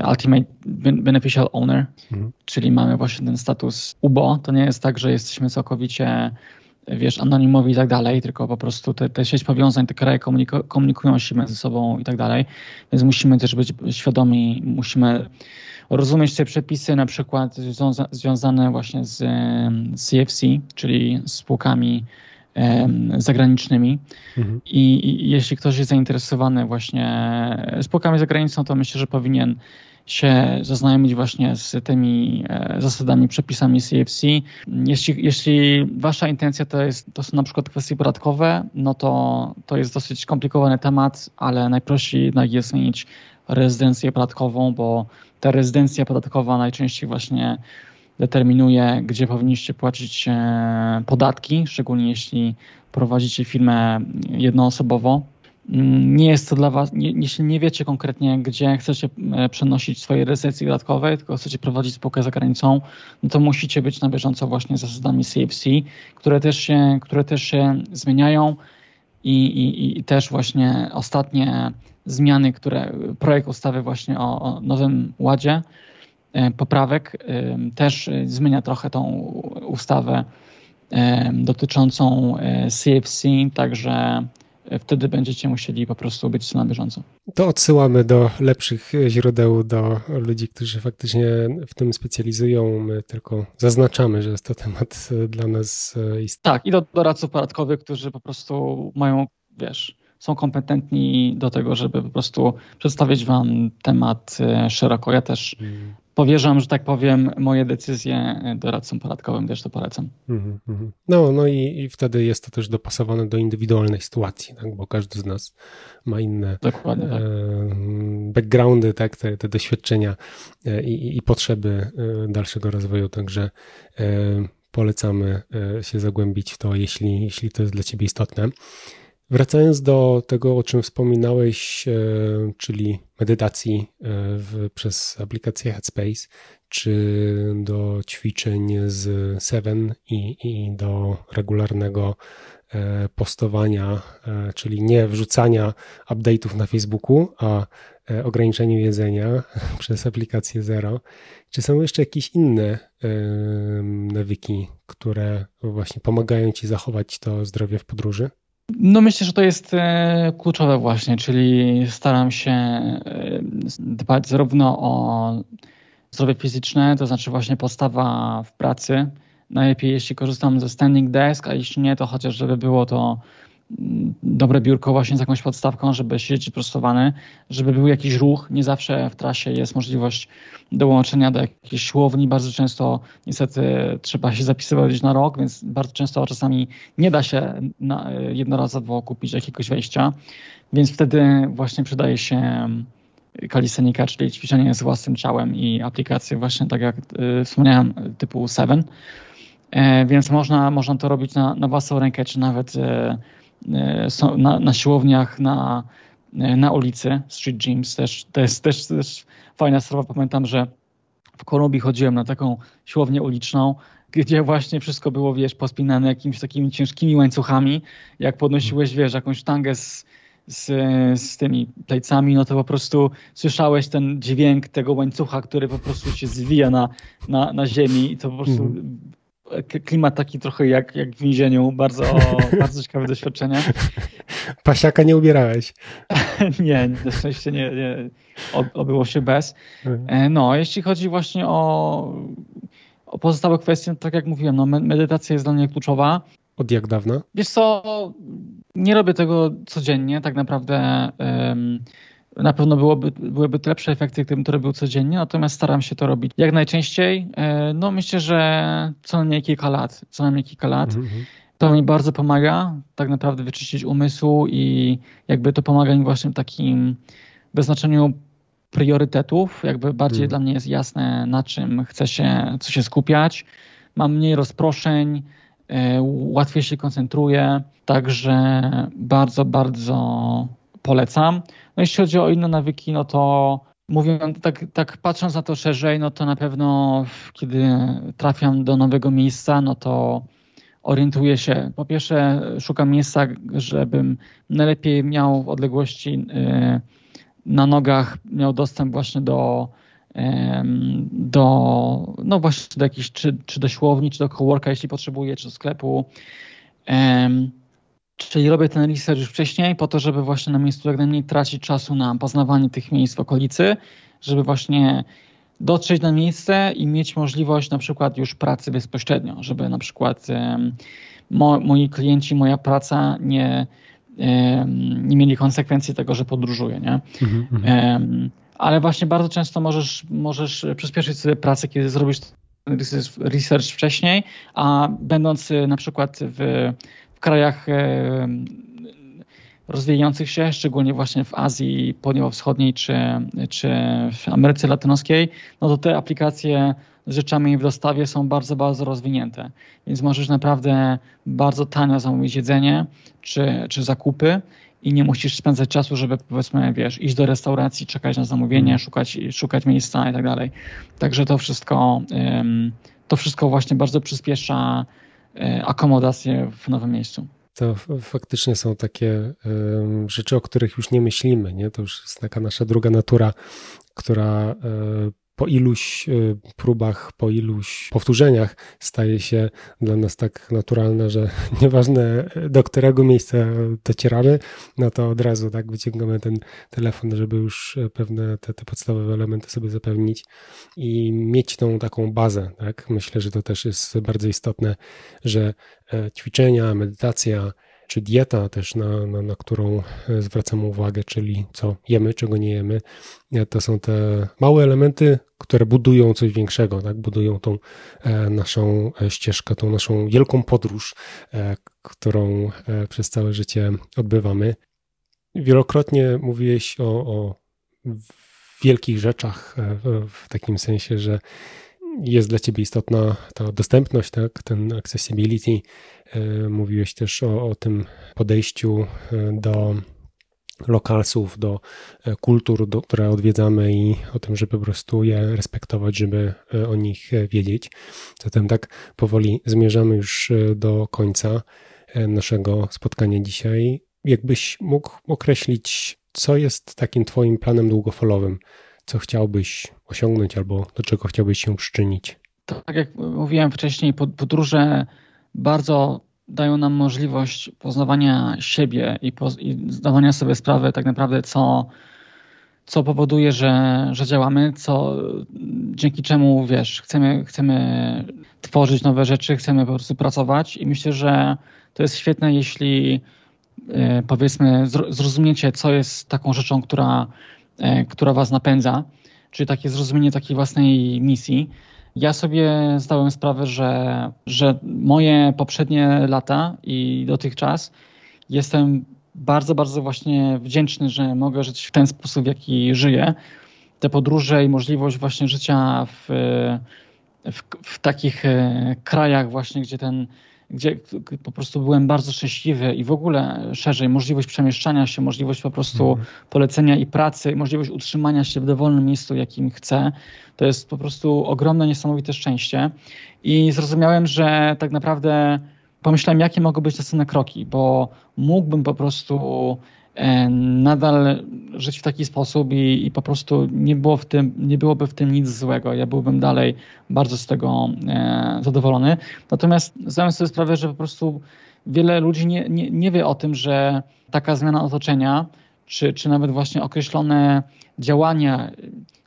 Ultimate Beneficial Owner, mhm. czyli mamy właśnie ten status UBO. To nie jest tak, że jesteśmy całkowicie wiesz, anonimowi i tak dalej, tylko po prostu te, te sieć powiązań, te kraje komuniku komunikują się między sobą i tak dalej, więc musimy też być świadomi, musimy rozumieć te przepisy na przykład związa związane właśnie z CFC, czyli spółkami zagranicznymi. Mhm. I, I, jeśli ktoś jest zainteresowany właśnie spółkami zagraniczną, to myślę, że powinien się zaznajomić właśnie z tymi e, zasadami, przepisami CFC. Jeśli, jeśli wasza intencja to, jest, to są na przykład kwestie podatkowe, no to to jest dosyć skomplikowany temat, ale najprościej jednak jest mieć rezydencję podatkową, bo ta rezydencja podatkowa najczęściej właśnie determinuje, gdzie powinniście płacić e, podatki, szczególnie jeśli prowadzicie firmę jednoosobowo. Mm, nie jest to dla Was, nie, jeśli nie wiecie konkretnie, gdzie chcecie e, przenosić swoje rezydencje podatkowe, tylko chcecie prowadzić spółkę za granicą, no to musicie być na bieżąco właśnie z zasadami CFC, które też się, które też się zmieniają i, i, i też właśnie ostatnie zmiany, które projekt ustawy właśnie o, o Nowym Ładzie poprawek e, też zmienia trochę tą ustawę e, dotyczącą CFC, także wtedy będziecie musieli po prostu być na bieżąco. To odsyłamy do lepszych źródeł, do ludzi, którzy faktycznie w tym specjalizują. My tylko zaznaczamy, że jest to temat dla nas istotny. Tak, i do doradców podatkowych, którzy po prostu mają, wiesz, są kompetentni do tego, żeby po prostu przedstawić Wam temat szeroko. Ja też hmm powierzam, że tak powiem, moje decyzje doradcom podatkowym, też to polecam. Mm -hmm. No, no i, i, wtedy jest to też dopasowane do indywidualnej sytuacji, tak? bo każdy z nas ma inne Dokładnie, tak. e, backgroundy, tak? te, te doświadczenia e, i, i, potrzeby e, dalszego rozwoju, także polecamy się zagłębić w to, jeśli, jeśli to jest dla Ciebie istotne. Wracając do tego, o czym wspominałeś, e, czyli medytacji e, w, przez aplikację Headspace, czy do ćwiczeń z Seven i, i do regularnego e, postowania, czyli nie wrzucania update'ów na Facebooku, a ograniczeniu jedzenia przez aplikację Zero. Czy są jeszcze jakieś inne nawyki, które właśnie pomagają Ci zachować to zdrowie w podróży? No myślę, że to jest e, kluczowe właśnie, czyli staram się e, dbać zarówno o zdrowie fizyczne, to znaczy właśnie postawa w pracy. Najlepiej jeśli korzystam ze standing desk, a jeśli nie, to chociaż żeby było to dobre biurko właśnie z jakąś podstawką, żeby siedzieć prostowany, żeby był jakiś ruch. Nie zawsze w trasie jest możliwość dołączenia do jakiejś siłowni. Bardzo często niestety trzeba się zapisywać na rok, więc bardzo często czasami nie da się na, jednorazowo kupić jakiegoś wejścia, więc wtedy właśnie przydaje się kalisenika, czyli ćwiczenie z własnym ciałem i aplikacje właśnie tak jak y, wspomniałem typu 7. E, więc można, można to robić na, na własną rękę, czy nawet e, E, na, na siłowniach, na na ulicy, street gyms też, to jest też, też fajna sprawa. Pamiętam, że w Kolumbii chodziłem na taką siłownię uliczną, gdzie właśnie wszystko było, wiesz, pospinane jakimiś takimi ciężkimi łańcuchami. Jak podnosiłeś, wiesz, jakąś sztangę z, z, z tymi plejcami, no to po prostu słyszałeś ten dźwięk tego łańcucha, który po prostu się zwija na, na, na ziemi i to po prostu mm. Klimat taki trochę jak, jak w więzieniu. Bardzo, bardzo ciekawe doświadczenie. Pasiaka nie ubierałeś? nie, na szczęście nie, nie obyło się bez. Mhm. No, jeśli chodzi właśnie o o pozostałe kwestie, tak jak mówiłem, no, medytacja jest dla mnie kluczowa. Od jak dawna? Wiesz co, nie robię tego codziennie, tak naprawdę um, na pewno byłoby, byłyby lepsze efekty, gdybym to robił codziennie, natomiast staram się to robić jak najczęściej. E, no myślę, że co najmniej kilka lat, co najmniej kilka lat. Mm -hmm. To mi bardzo pomaga tak naprawdę wyczyścić umysł i jakby to pomaga mi właśnie w takim wyznaczeniu priorytetów, jakby bardziej hmm. dla mnie jest jasne, na czym chcę się, co się skupiać. Mam mniej rozproszeń, e, łatwiej się koncentruję, także bardzo, bardzo polecam. No jeśli chodzi o inne nawyki, no to mówiąc, tak, tak patrząc na to szerzej, no to na pewno kiedy trafiam do nowego miejsca, no to orientuję się. Po pierwsze, szukam miejsca, żebym najlepiej miał w odległości y, na nogach miał dostęp właśnie do, do no właśnie do jakiejś, czy, czy do siłowni, czy do coworka, jeśli potrzebuję, czy do sklepu. Czyli robię ten research już wcześniej po to, żeby właśnie na miejscu jak najmniej tracić czasu na poznawanie tych miejsc w okolicy, żeby właśnie dotrzeć na miejsce i mieć możliwość na przykład już pracy bezpośrednio, żeby na przykład mo, moi klienci, moja praca nie nie mieli konsekwencji tego, że podróżuję, nie? Mhm, mhm. Ale właśnie bardzo często możesz, możesz przyspieszyć sobie pracę, kiedy zrobisz research wcześniej, a będąc na przykład w, w krajach rozwijających się, szczególnie właśnie w Azji Południowo-Wschodniej czy, czy w Ameryce Latynoskiej, no to te aplikacje z rzeczami w dostawie są bardzo, bardzo rozwinięte. Więc możesz naprawdę bardzo tanio zamówić jedzenie czy, czy zakupy i nie musisz spędzać czasu, żeby powiedzmy, wiesz, iść do restauracji, czekać na zamówienie, mm. szukać, szukać miejsca i tak dalej. Także to wszystko, to wszystko właśnie bardzo przyspiesza e, akomodację w nowym miejscu. To faktycznie są takie rzeczy, o których już nie myślimy. Nie? To już jest taka nasza druga natura, która e, po iluś y, próbach, po iluś powtórzeniach staje się dla nas tak naturalne, że nieważne do którego miejsca docieramy, no to od razu tak wyciągamy ten telefon, żeby już pewne te, te podstawowe elementy sobie zapewnić i mieć tą taką bazę. Tak? Myślę, że to też jest bardzo istotne, że e, ćwiczenia, medytacja, czy dieta też, na, na, na którą e, zwracamy uwagę, czyli co jemy, czego nie jemy. E, to są te małe elementy, które budują coś większego, tak? budują tą e, naszą ścieżkę, tą naszą wielką podróż, którą przez całe życie odbywamy. Wielokrotnie mówiłeś o, o wielkich rzeczach, w takim sensie, że jest dla ciebie istotna ta dostępność, tak? ten accessibility. E, mówiłeś też o, o tym podejściu e, do lokalsów, do e, kultur, do, które odwiedzamy i o tym, żeby po prostu je respektować, żeby o nich wiedzieć. Zatem tak powoli zmierzamy już do końca naszego spotkania dzisiaj. Jakbyś mógł określić, co jest takim Twoim planem długofalowym co chciałbyś osiągnąć albo do czego chciałbyś się przyczynić? Tak jak mówiłem wcześniej, podróże bardzo dają nam możliwość poznawania siebie i, poz i zdawania sobie sprawy tak naprawdę, co, co powoduje, że, że działamy, co, dzięki czemu, wiesz, chcemy, chcemy tworzyć nowe rzeczy, chcemy po prostu pracować i myślę, że to jest świetne, jeśli e, powiedzmy zrozumiecie, co jest taką rzeczą, która która was napędza, czyli takie zrozumienie takiej własnej misji. Ja sobie zdałem sprawę, że, że moje poprzednie lata i dotychczas jestem bardzo, bardzo właśnie wdzięczny, że mogę żyć w ten sposób, w jaki żyję. Te podróże i możliwość właśnie życia w, w, w takich e, krajach właśnie, gdzie ten gdzie po prostu byłem bardzo szczęśliwy i w ogóle szerzej możliwość przemieszczania się, możliwość po prostu mhm. polecenia i pracy, możliwość utrzymania się w dowolnym miejscu, jakim chcę, to jest po prostu ogromne, niesamowite szczęście. I zrozumiałem, że tak naprawdę pomyślałem, jakie mogą być następne kroki, bo mógłbym po prostu nadal żyć w taki sposób i, i, po prostu nie, było w tym, nie byłoby w tym nic złego. Ja byłbym dalej bardzo z tego e, zadowolony. Natomiast zdałem sobie sprawę, że po prostu wiele ludzi nie, nie, nie wie o tym, że taka zmiana otoczenia, czy, czy nawet właśnie określone działania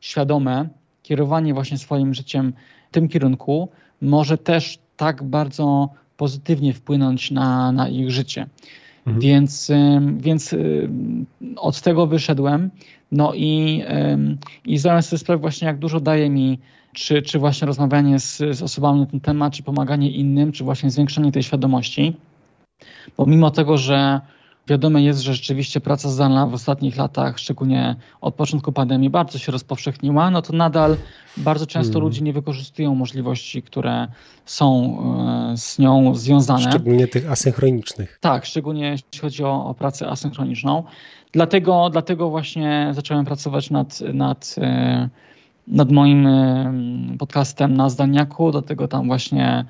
świadome, kierowanie właśnie swoim życiem w tym kierunku, może też tak bardzo pozytywnie wpłynąć na, na ich życie. Mhm. Więc, więc od tego wyszedłem. No i, i zdałem sobie sprawę właśnie, jak dużo daje mi czy, czy właśnie rozmawianie z, z osobami na ten temat, czy pomaganie innym, czy właśnie zwiększenie tej świadomości. Bo mimo tego, że Wiadome jest, że rzeczywiście praca zdalna w ostatnich latach, szczególnie od początku pandemii, bardzo się rozpowszechniła, no to nadal bardzo często hmm. ludzie nie wykorzystują możliwości, które są e, z nią związane. Szczególnie tych asynchronicznych. Tak, szczególnie jeśli chodzi o, o pracę asynchroniczną. Dlatego, dlatego właśnie zacząłem pracować nad, nad, e, nad moim e, podcastem na Zdaniaku, dlatego tam właśnie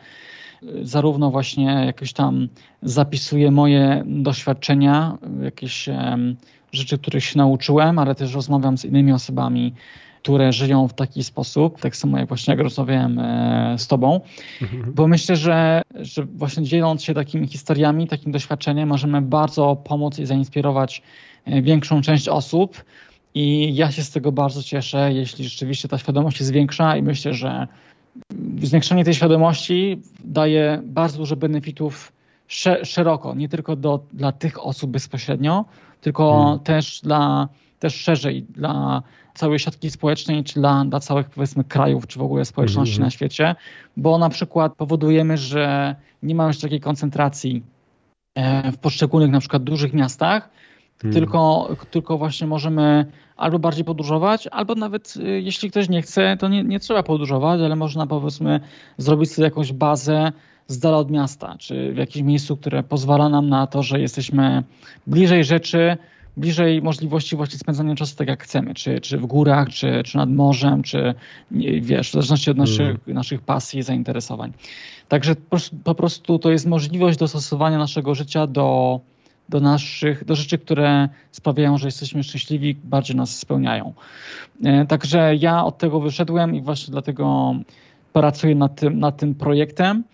zarówno właśnie jakieś tam zapisuję moje doświadczenia, jakieś rzeczy, których się nauczyłem, ale też rozmawiam z innymi osobami, które żyją w taki sposób, tak samo jak właśnie jak rozmawiałem e, z tobą, mhm. bo myślę, że, że właśnie dzieląc się takimi historiami, takim doświadczeniem, możemy bardzo pomóc i zainspirować e, większą część osób i ja się z tego bardzo cieszę, jeśli rzeczywiście ta świadomość jest większa i myślę, że zwiększenie tej świadomości daje bardzo dużo benefitów szeroko, nie tylko do, dla tych osób bezpośrednio, tylko hmm. też dla też szerzej dla całej siatki społecznej, czy dla, dla całych powiedzmy krajów, czy w ogóle społeczności hmm. na świecie, bo na przykład powodujemy, że nie ma już takiej koncentracji e, w poszczególnych na przykład dużych miastach, Hmm. Tylko, tylko właśnie możemy albo bardziej podróżować, albo nawet y, jeśli ktoś nie chce, to nie, nie trzeba podróżować, ale można powiedzmy zrobić sobie jakąś bazę z dala od miasta, czy w jakimś miejscu, które pozwala nam na to, że jesteśmy bliżej rzeczy, bliżej możliwości właśnie spędzania czasu tak jak chcemy, czy, czy w górach, czy, czy nad morzem, czy wiesz, w zależności od naszych, mm. naszych pasji i zainteresowań. Także po, po prostu to jest możliwość dostosowania naszego życia do, do naszych, do rzeczy, które sprawiają, że jesteśmy szczęśliwi, bardziej nas spełniają. E, także ja od tego wyszedłem i właśnie dlatego pracuję nad tym, nad tym projektem.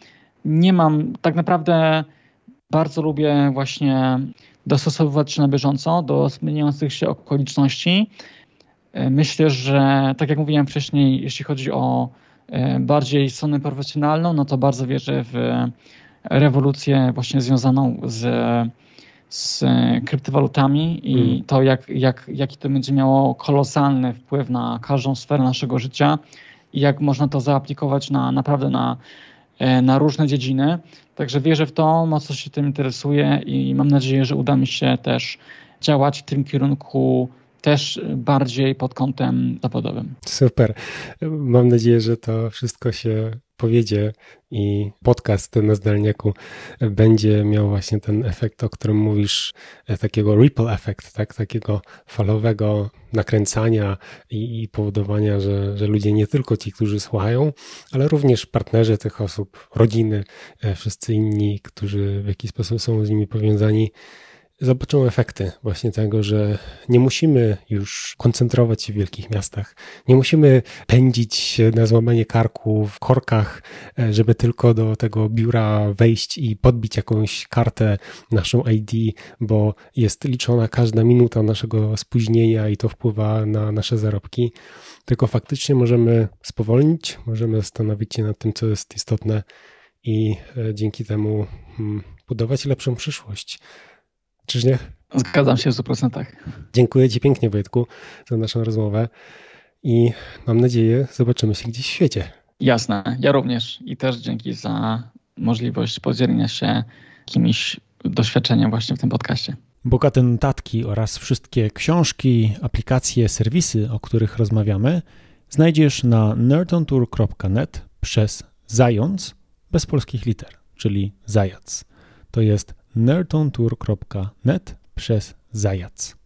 Nie mam, tak naprawdę bardzo lubię właśnie dostosowywać się na bieżąco do zmieniających się okoliczności. E, myślę, że tak jak mówiłem wcześniej, jeśli chodzi o e, bardziej stronę profesjonalną, no to bardzo wierzę w rewolucję właśnie związaną z z kryptowalutami i mm. to, jak, jak, jaki to będzie miało kolosalny wpływ na każdą sferę naszego życia i jak można to zaaplikować na, naprawdę na, e, na różne dziedziny. Także wierzę w to, mocno się tym interesuję i mam nadzieję, że uda mi się też działać w tym kierunku też bardziej pod kątem zawodowym. Super. Mam nadzieję, że to wszystko się powiedzie i podcast na zdalniaku będzie miał właśnie ten efekt, o którym mówisz, e, takiego ripple effect, tak? takiego falowego nakręcania i, i powodowania, że, że ludzie nie tylko ci, którzy słuchają, ale również partnerzy tych osób, rodziny, e, wszyscy inni, którzy w jakiś sposób są z nimi powiązani, zobaczą efekty właśnie tego, że nie musimy już koncentrować się w wielkich miastach. Nie musimy pędzić na złamanie karku w korkach, e, żeby tylko do tego biura wejść i podbić jakąś kartę, naszą ID, bo jest liczona każda minuta naszego spóźnienia i to wpływa na nasze zarobki. Tylko faktycznie możemy spowolnić, możemy zastanowić się nad tym, co jest istotne i e, dzięki temu hmm, budować lepszą przyszłość. Czyż nie? Zgadzam się w 100%. Dziękuję Ci pięknie, Wojtku, za naszą rozmowę i mam nadzieję, zobaczymy się gdzieś w świecie. Jasne, ja również i też dzięki za możliwość podzielenia się jakimiś doświadczeniem właśnie w tym podcaście. Bogate notatki oraz wszystkie książki, aplikacje, serwisy, o których rozmawiamy, znajdziesz na nerdontour.net przez zając bez polskich liter. czyli zajac. To jest nerdontour.net przez zajac.